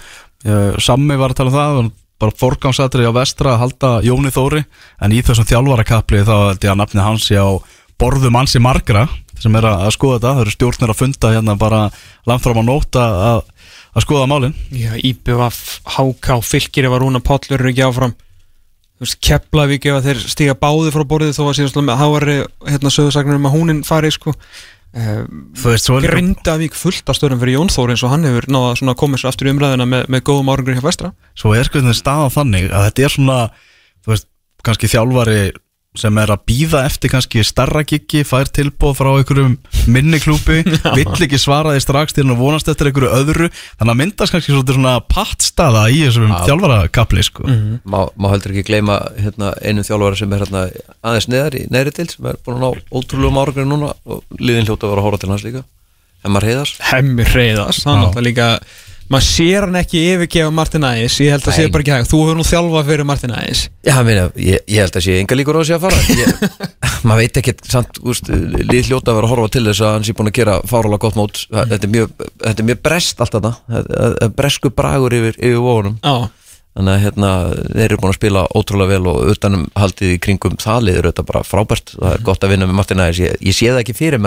Sammi var að tala um það var bara forgangsatri á vestra að halda Jóni Þóri en í þessum þjálfarakapli þá held ég að nafni hans sé á borðum ansi margra sem er að, að skoða þetta, það eru stjórnir að funda hérna bara langt fram á nótt að, að, að skoða málin. Já, IBVF, HK, Fylkir ef að Rúna Pállur eru ekki áfram. Þú veist, Keflavík ef að þeir stiga báði frá borðið þó að síðan slá með háari hérna sögursagnir um að húnin fari sko líka- Grindavík fullt af stöðum fyrir Jón Þór eins og hann hefur náða koma sér aftur í umræðina með, með góðum árangur hjá vestra. Svo er sko þetta staða þannig að þetta er svona þú veist, kannski þjálfari sem er að býða eftir kannski starra giggi, fær tilbúð frá einhverjum minni klúpi, vill ekki svara því strax til hann og vonast eftir einhverju öðru. Þannig að myndast kannski svona pattstaða í þessum þjálfarakapli sko. má, má heldur ekki gleyma hérna, einu þjálfara sem er hérna, aðeins neðar í neðri til sem er búin að ná ótrúlegum árangur núna og liðin hljóta að vera að horfa til hans líka. Hemmar Heiðars. Hemmi Reyðas, hann Já. náttúrulega líka maður sér hann ekki yfirgefa Martin Ægis ég held að sé bara ekki hægt, þú hefur nú þjálfað fyrir Martin Ægis Já, meina, ég, ég held að sé enga líkur á þessi að fara. Ég, maður veit ekki samt, úst, lið hljóta að vera að horfa til þess að hann sé búin að gera fárálega gott mót. Þetta er mjög, þetta er mjög brest allt þetta er bresku bragur yfir, yfir vóunum Já, þannig að hérna, þeir eru búin að spila ótrúlega vel og utanum haldið í kringum það liður þetta bara frábært, það er gott að vinna með Martin Ægis, ég, ég sé það ekki fyrir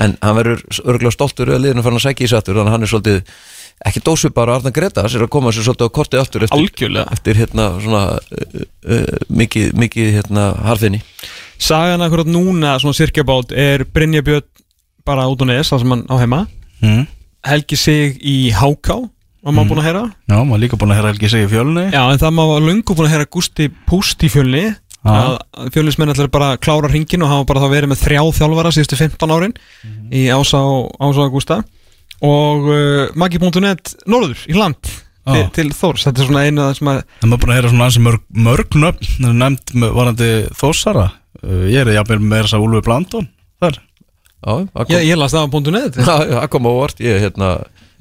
en hann verður örgulega stoltur að liðinu farin að segja í sattur þannig að hann er svolítið ekki dósu bara Arna Gretas er að koma sér svolítið á kortið aftur eftir, Algjörlega. eftir hérna svona uh, uh, mikið, mikið hérna harfinni Sagan akkurat núna, svona sirkjabát er Brynja Björn bara út á neðs það sem hann á heima. Mm. Helgi sig í Háká var maður búin að heyra? Já, maður líka búin að heyra Helgi segja í fjölni. Já, en það maður var lungu búin að heyra Gústi Púst í fjölni að fjölusmenn ætlar bara að klára ringin og hafa bara þá verið með þrjá þjálfara síðustu 15 árin í Ása og Ása og Gústa og uh, Maggi.net Norður í land til, Já. til Þórs. Þetta er svona einu af það sem að Það maður búin að heyra svona ansi mörg, mörg nöfn er nefnd varandi Þósara uh, Ég er jafnvel með þess að Úlfi Blandón Þar. Já, Ég, ég las það á já, það kom á óvart. Ég, hérna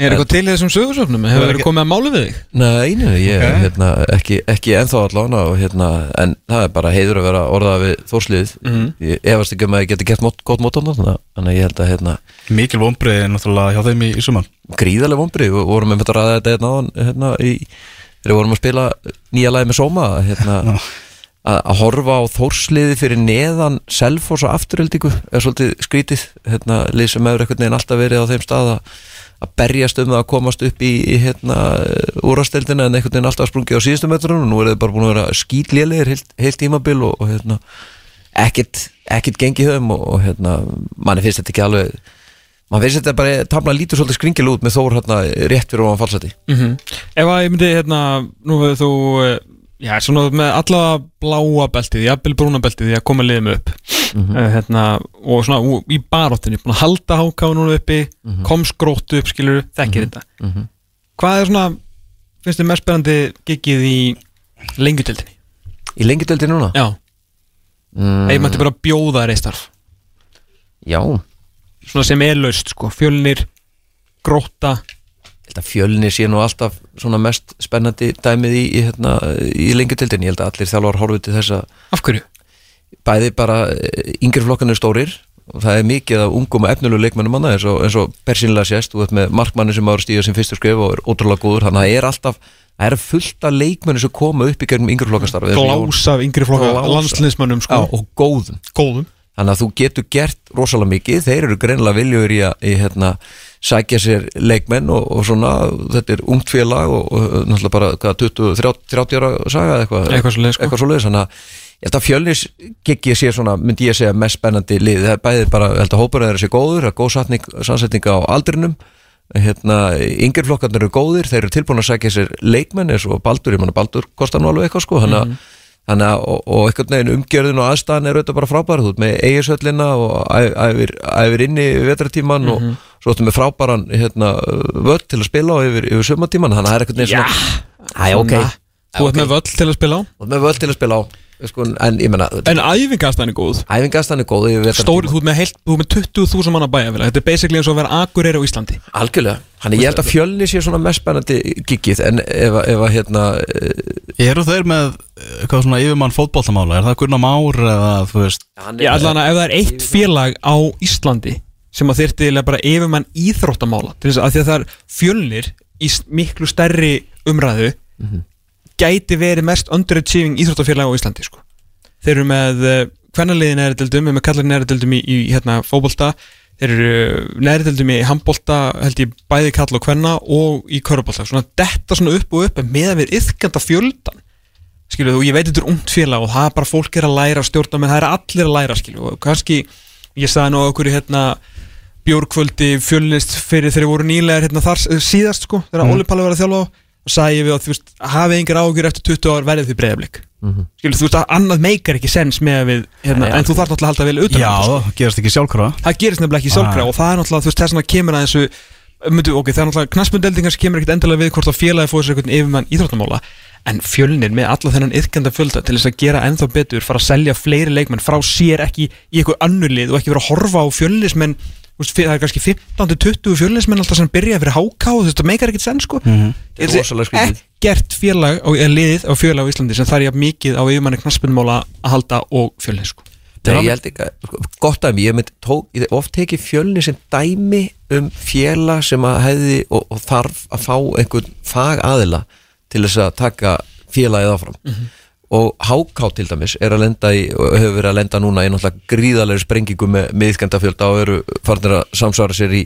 Er eitthvað til þessum sögursöfnum? Hefur verið komið að máli við þig? Nei, nei, ég, Ok. hérna, ekki, ekki ennþá allána og hérna, en það er bara heiður að vera orðað við þórslið Mhm. ég efast ekki um að ég geti gert mót, gott mót á það þannig að ég held að hérna, Mikil vombriði náttúrulega hjá þeim í, í suman gríðarlega vombrið við vorum með að ræða þetta hérna, hérna í, við vorum að spila nýja lagi með Soma hérna, að, að horfa á þórsliði fyrir neðan Selfoss og afturöldingu er svolítið skrítið hérna, lið sem hefur einhvern veginn alltaf verið á þeim stað að að berjast um það að komast upp í, í hérna, úrasteldina en einhvern veginn alltaf sprungið á síðustu metrunum. Og nú er þið bara búin að vera skýtlélegir heilt, heilt tímabil og, og hérna, ekkert, ekkert gengið höfum og, og hérna, manni finnst þetta ekki alveg mann finnst þetta bara tabla lítur svolítið skringil út með Þór hérna, rétt fyrir ofan falsati Mm Ef að ég myndi hérna Nú hefur þú eh, Já, svona með alla bláa beltið Jafnvel brúna beltið Því að koma liðum upp. Mhm. uh, hérna, Og svona ú- í baróttinni Búin að halda háká núna uppi Mhm. Kom skróttu upp skilur Þekkir þetta. Hvað er svona Finnst þið mest spennandi gigið í Lengjutildinni? í lengjadöldi núna? Já, mm, ef maður bara bjóða reistarf já, Svona sem er laust sko Fjölnir, gróta held að fjölni sé nú alltaf svona mest spennandi dæmið í, í, hérna, í lengjadöldin, ég held að allir þjálfar horfið til þess að Af hverju? bæði bara yngri flokkanir stórir og það er mikið af ungum og efnulegu leikmennum manna eins og, eins og persínlega sést. Þú veit með markmanni sem ára stíða sem fyrstu skrif og er ótrúlega góður, þannig að það er alltaf það er fullt af leikmenni sem koma upp í gegnum yngri flokkastarfi Glás af yngri flokka Glás- landsliðsmönnum Já, sko og góðum. Góðum. Þannig að þú getur gert rosalega mikið. Þeir eru greinlega viljur í að í, hérna, sækja sér leikmenn og, og svona, þetta er ungt félag og, og náttúrulega bara hvað, 20, 30, 30 ára saga eitthvað? Eitthvað svoleiðis, sko. eitthvað svoleiðis, þannig að ég held að fjölnis giggi sé svona, myndi ég segja mest spennandi lið, það er bæðið bara, ég held að hópur er þessi góður, það er góð satning, samsetning á aldrinum. Hérna, yngir flokkarnir eru góðir, þeir eru tilbúin að sækja sér leikmenn eins og Baldur, ég manna Baldur kostar nú alveg eitthvað sko, þannig að Þannig að, og, og einhvern veginn umgjörðin og aðstæðan er auðvitað bara frábæra, þú ert með eigisöllina og æfir, inni vetratíman og svo ertu með frábæran hérna, völd til að spila og yfir, yfir sumatíman, þannig að það er einhvern veginn svona Æ, ok, Þú ert með völl til að spila á? Þú ert með völd til að spila á. Sko, en ég menna, En æfingastæðan er góð. Æfingastan er góð yfir Stóri, vetratíman þú ert með, heilt, þú ert með 20.000 manna bæjarfélag. Þetta er basically eins og að vera akureyri á Íslandi. Algjörlega, þannig ég held að fjölni sé svona mest spennandi gigið en ef, að- ef að hérna eh, Eru þeir með eh, eitthvað svona yfirmann fótboltamála? Er það Gunnar Már eða þú veist? Er Ég allan að ef það er eitt félag á Íslandi sem að þyrfti eiginlega bara yfirmann íþróttamála. Til þess að því að það er fjölnir í miklu stærri umræðu gæti verið mest underachieving íþróttafélag á Íslandi sko. þeir eru með uh, kvennaliði neðrildildum, með kallar neðrildildum í, í hérna, fótbolta. Þeir eru neðrildildum í handbolta held ég bæði kall og kvenna og í körubólta, svona detta svona upp og upp meðan við yfkanda fjöldan skilju þú, ég veit þetta er ungt félag og það er bara fólk er að læra að stjórna menn það er allir að læra skilju og kannski ég sagði nú okkur í hérna bjórkvöldi fjölnist fyrir þegar voru nýlegar hérna þar s- síðast sko þegar mm. Óli Palli var að þjálfa og sagði ég við að þú veist hafið engar ágjur eftir 20 ár verðið því breyðablik mm -hmm. skilju þú veist að annað meikar ekki sens með við hérna, Nei, en þú þarf náttúrulega að halda vel utan um Já, sko. það gerast ekki sjálfkrafa það gerist nefnilega ekki sjálfkrafa og það er náttúrulega þú veist þess að kemur að þessu myndu, ok, það er náttúrulega knaspundeldingar sem kemur ekkert endilega við hvort að félagi sér einhvern yfirmann íþróttamála en fjölnir með alla þennan yðkenda fjölda til þess að gera ennþá betur fara að selja fleiri leikmenn frá sér ekki í eitthvað annulið og ekki vera að horfa á fjölnismenn það er kannski 15-20 fjölnismenn alltaf sem byrja fyrir háká og þetta meikar ekkert senn sko. Þetta rosalega skrítið. ekkert félag á, eða liðið á fjölag á Íslandi sem þarf mikið á yfirmanni knaspunmála að halda og fjölnir sko Nei, ég held ekki, að- sko, gott mynd tók, ég hef oft tekið fjölni sem dæmi um félag sem að hefði og, og þarf að fá einhvern fag aðila til þess að taka félagið áfram og Háká til dæmis er að lenda í og hefur verið að lenda núna í náttúrulega gríðalegri sprengingu með miðkendafjölda og eru farnir að samsvara sér í,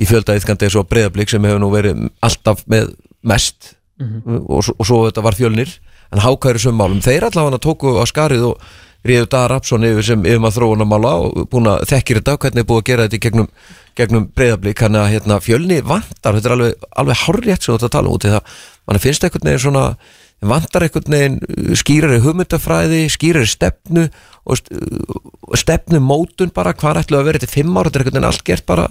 í fjölda yðkandi eins og breyðablík sem hefur nú verið alltaf með mest. Og, svo- og svo þetta var fjölnir. En Háká eru söm málum, þeir allavega tóku á skarið og Ríður Dagar Rapsson yfir sem yfir maður þróunamála og búin að þekkir þetta hvernig er búið að gera þetta í gegnum, gegnum breyðablík þannig að hérna, fjölni vantar þetta er alveg, alveg að vantar einhvern veginn uh, skýrari hugmyndafræði, skýrari stefnu og uh, stefnu mótun bara hvað ætlu að vera þetta fimm ára þetta er einhvern veginn allt gert bara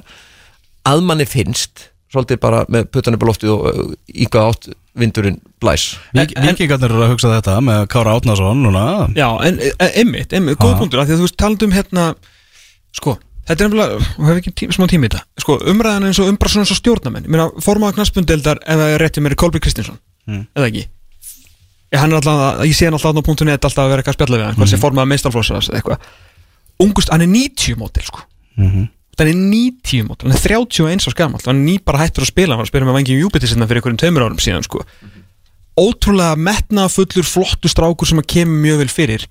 að manni finnst svolítið bara með puttan upp á loftið og uh, í hvað átt vindurinn blæs. Vikingarnir eru að hugsa þetta með Kára Átnason núna. Já, en en- einmitt, einmitt, góð Já. punktur af Því að þú veist, talandi um hérna Sko, þetta er nefnilega, og hef ekki tím, smá tími í þetta. Sko, umræðan eins og eins og stjórnamenn Ég meina, formaða knaspundeldar ef það er réttið mér er Kolby Kristinsson Mm. Eða ekki hann er alltaf, ég sé hann alltaf á punktu net alltaf að vera eitthvað að spjalla við hann, hvað sé formaða meistarflossas eða eitthvað Ungust, hann er 90 mótil, sko Mhm. hann er 90 mótil, hann er 31 árs gamall hann er ný bara hættur að spila, hann var að spila með vangjum Júpiter sinna fyrir einhverjum tveimur árum síðan sko. ótrúlega metnafullur flottu strákur sem að kemur mjög vel fyrir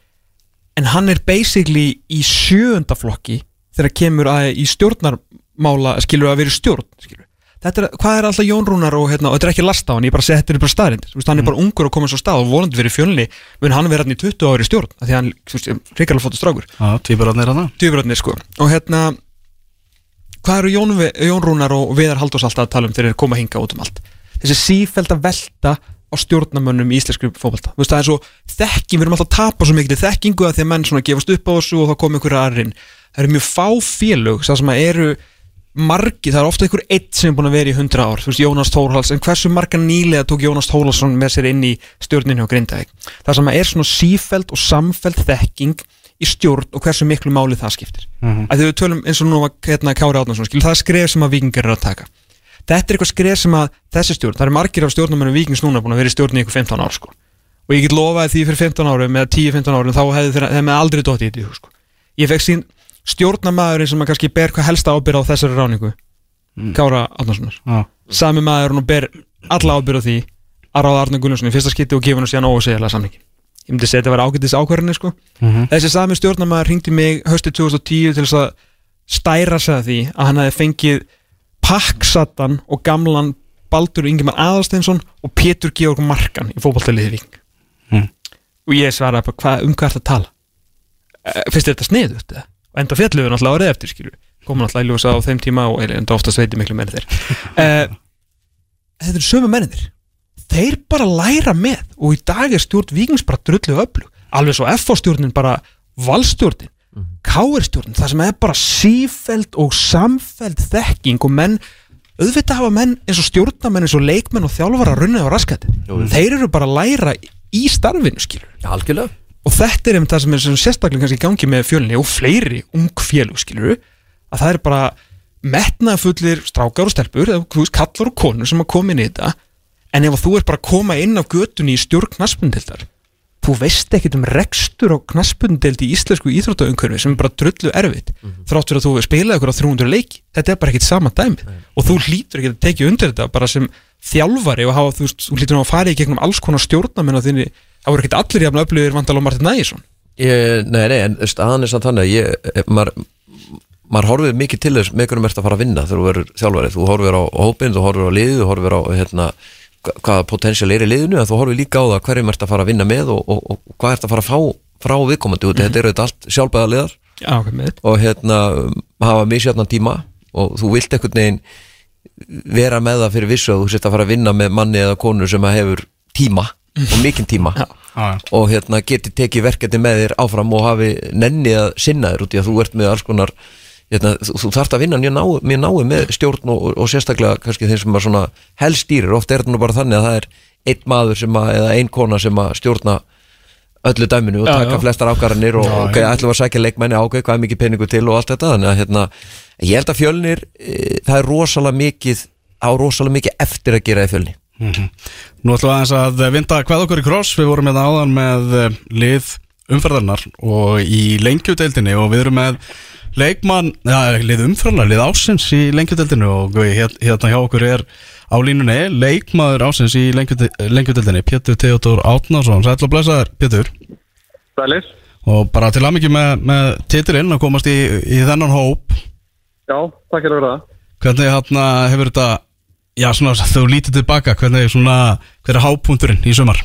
en hann er basically í sjöunda flokki þegar kemur að í stjórnarmála skilur að vera í stjórn skilur. Er, hvað er alltaf Jón Rúnar og, hérna, og þetta er ekki lasta á hann, ég bara þetta er bara staðrind hann er bara ungur og komið svo stað og vonandi verið fjölni mun hann vera hann í 20 ári stjórn því að hann, veist, ríkarlega flottu strákur. Já, tvíburarnir hana Djöfurarnir sko. Og hérna hvað eru Jón, Jón Rúnar og Viðar Halldórs alltaf að tala um þegar þeir koma hinga út um allt? Þessi sífæld að velta á stjórnamönnum í íslensku veist, það er svo þekking, við erum alltaf að tapa svo mikið þekkingu að því að menn gefast upp á þessu og þá kom einhverja aðrin það eru mjög fá félög það sem að eru margi, það er ofta einhver eitt sem er búin að vera í hundra ár, þú veist Jónas Þórhals en hversu marga nýlega tók Jónas Þórhalsson með sér inn í stjórninu á Grindavík það sem er svona sífæld og samfæld þekking í stjórn og hversu miklu máli það skiptir mm -hmm. að við tölum eins og nú var hérna Kári Átnarsson skil, það er skref sem að vikingar eru að taka þetta er eitthvað skref sem að þessi stjórn það er margir af stjórnumennum vikings núna búin að vera í stjórn í ykkur 15 ár sko. og ég get lofaði því fyrir 15 árum eða 10-15 árum þá hefði með aldrei dótt í þetta sko. ég fekk sín stjórnamaðurinn sem að kannski ber hvað helsta ábyrð á þessari ráningu Kára Átnarssonar Já, sami maður og ber alla ábyrð á því að ráða Arne Gunnarsson í fyrsta skipti og gefa hann síðan ósegjulega samningin ég myndi segja þetta var ágættis ákvarðinni sko. Mhm. þessi sami stjórnamaður hringdi mig höstið 2010 til að stæra sig að því að hann hefði fengið Paksatan og gamlan Baldur Ingemar Aðalsteinsson og Pétur Georg Markan í fótballtaliði Víking Mm. og ég svaraði bara hvað, um hvað er þetta að tala? Eh, finnst þér þetta sniðut enda fjalluðu náttúrulega árið eftir skilju komum náttúrulega í ljósa á þeim tíma og enda oftast veiti miklu meira þeir. Uh, þetta eru sömu mennir þeir bara læra með og í dag er stjórn vikings bara drullu öflug. Alveg svo FH stjórnin bara valstjórnin, KR stjórnin það sem er bara sífeld og samfeld þekking og menn auðvitað hafa menn eins og stjórnamenn eins og leikmenn og þjálfara runnið á raskætti þeir eru bara að læra í starfinu skilur Já, algjörlega og þetta er einmitt það sem er sérstaklega kannski í gangi með fjölni og fleiri ung félug skilur að það er bara metnaðfullir strákar og stelpur eða þú veist kallar og konur sem að koma inn í þetta. En ef þú er bara að koma inn á götunni í stjórn knaspundildar þú veist ekkert um rekstur á knaspundildi í íslensku íþróttaumkörfi sem er bara drullu erfitt þrátt fyrir að þú spilaði okkur á 300 leiki. Þetta er bara ekkert sama dæmi og þú hlýtur ekki að tekja undir þetta bara sem þjálfari og hafa, þú, þú hlýtur að fara í gegnum alls konar stjórnamenn á þinni það voru ekkert allir jafn öflugir vandal á Martin Nægisson Ég, nei, nei, en staðan er samt þannig að ég, maður, maður horfir mikið til þess með hvernig ert að fara að vinna þegar þú verður þjálfari, þú horfir á hópin, þú horfir á liðið, þú horfir á hérna, hva- hvaða potensial er í liðinu, en þú horfir líka á það hverjum ert að fara að vinna með og, og, og, hvað ert að fara að fá frá viðkomandi, mm þetta eru þetta allt sjálfbæða liðar. Með og hérna hafa misjafnan tíma og þú vilt einhvern veginn vera með það fyrir vissu að þú sért að fara að vinna með manni eða konu sem hefur tíma og mikinn tíma. Já. Já, og hérna geti tekið verkefni með þér áfram og hafi nenni að sinna þér út í að þú ert með alls konar hérna, þú, þú þarft að vinna mjög náu með stjórn og, og sérstaklega kannski þeim sem að svona helstýrir, oft er þetta nú bara þannig að það er einn maður sem að, eða ein kona sem að stjórna öllu dæminu og Já, taka já. flestar ákvarðanir og Já, ok, ætlum við að sækja leikmenni ok, hvað er mikið peningu til og allt þetta. Þannig að hérna, ég held að fjölnir e, það er rosalega mikið á rosalega mikið eftir að gera í fjölni Mhm. Nú ætlum við aðeins að vinda hvað okkur í kross Við vorum með áðan með eh, lið umferðarnar og í lengjudeildinni og við erum með leikmann, ja, lið umferðarnar, lið ásins í lengjudeildinni og hérna hjá okkur er á línunni leikmaður ásins í lengjudeildinni Pétur Theodor Átnarsson, sætla og blessaður Pétur Sælir. og bara til aðmikið með, með titilinn að komast í, í þennan hóp Já, takk fyrir að vera það. hvernig hérna hefur þetta já svona þú lítið tilbaka hvernig svona, hver er hápunkturinn í sumar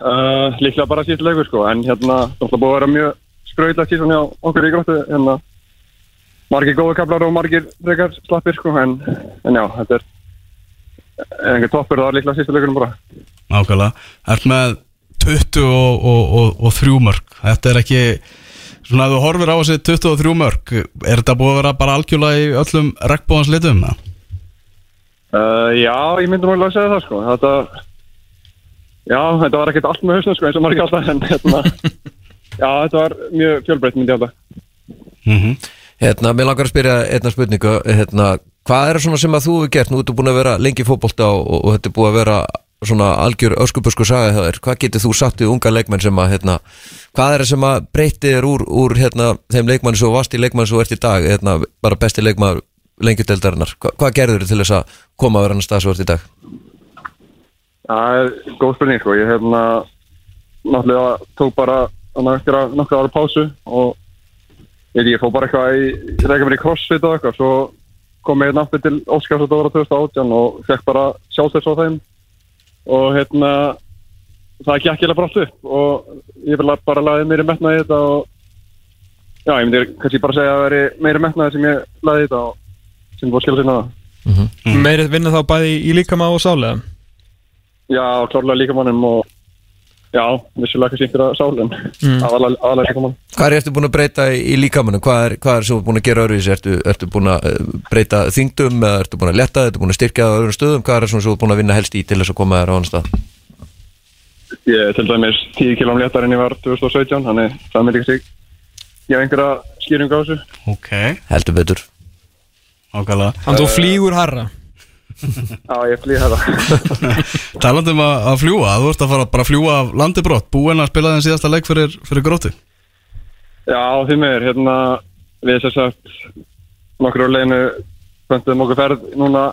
Uh, líklega bara síðan leikur sko, en hérna, það búið að vera mjög skrauðlega síðan hjá okkur í gróttu, hérna, margir góðu kaplar og margir frekar slappir sko, en, en já, þetta er, er einhver toppur, það var líklega síðan leikurinn bara. Nákvæmlega, ert með 20 og, og, og, og 3 mörg Þetta er ekki Svona að þú horfir á þessi 23 mörg Er þetta búið að vera bara algjörlega í öllum regnbóðans litum? eða? Uh, já, ég myndi mjög að segja það sko. Þetta, já, þetta var ekkert allt með hausnum sko, eins og margir alltaf, en hérna, já, þetta var mjög fjölbreytt myndi alltaf. Mhm. Hérna, mér langar að spyrja einna spurningu hérna, hvað er það svona sem að þú hefur gert nú ertu búin að vera lengi í fótbolta og, og, og þetta er búið að vera svona algjör öskubusku saga hjá þér, hvað getur þú sagt við unga leikmenn sem að, hérna, hvað er það sem að breyti þér úr, úr hérna, þeim leikmann varst í leikmann þú ert í dag hérna, bara besti leikmann lengjudeldarinnar Hva, hvað gerður þið til þess að koma stað sem þú ert í dag? Það er góð spurning sko, ég hefna náttúrulega tók bara nokkra, ára pásu og ég fór bara eitthvað í, ég reyka mér í crossfit og eitthvað, svo kom ég náttúrulega til Óskars þetta ára 2018 og fekk bara sjálfstæðs á þeim. Og hérna það gekk ég bara allt upp og ég vil bara laði meiri metnaði þetta og já, ég myndi kannski bara segja að það veri meiri metnaði sem ég laði í þetta og sem að skilja sinna það. mm. Meirið vinna þá bæði í líkama og sálega Já, klárlega líkamannum og já, vissulega kannski einhverja sálinn mm. aðalega, aðalega líkamann. Hvað er eftir búin að breyta í, í líkamannu? Hvað er, hvað er þú búin að gera öðruvísi? Ertu, ertu búin að eh, breyta þingdum eða ertu búin að letta, ertu búin að styrkja það á öðrum stöðum? Hvað er sem þú búin að vinna helst í til þess að koma þér á annan stað? Ég er til dæmis 10 km léttar en ég var 2017, þannig það myndi ekki sig ég hef einhverja skýring á þessu. Ok, Heldur betur ákvæmlega Þannig þú flýgur harra. Já, ég flýði þetta. Talandi um að, að fljúa, þú ert að fara bara að fljúa af landi brott, búinn að spila þenn síðasta leik fyrir, fyrir gróti Já, því meður, hérna, við sem sagt nokkur á leginu pöntum okkur ferð núna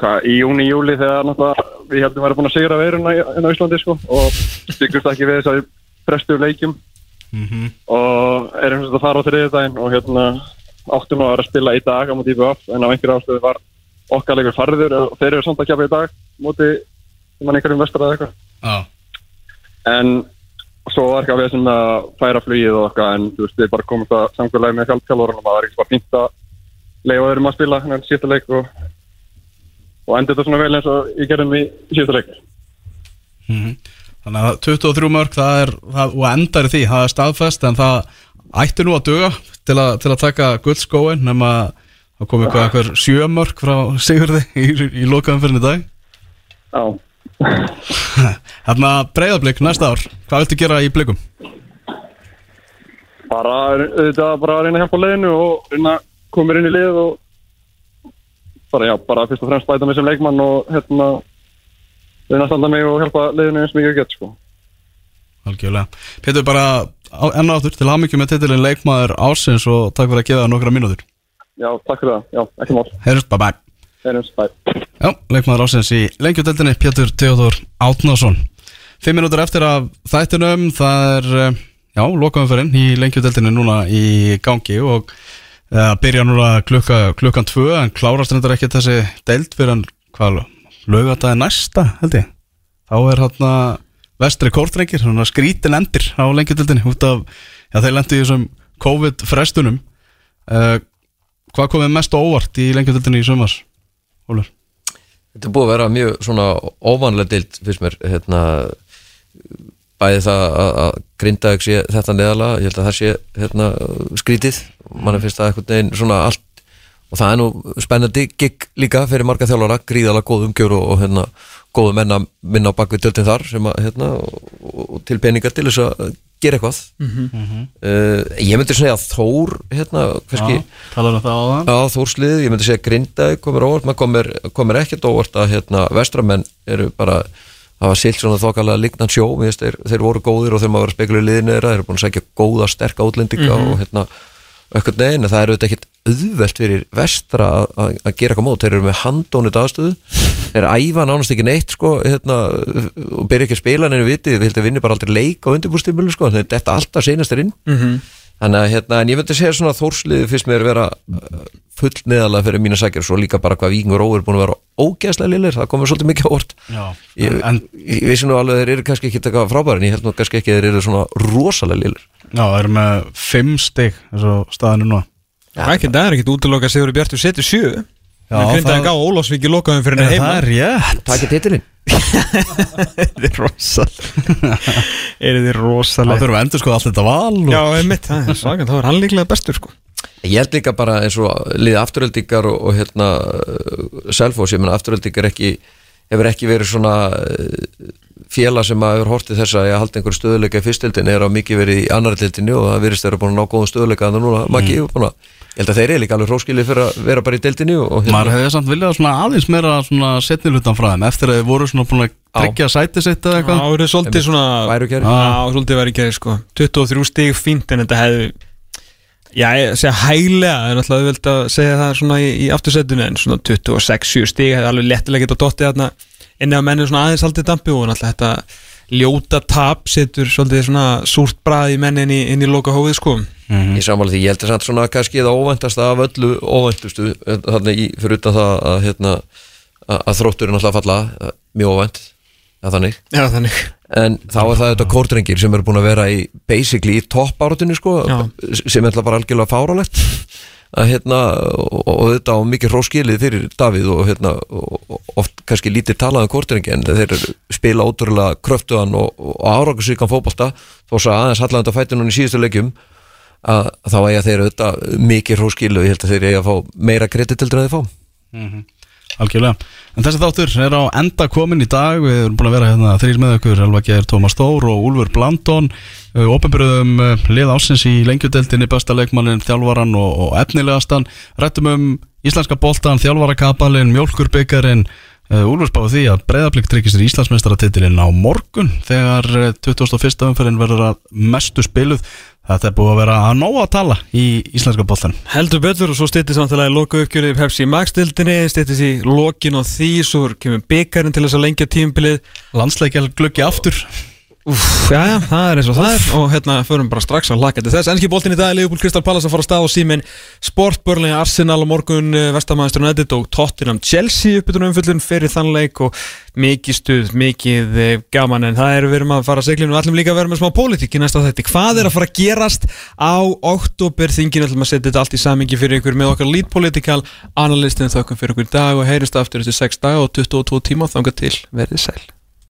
hvað, í júni, júli þegar náttúrulega við heldum að vera búin að sigra veiruna inn á Íslandi sko og byggumst ekki við þessari prestu leikjum. Mhm. og erum sem sagt að fara á þriðið og hérna áttum að vera að spila í dag á móti IBF en á einhverju ástöðu var okkar leikur farður og þeir eru samt að kjapa í dag móti mann einhverjum vestra eða eitthvað. Já, en svo var ekki að við sem að færa flugið og eitthvað en þú veist við bara komum það samkvæmlega með hjálpkjálfurinn og það var ekki bara fínt að leiða öðrum að spila hennar síðasta leik og, og endur þetta svona vel eins og ég gerðum í síðasta leik. Mhm. Þannig að 23 mörg það er, það, og endar í því, það er staðfest en það ætti nú að duga til að, til að taka guldskóin nema það kom eitthvað einhver sjö mörg frá Sigurði í, í lokaðum fyrir dag Já, Þarna breyðablík næsta ár, hvað viltu gera í blikum? bara auðvitað bara að reyna að hjálpa leiðinu og reyna að koma mér inn í lið og bara já, bara fyrst og fremst bæta mig sem leikmann og hérna reyna að standa mig og hjálpa leiðinu eins og mikið ég get sko. Algjörlega. Pétur bara á, enn og aftur til hamingjum með titilin leikmaður ásins og takk fyrir að gefa það nokkra mínútur. Já, takk fyrir það, já, ekki mál. Heyrjumst, bye bye. Einums, bye. Já, leikmaður ásins í lengjudeldinni Pétur Theodor Átnason Fimm minútur eftir af þættinum það er, eh, já, lokaumferinn í lengjudeldinni núna í gangi og það byrja núna klukka, klukkan tvö en klárast reyndar ekki þessi deild fyrir en hvað lögataði næsta held ég? Þá er hérna vestri kórtrengir, svona skrítin endir á lengjudeldinni út af, já þeir lendi í þessum COVID frestunum uh, hvað komið mest óvart í lengjudeldinni í sumars? Ólur Þetta er búið að vera mjög svona óvanlega dild fyrst mér hérna, bæði það að, að grinda ekki sé þetta neðalega ég held að það sé hérna, skrítið mann finnst það einhvern veginn svona allt og það er nú spennandi gig líka fyrir marga þjálfara, gríðalega góð umgjör og, og hérna, góðu menn að minna á bakvið döldin þar sem að, hérna, og, og til peningar til þess að gera eitthvað. Uh, ég myndi segja að Þór hérna, kannski talar um það það Já, Þórslið, ég myndi segja Grindavík komir óvart, maður komir, komir ekkert óvart að hérna, vestramenn eru bara hafa silt svona þokkalega lignan sjó. Þeir, þeir voru góðir og þeir maður var að spekla í liðinu þeirra, þeir eru búin að segja góða, sterka útlendinga og hérna eitthvað neginn, en það er auðvitað ekkert auðvelt fyrir vestra að- gera eitthvað mót þeir eru með handónið aðstöðu. Þeir æfa nánast ekki neitt sko, hérna, og byrja ekki að spila vitið við heldum að vinni bara aldrei leik á undirbúrstímulu sko, þetta er alltaf seinastir inn Þannig að hérna, en ég myndi segja svona að þórsliði fyrst mér vera uh, full neðalega fyrir mína sækjar og svo líka bara hvað Víkingur Ó er búin að vera ógeðslega lilir, það komur svolítið mikið á orð Já, Ég, en, ég vissi nú alveg að þeir eru kannski ekki taka frábæri en ég held nú kannski ekki að þeir eru svona rosalega lilir já, það er með fimm stig eins og staðinu nú. Það er ekkert, það er ekkert útiloka að Sigur Bjartur setur sjö. Já, Það grindaði það- gá Ólafsvík í lokaðum fyrir henni heima Það er rétt Takk er Það rosalega þið Það rosalega þurfum að endur sko allt þetta val og... Já, einmitt, það er svakant, þá er hann líklega bestur sko. Ég held líka bara eins og liðið afturöldingar og, og hérna Selfos, ég menna afturöldingar ekki hefur ekki verið svona eh, félag sem að hefur hortið þess að ég haldi einhver stöðuleika í fyrstildin er á mikið verið í annar tildinni og það virðist þeirra búin að ná góðum stöðuleika þannig núna, Maggi, mm. að ég held að þeir eru líka alveg hróskilið fyrir að vera bara í og, og Maður hefði samt viljað svona aðeins meira svona setnilutan frá þeim eftir að þið voru svona búin að tryggja sæti sitt eða Já, eitthvað það er svolítið svona. Já, svolítið væri gæri sko 23 stig fínt en þetta hefði Já, ég segja hæglega Það er náttúrulega auðvelt að segja það svona í, í aftursettinu en svona 26 stig hefði alveg lettilega getað dottið þarna inni að menni svona aðeins haldið dampi og náttúrulega þetta ljóta tap setur svolítið svona súrt brað í menni inn í, inn í loka hófið sko Í samála því, ég held að samt svona kannski það óvæntasta af öllu óvæntustu þannig í, fyrir utan það að, hérna, að, að þrótturinn alltaf falla eh, mjög óvænt, að þannig? Já, þannig? En þá er það þetta kórdrengir sem eru búin að vera í basically í toppárutinu sko, Já. sem er bara algjörlega fáralegt að hérna og, og þetta á mikið hróskilið fyrir Davíð og hérna og, oft kannski lítið talað um kórdrengi en þeir spila ótrúlega kröftuðan og, og árangarsvíkan fótbolta. Þó svo aðeins hallan þetta fættunum í síðustu leikjum að þá eiga þeir auðvitað mikið hróskilu og ég held að þeir eiga að fá meira kredit til þeir að þeir fá Algjörlega, en þessi þáttur er á enda komin í dag, við erum búin að vera hérna þrýr með okkur, Elva Geir, Tómas Stór og Úlfur Blandón, ópenbyrðum lið ásins í lengjudeldinni, besta leikmannin, þjálfaran og, og efnilegastan, rættum um íslenska boltan, þjálfarakapalinn, mjólkurbyggarinn, Úlfur spáði því að breyðablík tryggir sér Íslandsmeistaratitilinn á morgun þegar eh, 21. umferðin verður að mestu spiluð. Þetta er búið að vera að nóga að tala í íslenska boltan. Heldur betur og svo stýttir samtalagi loka uppgjörið í Pepsi Max-dildinni, stýttir sér lokin og því, svo kemur byggarinn til þess að lengja tímbilið Landsleikjal gluggi aftur. Úf, já, já, það er eins og það er. Og hérna förum bara strax að laka til þess. Enski boltin í dag, Leopold Kristal Pallas að fara að stað á símin Sport, Börling, Arsenal og morgun Vestamæðistur United og Tottenham Chelsea uppbytunum umfyllun fyrir þann leik og mikið stuð, mikið eh, gaman. En það er við erum að fara að seglinu og ætlum líka að vera með smá pólitík í næsta þætti. Hvað er að fara að gerast á oktober þingin, ætlum að setja þetta allt í samingi fyrir ykkur með okkar lead political analystin þökkum fyrir ykkur dag og heyrist aftur eftir 6 dag og 22 tíma. Þangað til verðið sæl